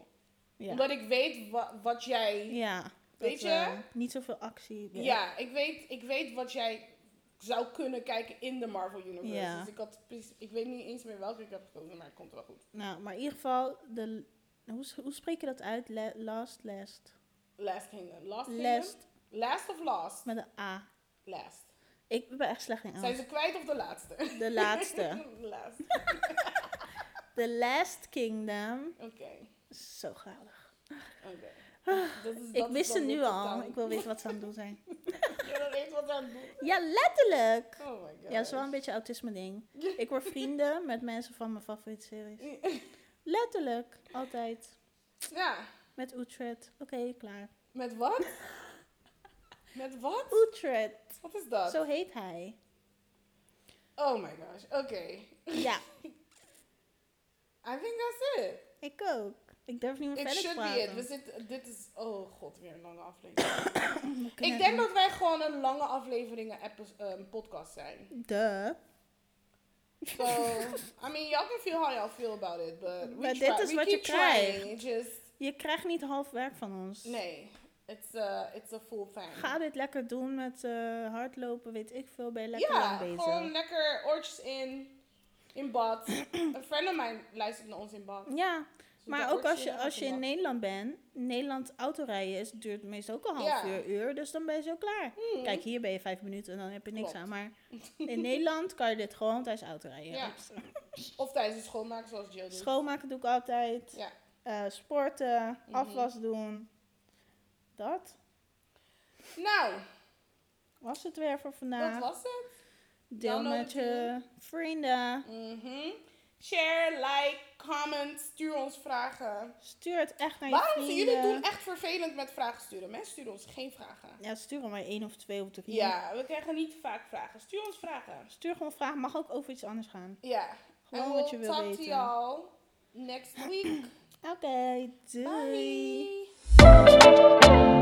Ja, Omdat ik weet wa- wat jij... ja dat Weet je? wel. Niet zoveel actie. Ja, ik weet, ik weet wat jij zou kunnen kijken in de Marvel Universe. Ja. Dus ik, had, ik weet niet eens meer welke ik heb gekozen, maar het komt wel goed. Nou, maar in ieder geval, de, hoe, hoe spreek je dat uit? La- last, last. Last Kingdom. Last Kingdom? Last, Last of Last? met een A. Last. Ik ben echt slecht in Zijn Engels. ze kwijt of de laatste? De laatste. <laughs> de laatste. <laughs> The Last Kingdom. Oké. Zo geweldig. Oké. <laughs> Dat is- Ik dat is wist ze nu al. Ik wil weten wat ze aan het doen zijn. Ja, dat weet wat aan het doen. Ja, letterlijk. Oh my god. Ja, dat is wel een beetje autisme ding. <laughs> Ik word vrienden met mensen van mijn favoriete series. Letterlijk. Altijd. Ja. Met Utrecht. Oké, klaar. Met wat? <laughs> Met wat? Utrecht. Wat is dat? Zo heet hij. Oh my gosh. Oké. Ja, I think that's it. ik ook. Ik durf niet meer It verder te should be it. praten. We zitten, dit is, oh god, weer een lange aflevering. <coughs> Ik denk dat wij gewoon een lange afleveringen ehm, podcast zijn. Duh. So, I mean, y'all can feel how y'all feel about it, but we Maar try, dit is we wat je keep trying. krijgt. It Just, Je krijgt niet half werk van ons. nee, it's a, it's a full thing. Ga dit lekker doen met eh, hardlopen, weet ik veel. Ben je lekker ja, lang bezig. gewoon lekker oortjes in, in bad. <coughs> een friend van mij luistert naar ons in bad. Ja, maar ook als je, als je in. Nederland bent, Nederland autorijden is, duurt meestal ook een half Ja. uur, uur, dus dan ben je zo klaar. Hmm. Kijk, hier ben je vijf minuten en dan heb je niks Klopt. aan. Maar <laughs> in Nederland kan je dit gewoon tijdens autorijden. Ja. <laughs> Of tijdens het schoonmaken zoals Jill doet. Schoonmaken doe ik altijd. Ja. Eh, sporten, Mhm. afwas doen. Dat Nou, was het weer voor dat vandaag. was het. Deel met je vrienden. Mhm. Share, like, comment, stuur ons vragen. Stuur het echt naar je Waarom vrienden. jullie doen echt vervelend met vragen sturen? Mensen sturen ons geen vragen. Ja, stuur maar één of twee of drie. Ja, we krijgen niet vaak vragen. Stuur ons vragen. Stuur gewoon vragen. Mag ook over iets anders gaan. Ja. Gewoon wat je wil talk weten. to y'all next week. <clears throat> Oké, doei. Bye.